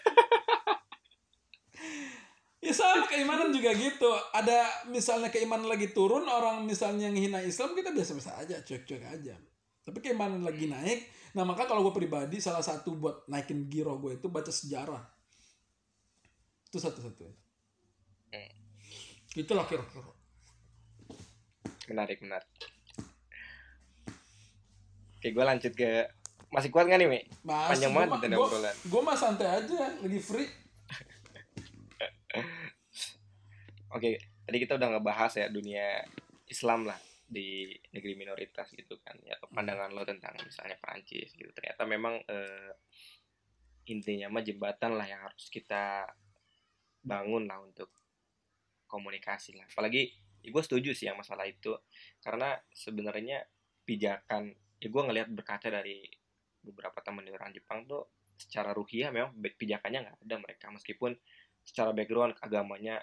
B: Ya sama keimanan juga gitu. Ada misalnya keimanan lagi turun, orang misalnya menghina Islam kita biasa-biasa aja, cuek-cuek aja. Tapi keimanan lagi naik. Nah maka kalau gue pribadi salah satu buat naikin giroh gue itu baca sejarah. Itu satu-satunya.
A: Hmm.
B: Itulah kira-kira.
A: Menarik menarik. Oke gue lanjut ke masih kuat nggak nih Mi?
B: Mas,
A: Panjang banget obrolan.
B: Gue mah santai aja, lagi free.
A: Oke, tadi kita udah ngebahas ya dunia Islam lah di negeri minoritas gitu kan ya pandangan lo tentang misalnya Perancis gitu. Ternyata memang eh, intinya mah jembatan lah yang harus kita bangun lah untuk komunikasi lah. Apalagi ya gue setuju sih yang masalah itu karena sebenarnya pijakan ya gue ngelihat berkaca dari beberapa teman di orang Jepang tuh secara ruhiah memang pijakannya nggak ada mereka. Meskipun secara background agamanya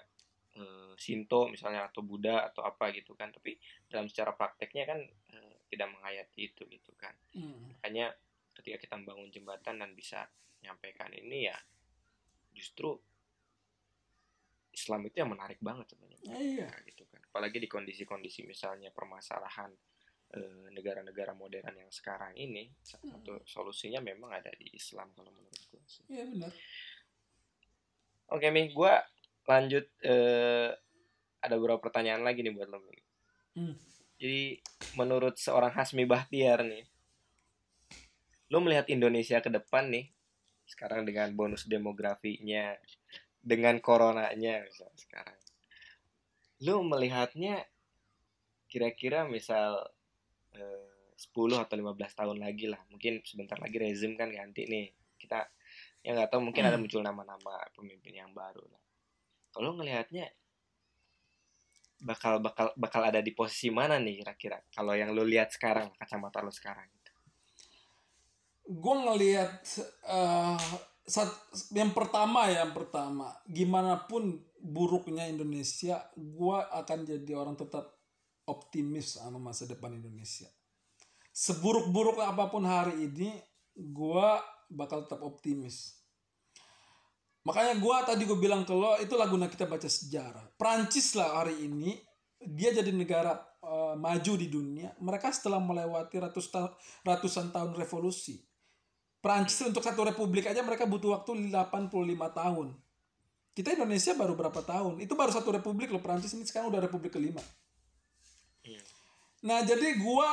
A: eh, Shinto misalnya atau Buddha atau apa gitu kan tapi dalam secara prakteknya kan eh, tidak menghayati itu gitu kan
B: Hmm.
A: makanya ketika kita membangun jembatan dan bisa menyampaikan ini ya justru Islam itu yang menarik banget sebenarnya
B: Iya.
A: Nah, gitu kan apalagi di kondisi-kondisi misalnya permasalahan eh, negara-negara modern yang sekarang ini salah satu solusinya memang ada di Islam kalau menurut gue sih.
B: Iya benar.
A: Oke Mi, gue lanjut eh, ada beberapa pertanyaan lagi nih buat lo.
B: Hmm.
A: Jadi menurut seorang Hasmi Bahtiar nih, lo melihat Indonesia ke depan nih, sekarang dengan bonus demografinya, dengan coronanya misalnya sekarang, lo melihatnya kira-kira misal eh, 10 atau 15 tahun lagi lah, mungkin sebentar lagi rezim kan ganti nih, kita ya nggak tahu mungkin ada muncul nama-nama pemimpin yang baru. Lah. Kalau ngelihatnya bakal bakal bakal ada di posisi mana nih kira-kira? Kalau yang lo lihat sekarang kacamata lo sekarang
B: gue ngelihat sat- yang pertama ya yang pertama gimana pun buruknya Indonesia gue akan jadi orang tetap optimis sama masa depan Indonesia. Seburuk-buruk apa pun hari ini gue bakal tetap optimis makanya gue tadi gue bilang ke lo itu laguna kita baca sejarah Prancis lah hari ini dia jadi negara eh, maju di dunia mereka setelah melewati ratus ta- ratusan tahun revolusi Prancis untuk satu republik aja mereka butuh waktu 85 tahun. Kita Indonesia baru berapa tahun? Itu baru satu republik loh Prancis ini sekarang udah republik kelima.
A: Iya.
B: Nah jadi gua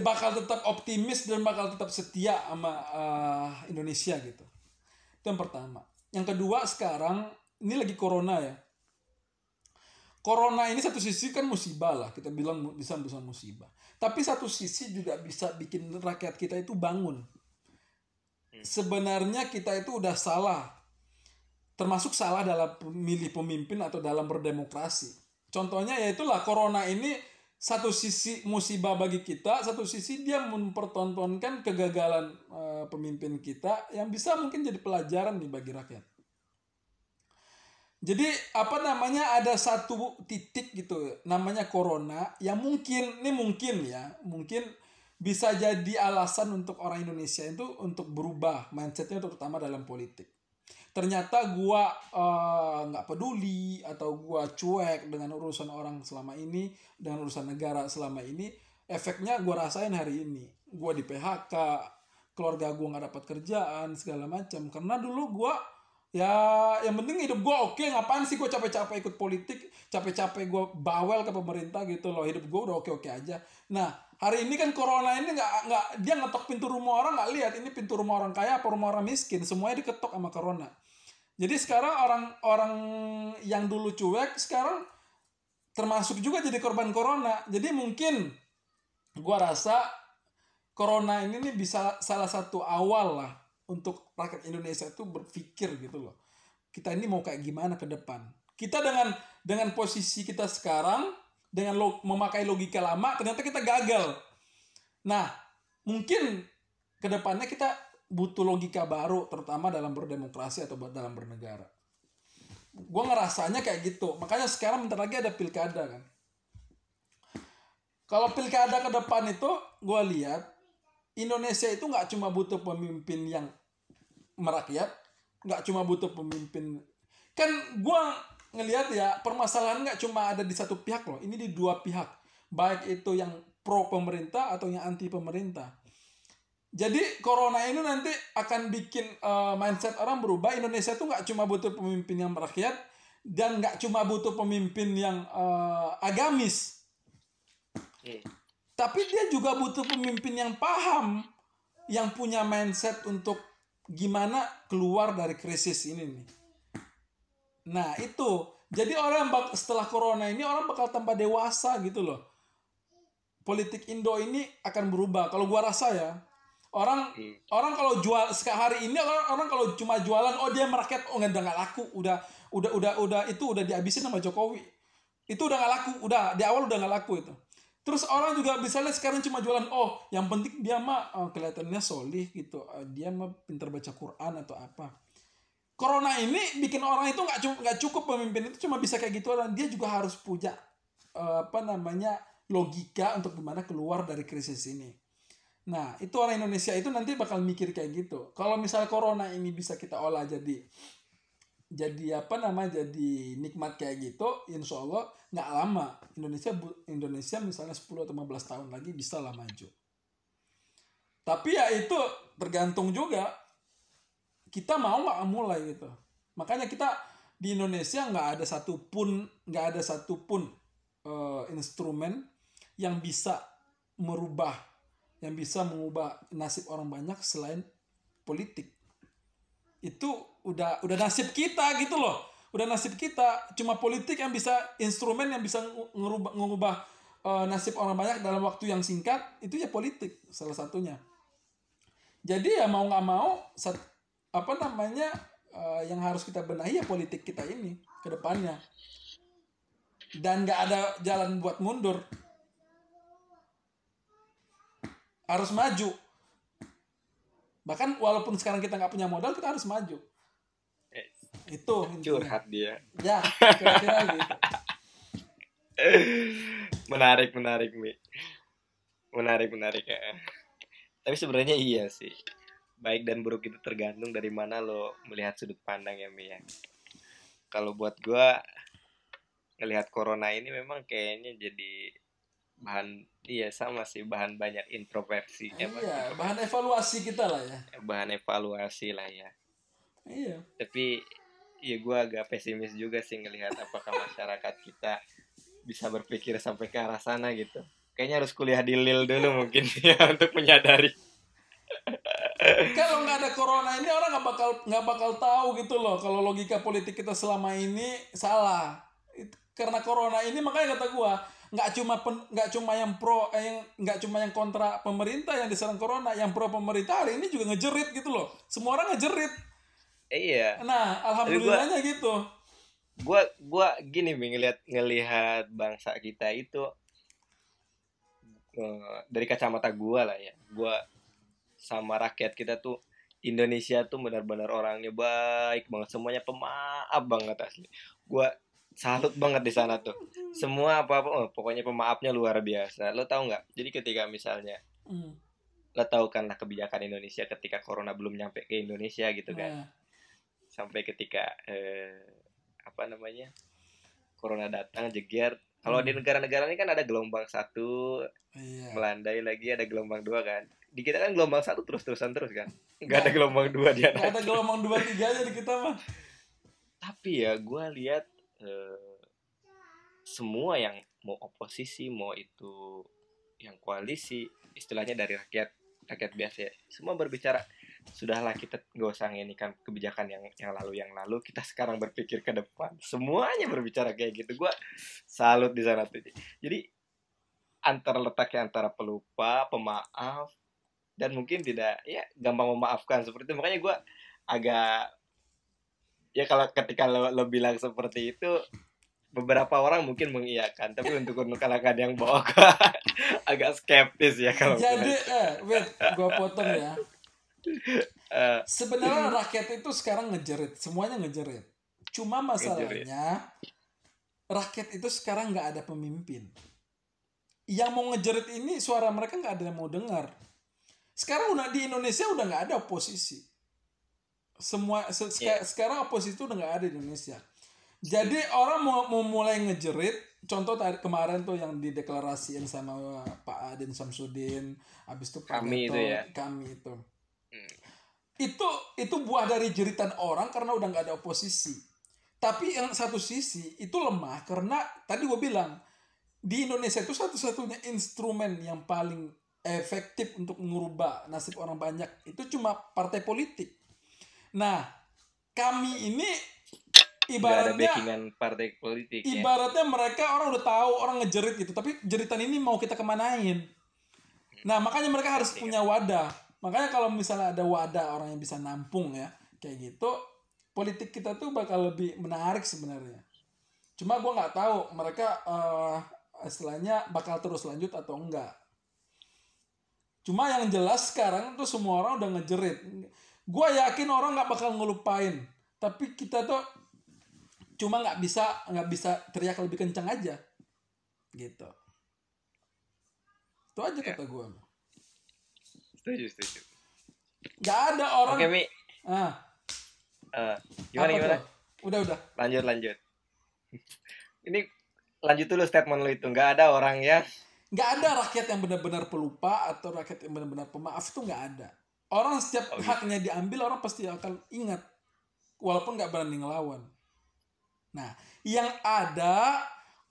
B: bakal tetap optimis dan bakal tetap setia sama eh, Indonesia gitu. Itu yang pertama. Yang kedua sekarang ini lagi corona ya. corona ini satu sisi kan musibah lah kita bilang bisa bisa musibah tapi satu sisi juga bisa bikin rakyat kita itu bangun sebenarnya kita itu udah salah termasuk salah dalam memilih pemimpin atau dalam berdemokrasi contohnya ya itulah corona ini satu sisi musibah bagi kita satu sisi dia mempertontonkan kegagalan eh, pemimpin kita yang bisa mungkin jadi pelajaran nih bagi rakyat jadi apa namanya ada satu titik gitu namanya corona yang mungkin ini mungkin ya mungkin bisa jadi alasan untuk orang Indonesia itu untuk berubah mindsetnya terutama dalam politik. Ternyata gua eh, nggak peduli atau gua cuek dengan urusan orang selama ini dengan urusan negara selama ini efeknya gua rasain hari ini. Gua di PHK, keluarga gua nggak dapat kerjaan segala macam. Karena dulu gua ya yang penting hidup gue oke ngapain sih gue capek-capek ikut politik capek-capek gue bawel ke pemerintah gitu loh. Hidup gue udah oke-oke aja. Nah hari ini kan corona ini nggak nggak dia ngetok pintu rumah orang nggak lihat ini pintu rumah orang kaya apa rumah orang miskin. Semuanya diketok sama corona jadi sekarang orang-orang yang dulu cuek sekarang termasuk juga jadi korban corona jadi mungkin gua rasa corona ini nih bisa salah satu awal lah untuk rakyat Indonesia itu berpikir gitu loh. Kita ini mau kayak gimana ke depan. Kita dengan dengan posisi kita sekarang dengan lo, memakai logika lama ternyata kita gagal. Nah, mungkin ke depannya kita butuh logika baru terutama dalam berdemokrasi atau dalam bernegara. Gue ngerasanya kayak gitu. Makanya sekarang bentar lagi ada pilkada kan. Kalau pilkada ke depan itu gue lihat Indonesia itu nggak cuma butuh pemimpin yang merakyat, nggak cuma butuh pemimpin. Kan gua ngelihat ya permasalahan nggak cuma ada di satu pihak loh, ini di dua pihak, baik itu yang pro pemerintah atau yang anti pemerintah. Jadi corona ini nanti akan bikin eh, mindset orang berubah. Indonesia tuh nggak cuma butuh pemimpin yang merakyat dan nggak cuma butuh pemimpin yang eh, agamis,
A: Hmm.
B: tapi dia juga butuh pemimpin yang paham, yang punya mindset untuk gimana keluar dari krisis ini nih. Nah itu, jadi orang bak- setelah corona ini orang bakal tambah dewasa gitu loh. Politik Indo ini akan berubah. Kalau gua rasa ya, orang
A: Hmm.
B: orang kalau jual sekarang hari ini orang orang kalau cuma jualan, oh dia merakyat, oh nggak nggak laku, udah udah udah udah itu udah dihabisin sama Jokowi. Itu udah nggak laku, udah di awal udah nggak laku itu. Terus orang juga bisa lihat sekarang cuma jualan, oh yang penting dia mah eh, kelihatannya solih gitu, Eh, dia mah pintar baca Quran atau apa. Corona ini bikin orang itu nggak cu- nggak cukup pemimpin itu cuma bisa kayak gitu orang, dia juga harus punya eh, apa namanya logika untuk gimana keluar dari krisis ini. Nah itu orang Indonesia itu nanti bakal mikir kayak gitu. Kalau misal Corona ini bisa kita olah jadi jadi apa nama jadi nikmat kayak gitu insya Allah nggak lama Indonesia Indonesia misalnya 10 atau 15 tahun lagi bisa lah maju. Tapi ya itu tergantung juga. Kita mau nggak mulai gitu. Makanya kita di Indonesia nggak ada satupun nggak ada satupun eh, instrumen yang bisa merubah yang bisa mengubah nasib orang banyak selain politik. Itu udah udah nasib kita gitu loh. Udah nasib kita. Cuma politik yang bisa instrumen yang bisa ngerubah ngubah eh, nasib orang banyak dalam waktu yang singkat itu ya politik salah satunya. Jadi ya mau nggak mau apa namanya eh, yang harus kita benahi ya politik kita ini ke depannya. Dan nggak ada jalan buat mundur harus maju. Bahkan walaupun sekarang kita nggak punya modal kita harus maju.
A: Eh,
B: itu intinya.
A: curhat dia.
B: Ya kira-kira gitu
A: menarik menarik mi. Menarik menarik ya. Tapi sebenarnya iya sih. Baik dan buruk itu tergantung dari mana lo melihat sudut pandang ya mi ya. Kalau buat gua ngelihat corona ini memang kayaknya jadi bahan iya sama sih bahan banyak introversi. Ya,
B: iya bahan evaluasi kita lah ya.
A: Bahan evaluasi lah ya.
B: Iya.
A: Tapi ya gua agak pesimis juga sih ngelihat apakah masyarakat kita bisa berpikir sampai ke arah sana gitu. Kayaknya harus kuliah di Lil dulu mungkin ya untuk menyadari.
B: Kalau nggak ada corona ini orang nggak bakal nggak bakal tahu gitu loh kalau logika politik kita selama ini salah. Karena corona ini makanya kata gua nggak cuma pen- nggak cuma yang pro eh, yang nggak cuma yang kontra pemerintah yang diserang corona yang pro pemerintah hari ini juga ngejerit gitu loh. Semua orang ngejerit.
A: Iya.
B: Nah alhamdulillahnya gitu.
A: gua gua gini Mi, ngelihat ngelihat bangsa kita itu eh, dari kacamata gua lah ya. Gua sama rakyat kita tuh Indonesia tuh benar-benar orangnya baik banget. Semuanya pemaaf banget asli. Gua salut banget di sana tuh. Semua apa apa pokoknya pemaafnya luar biasa. Lo tahu nggak? Jadi ketika misalnya
B: Hmm,
A: lo tahu kan lah kebijakan Indonesia ketika corona belum nyampe ke Indonesia gitu kan.
B: Nah,
A: sampai ketika eh, apa namanya corona datang jeger. Kalau di negara-negara ini kan ada gelombang satu
B: iya.
A: melandai lagi ada gelombang dua kan. Di kita kan gelombang satu terus terusan terus kan. Nggak ada gelombang dua di
B: nggak ada gelombang dua tiga aja di kita mah
A: tapi ya gue lihat eh, semua yang mau oposisi mau itu yang koalisi istilahnya dari rakyat rakyat biasa ya semua berbicara sudahlah kita nggak usah kan kebijakan yang yang lalu yang lalu kita sekarang berpikir ke depan. Semuanya berbicara kayak gitu. Gue salut di sana tuh. Jadi antara letaknya antara pelupa pemaaf dan mungkin tidak ya gampang memaafkan seperti itu. Makanya gue agak ya kalau ketika lo, lo bilang seperti itu beberapa orang mungkin mengiyakan. Tapi untuk kalangan yang bawa agak skeptis ya kalau
B: jadi eh wait gua potong ya.
A: Eh,
B: sebenarnya rakyat itu sekarang ngejerit. Semuanya ngejerit. Cuma masalahnya rakyat itu sekarang nggak ada pemimpin. Yang mau ngejerit ini suara mereka nggak ada yang mau dengar. Sekarang udah di Indonesia udah nggak ada oposisi semua se- seka-
A: Iya.
B: sekarang oposisi itu udah nggak ada di Indonesia jadi orang mau, mau mulai ngejerit contoh tadi kemarin tuh yang dideklarasiin sama Pak Adin Samsudin habis itu Pak
A: Kami itu
B: Gatot,
A: ya.
B: kami itu
A: Hmm.
B: itu itu buah dari jeritan orang karena udah nggak ada oposisi tapi yang satu sisi itu lemah karena tadi gue bilang di Indonesia itu satu-satunya instrumen yang paling efektif untuk mengubah nasib orang banyak itu cuma partai politik nah kami ini
A: ada
B: ibaratnya
A: backingan partai politik ya.
B: ibaratnya mereka orang udah tahu orang ngejerit gitu. Tapi jeritan ini mau kita kemanain? Nah makanya mereka harus punya wadah. Makanya kalau misalnya ada wadah orang yang bisa nampung ya kayak gitu politik kita tuh bakal lebih menarik sebenarnya. Cuma gua nggak tahu mereka eh istilahnya bakal terus lanjut atau enggak. Cuma yang jelas sekarang tuh semua orang udah ngejerit gua yakin orang nggak bakal ngelupain. Tapi kita tuh cuma nggak bisa nggak bisa teriak lebih kencang aja. Gitu. Itu aja kata gue
A: setuju setuju.
B: Nggak ada orang
A: oke mi.
B: Ah.
A: Eh, gimana
B: apa
A: gimana?
B: tuh? udah udah.
A: Lanjut lanjut. Ini lanjut dulu statement lo itu. Nggak ada orang yang
B: nggak ada rakyat yang benar-benar pelupa atau rakyat yang benar-benar pemaaf tuh nggak ada orang setiap
A: Oh, gitu.
B: haknya diambil orang pasti akan ingat. Walaupun nggak berani ngelawan. Nah yang ada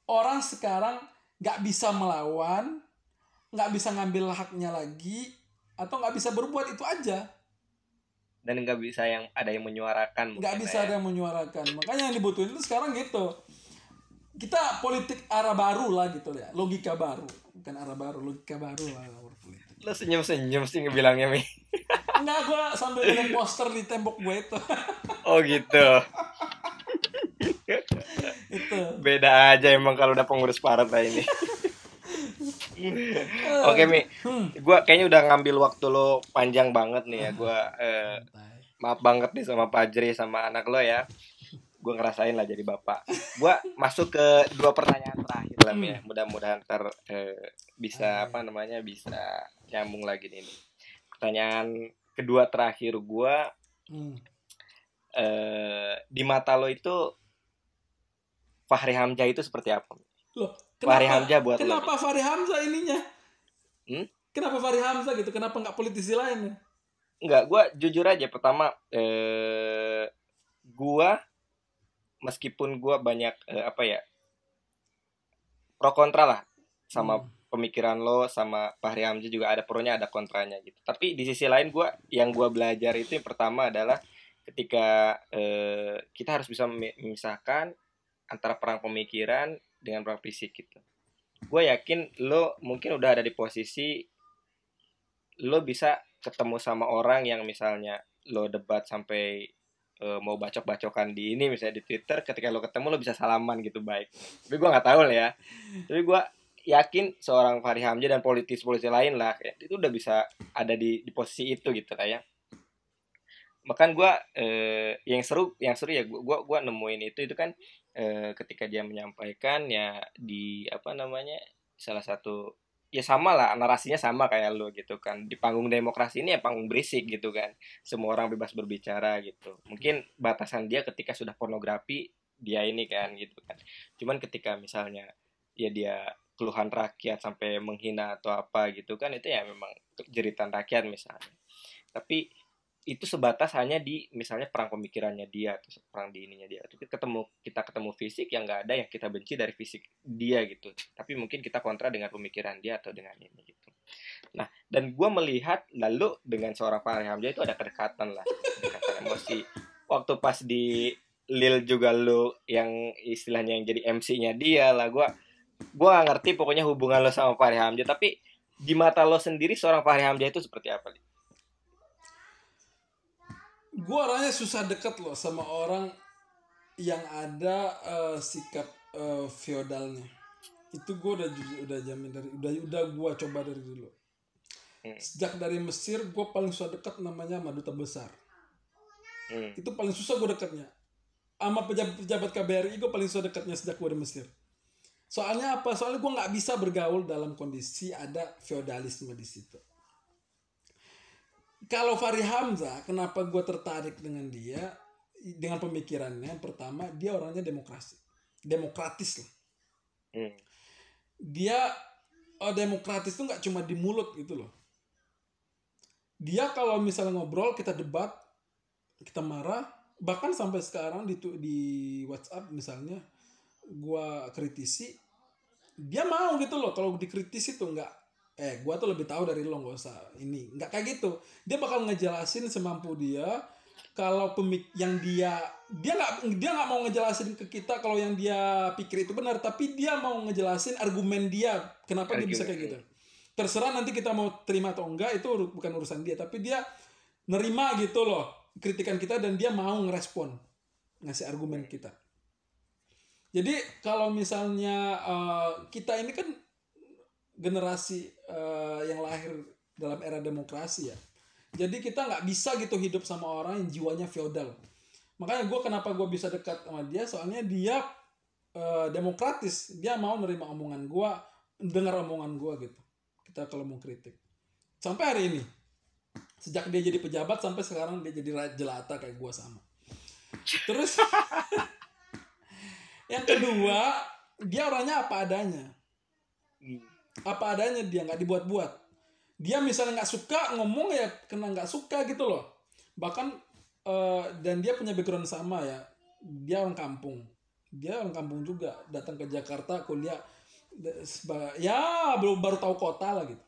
B: orang sekarang nggak bisa melawan nggak bisa ngambil haknya lagi atau nggak bisa berbuat itu aja.
A: Dan nggak bisa yang ada yang menyuarakan
B: nggak bisa
A: ya.
B: ada yang menyuarakan. Makanya yang dibutuhin itu sekarang gitu. Kita politik arah baru lah gitu ya. Logika baru. Bukan arah baru logika baru lah
A: lo senyum senyum sih ngebilangnya mi.
B: Enggak gua sambil lihat poster di tembok gue itu.
A: Oh gitu.
B: Itu.
A: Beda aja emang kalau udah pengurus partai ini. Oke mi.
B: Hmm.
A: gua kayaknya udah ngambil waktu lo panjang banget nih ya. Gua eh, maaf banget nih sama Pak Ajri sama anak lo ya gue ngerasain lah jadi bapak gue masuk ke dua pertanyaan terakhir lah ya mudah-mudahan ntar eh, bisa apa namanya bisa nyambung lagi nih pertanyaan kedua terakhir gue
B: Hmm.
A: eh, di mata lo itu Fahri Hamzah itu seperti apa
B: Loh,
A: Fahri
B: kenapa,
A: Hamzah buat lo
B: kenapa Fahri Hamzah ininya?
A: Hmm?
B: Kenapa Fahri Hamzah gitu? Kenapa nggak politisi lain?
A: Enggak, gue jujur aja pertama eh gua meskipun gua banyak eh, apa ya pro kontra lah sama
B: Hmm.
A: pemikiran lo sama Fahri Hamzah juga ada pronya ada kontranya gitu. Tapi di sisi lain gua yang gua belajar itu yang pertama adalah ketika eh, kita harus bisa memi- memisahkan antara perang pemikiran dengan perang fisik gitu gue yakin lo mungkin udah ada di posisi lo bisa ketemu sama orang yang misalnya lo debat sampai eh, mau bacok-bacokan di ini misalnya di Twitter ketika lo ketemu lo bisa salaman gitu baik. Tapi gue nggak tahu lah ya. Tapi gue yakin seorang Fahri Hamzah dan politis-politis lain lah kayak, itu udah bisa ada di di posisi itu gitu kayak bahkan gue eh, yang seru yang seru ya gue gua, gua nemuin itu itu kan eh, ketika dia menyampaikan ya di apa namanya salah satu ya sama lah narasinya sama kayak lo gitu kan. Di panggung demokrasi ini ya panggung berisik gitu kan. Semua orang bebas berbicara gitu. Mungkin batasan dia ketika sudah pornografi dia ini kan gitu kan. Cuman ketika misalnya ya dia keluhan rakyat sampai menghina atau apa gitu kan itu ya memang jeritan rakyat misalnya. Tapi itu sebatas hanya di misalnya perang pemikirannya dia atau perang di ininya dia. Itu ketemu kita ketemu fisik yang nggak ada yang kita benci dari fisik dia gitu. Tapi mungkin kita kontra dengan pemikiran dia atau dengan ini gitu. Nah dan gue melihat lalu dengan seorang Fahri Hamzah itu ada kedekatan lah. Kedekatan emosi. Waktu pas di Lil juga lu yang istilahnya yang jadi MC-nya dia lah gue gue ngerti pokoknya hubungan lo sama Fahri Hamzah. Tapi di mata lo sendiri seorang Fahri Hamzah itu seperti apa Li?
B: Gue orangnya susah deket loh sama orang yang ada eh, sikap eh, feodalnya. Itu gue udah udah jamin dari udah udah gue coba dari dulu.
A: Hmm.
B: sejak dari Mesir gue paling susah deket namanya sama duta besar.
A: Hmm.
B: itu paling susah gue dekatnya sama pejabat-pejabat KBRI gue paling susah dekatnya sejak gue di Mesir. Soalnya apa? Soalnya gue nggak bisa bergaul dalam kondisi ada feodalisme di situ kalau Fahri Hamzah kenapa gue tertarik dengan dia? Dengan pemikirannya pertama dia orangnya demokrasi. Demokratis lah.
A: Hmm.
B: dia oh, demokratis tuh nggak cuma di mulut gitu loh. Dia kalau misalnya ngobrol kita debat kita marah bahkan sampai sekarang di di WhatsApp misalnya gua kritisi dia mau gitu loh. Kalau dikritisi tuh nggak eh gua tuh lebih tahu dari lo nggak usah ini. Nggak kayak gitu. Dia bakal ngejelasin semampu dia kalau pemik yang dia dia nggak dia nggak mau ngejelasin ke kita kalau yang dia pikir itu benar tapi dia mau ngejelasin argumen dia kenapa dia bisa kayak gitu. Terserah nanti kita mau terima atau enggak itu bukan urusan dia tapi dia nerima gitu loh kritikan kita dan dia mau ngerespon ngasih argumen kita. Jadi kalau misalnya eh, kita ini kan generasi eh, yang lahir dalam era demokrasi ya. Jadi kita nggak bisa gitu hidup sama orang yang jiwanya feodal. Makanya gue kenapa gue bisa dekat sama dia soalnya dia eh, demokratis. Dia mau nerima omongan gue dengar omongan gue gitu. Kita kalau mau kritik. Sampai hari ini sejak dia jadi pejabat sampai sekarang dia jadi jelata kayak gue sama. Terus yang kedua dia orangnya apa adanya.
A: Hmm.
B: Apa adanya dia nggak dibuat-buat. Dia misalnya nggak suka ngomong ya kena nggak suka gitu loh. Bahkan eh, dan dia punya background sama ya. Dia orang kampung. Dia orang kampung juga. Datang ke Jakarta kuliah ya baru baru tahu kota lah gitu.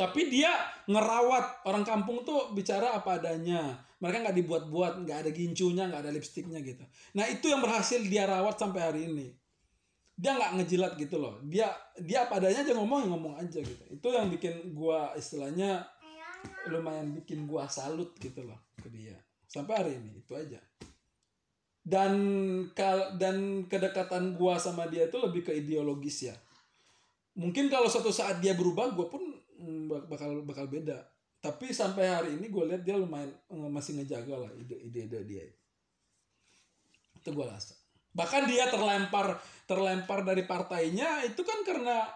B: Tapi dia ngerawat orang kampung tuh bicara apa adanya. Mereka nggak dibuat-buat nggak ada gincunya nggak ada lipstiknya gitu. Nah itu yang berhasil dia rawat sampai hari ini dia nggak ngejilat gitu loh. Dia dia apa adanya aja ngomong ya ngomong aja gitu. Itu yang bikin gua istilahnya lumayan bikin gua salut gitu loh ke dia. Sampai hari ini itu aja. Dan kal dan kedekatan gua sama dia itu lebih ke ideologis ya. Mungkin kalau suatu saat dia berubah gua pun mm, bak- bakal bakal beda. Tapi sampai hari ini gue lihat dia lumayan eh, masih ngejaga lah ide-ide dia itu. Gue rasa bahkan dia terlempar terlempar dari partainya itu kan karena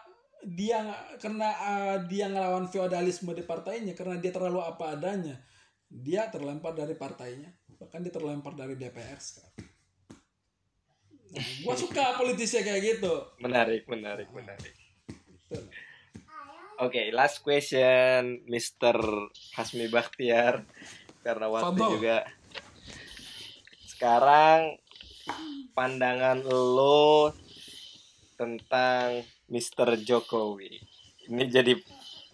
B: dia karena eh, dia ngelawan feodalisme di partainya karena dia terlalu apa adanya dia terlempar dari partainya bahkan dia terlempar dari DPR sekarang nah, gua suka politisnya kayak gitu
A: menarik menarik menarik
B: Gitu.
A: Oke, last question, Mr. Hasmi Bakhtiar. Karena waktu
B: Fadol.
A: juga. Sekarang pandangan lo tentang Mr. Jokowi. Ini jadi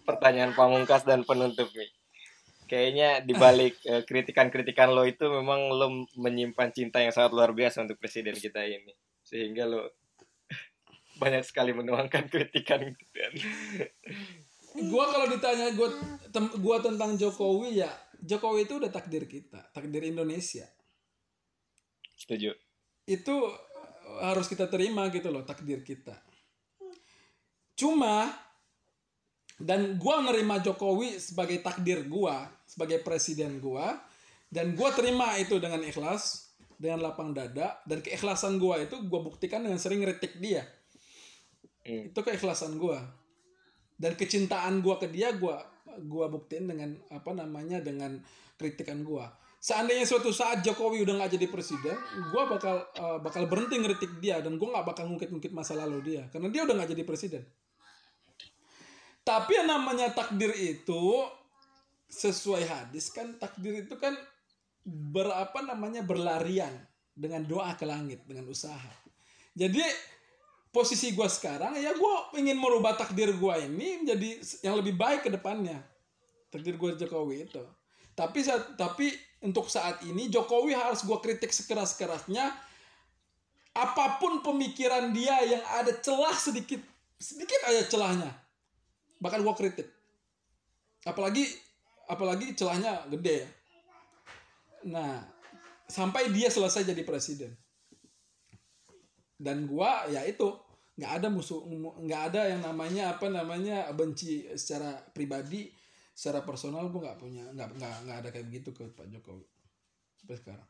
A: pertanyaan pamungkas dan penutup nih. Kayaknya dibalik eh, kritikan-kritikan lo itu memang lo menyimpan cinta yang sangat luar biasa untuk presiden kita ini. sehingga lo banyak sekali menuangkan kritikan gitu kan
B: Gua kalau ditanya gua tem- gua tentang Jokowi ya, Jokowi itu udah takdir kita, takdir Indonesia.
A: setuju
B: Itu eh, harus kita terima gitu loh, takdir kita. Cuma dan gua nerima Jokowi sebagai takdir gua, sebagai presiden gua dan gua terima itu dengan ikhlas, dengan lapang dada dan keikhlasan gua itu gua buktikan dengan sering kritik dia.
A: Hmm.
B: Itu keikhlasan gua. Dan kecintaan gua ke dia gua gua buktiin dengan apa namanya dengan kritikan gua. Seandainya suatu saat Jokowi udah nggak jadi presiden, gua bakal eh, bakal berhenti ngeritik dia dan gua nggak bakal ngungkit-ngungkit masa lalu dia karena dia udah nggak jadi presiden. Tapi yang namanya takdir itu sesuai hadis kan takdir itu kan berapa namanya berlarian dengan doa ke langit dengan usaha. Jadi posisi gua sekarang ya gua ingin merubah takdir gua ini menjadi yang lebih baik ke depannya. Takdir gua Jokowi itu. Tapi saat, tapi untuk saat ini Jokowi harus gua kritik sekeras-kerasnya. Apa pun pemikiran dia yang ada celah sedikit sedikit aja celahnya bahkan gua kritik. Apalagi apalagi celahnya gede ya. Nah sampai dia selesai jadi presiden. Dan gua ya itu nggak ada musuh nggak ada yang namanya apa namanya benci secara pribadi secara personal gua nggak punya nggak nggak nggak ada kayak begitu ke Pak Jokowi sampai sekarang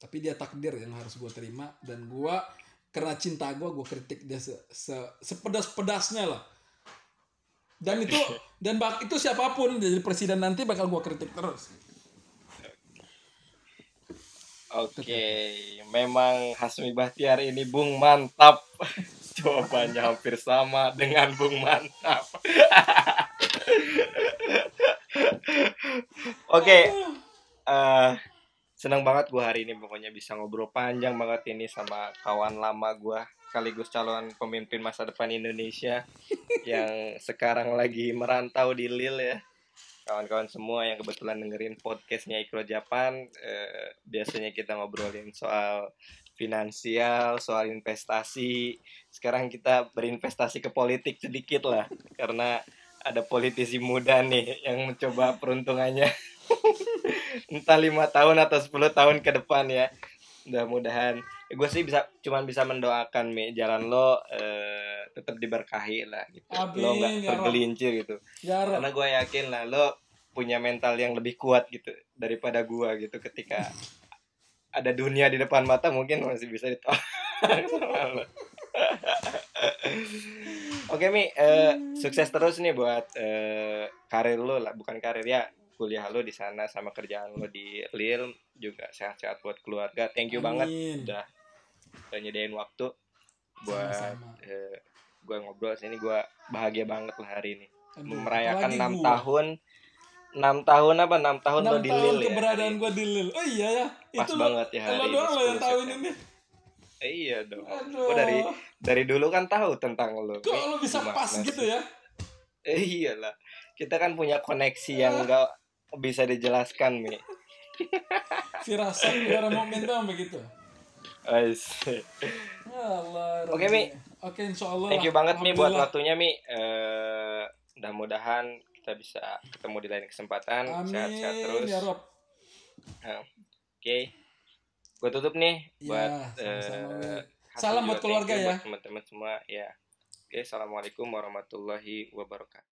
B: tapi dia takdir yang harus gue terima dan gua karena cinta gua gue kritik dia se, se sepedas pedasnya lah dan itu dan bak itu siapa pun jadi presiden nanti bakal gua kritik terus
A: Oke, memang Hasmi Bahtiar ini Bung mantap. Jawabannya hampir sama dengan Bung mantap. Oke, eh senang banget gua hari ini pokoknya bisa ngobrol panjang banget ini sama kawan lama gua sekaligus calon pemimpin masa depan Indonesia yang sekarang lagi merantau di Lille ya. Kawan-kawan semua yang kebetulan dengerin podcastnya Ikro Japan eh, biasanya kita ngobrolin soal finansial soal investasi. Sekarang kita berinvestasi ke politik sedikit lah karena ada politisi muda nih yang mencoba peruntungannya. Entah lima tahun atau 10 tahun ke depan ya. Mudah-mudahan. Gue sih bisa cuman bisa mendoakan mi. Jalan lo eh, tetap diberkahi lah gitu. Lo
B: Amin,
A: nggak
B: ya
A: tergelincir gitu.
B: Ya
A: karena gue yakin lah lo punya mental yang lebih kuat gitu daripada gue gitu ketika ada dunia di depan mata mungkin masih bisa ditolak sama lo. Oke Mi, eh, sukses terus nih buat eh, karir lo lah, bukan karir ya kuliah lo di sana sama kerjaan lo di Lille juga sehat-sehat buat keluarga. Thank you banget
B: Amin.
A: udah udah nyediain waktu buat
B: Sama-sama.
A: eh, gue ngobrol sini. Gue bahagia banget lah hari ini.
B: Aduh,
A: merayakan enam tahun enam tahun apa? Enam tahun lo di
B: tahun
A: Lille ya?
B: keberadaan gue di Lille oh iya ya
A: Pas
B: itu
A: banget ya hari
B: lo
A: ini,
B: doang lo yang
A: 10
B: tahu ini
A: iya dong.
B: Aduh.
A: Dari dari dulu kan tahu tentang lo
B: kok lo bisa
A: Gimana
B: pas
A: sih?
B: gitu ya?
A: Eh iyalah. Kita kan punya koneksi yang enggak bisa dijelaskan mi.
B: Firasat mau minta begitu? Allah
A: Oke. Mi.
B: oke insya Allah
A: thank you banget mi buat waktunya mi. Eh, mudah-mudahan kita bisa ketemu di lain kesempatan.
B: Amin.
A: sehat-sehat terus.
B: Ya Rob.
A: Nah, Oke, gue tutup nih
B: Ya,
A: buat
B: sama-sama,
A: eh,
B: Wi.
A: Hasan
B: Salam buat keluarga ya.
A: Buat teman-teman semua ya. Oke, assalamualaikum warahmatullahi wabarakatuh.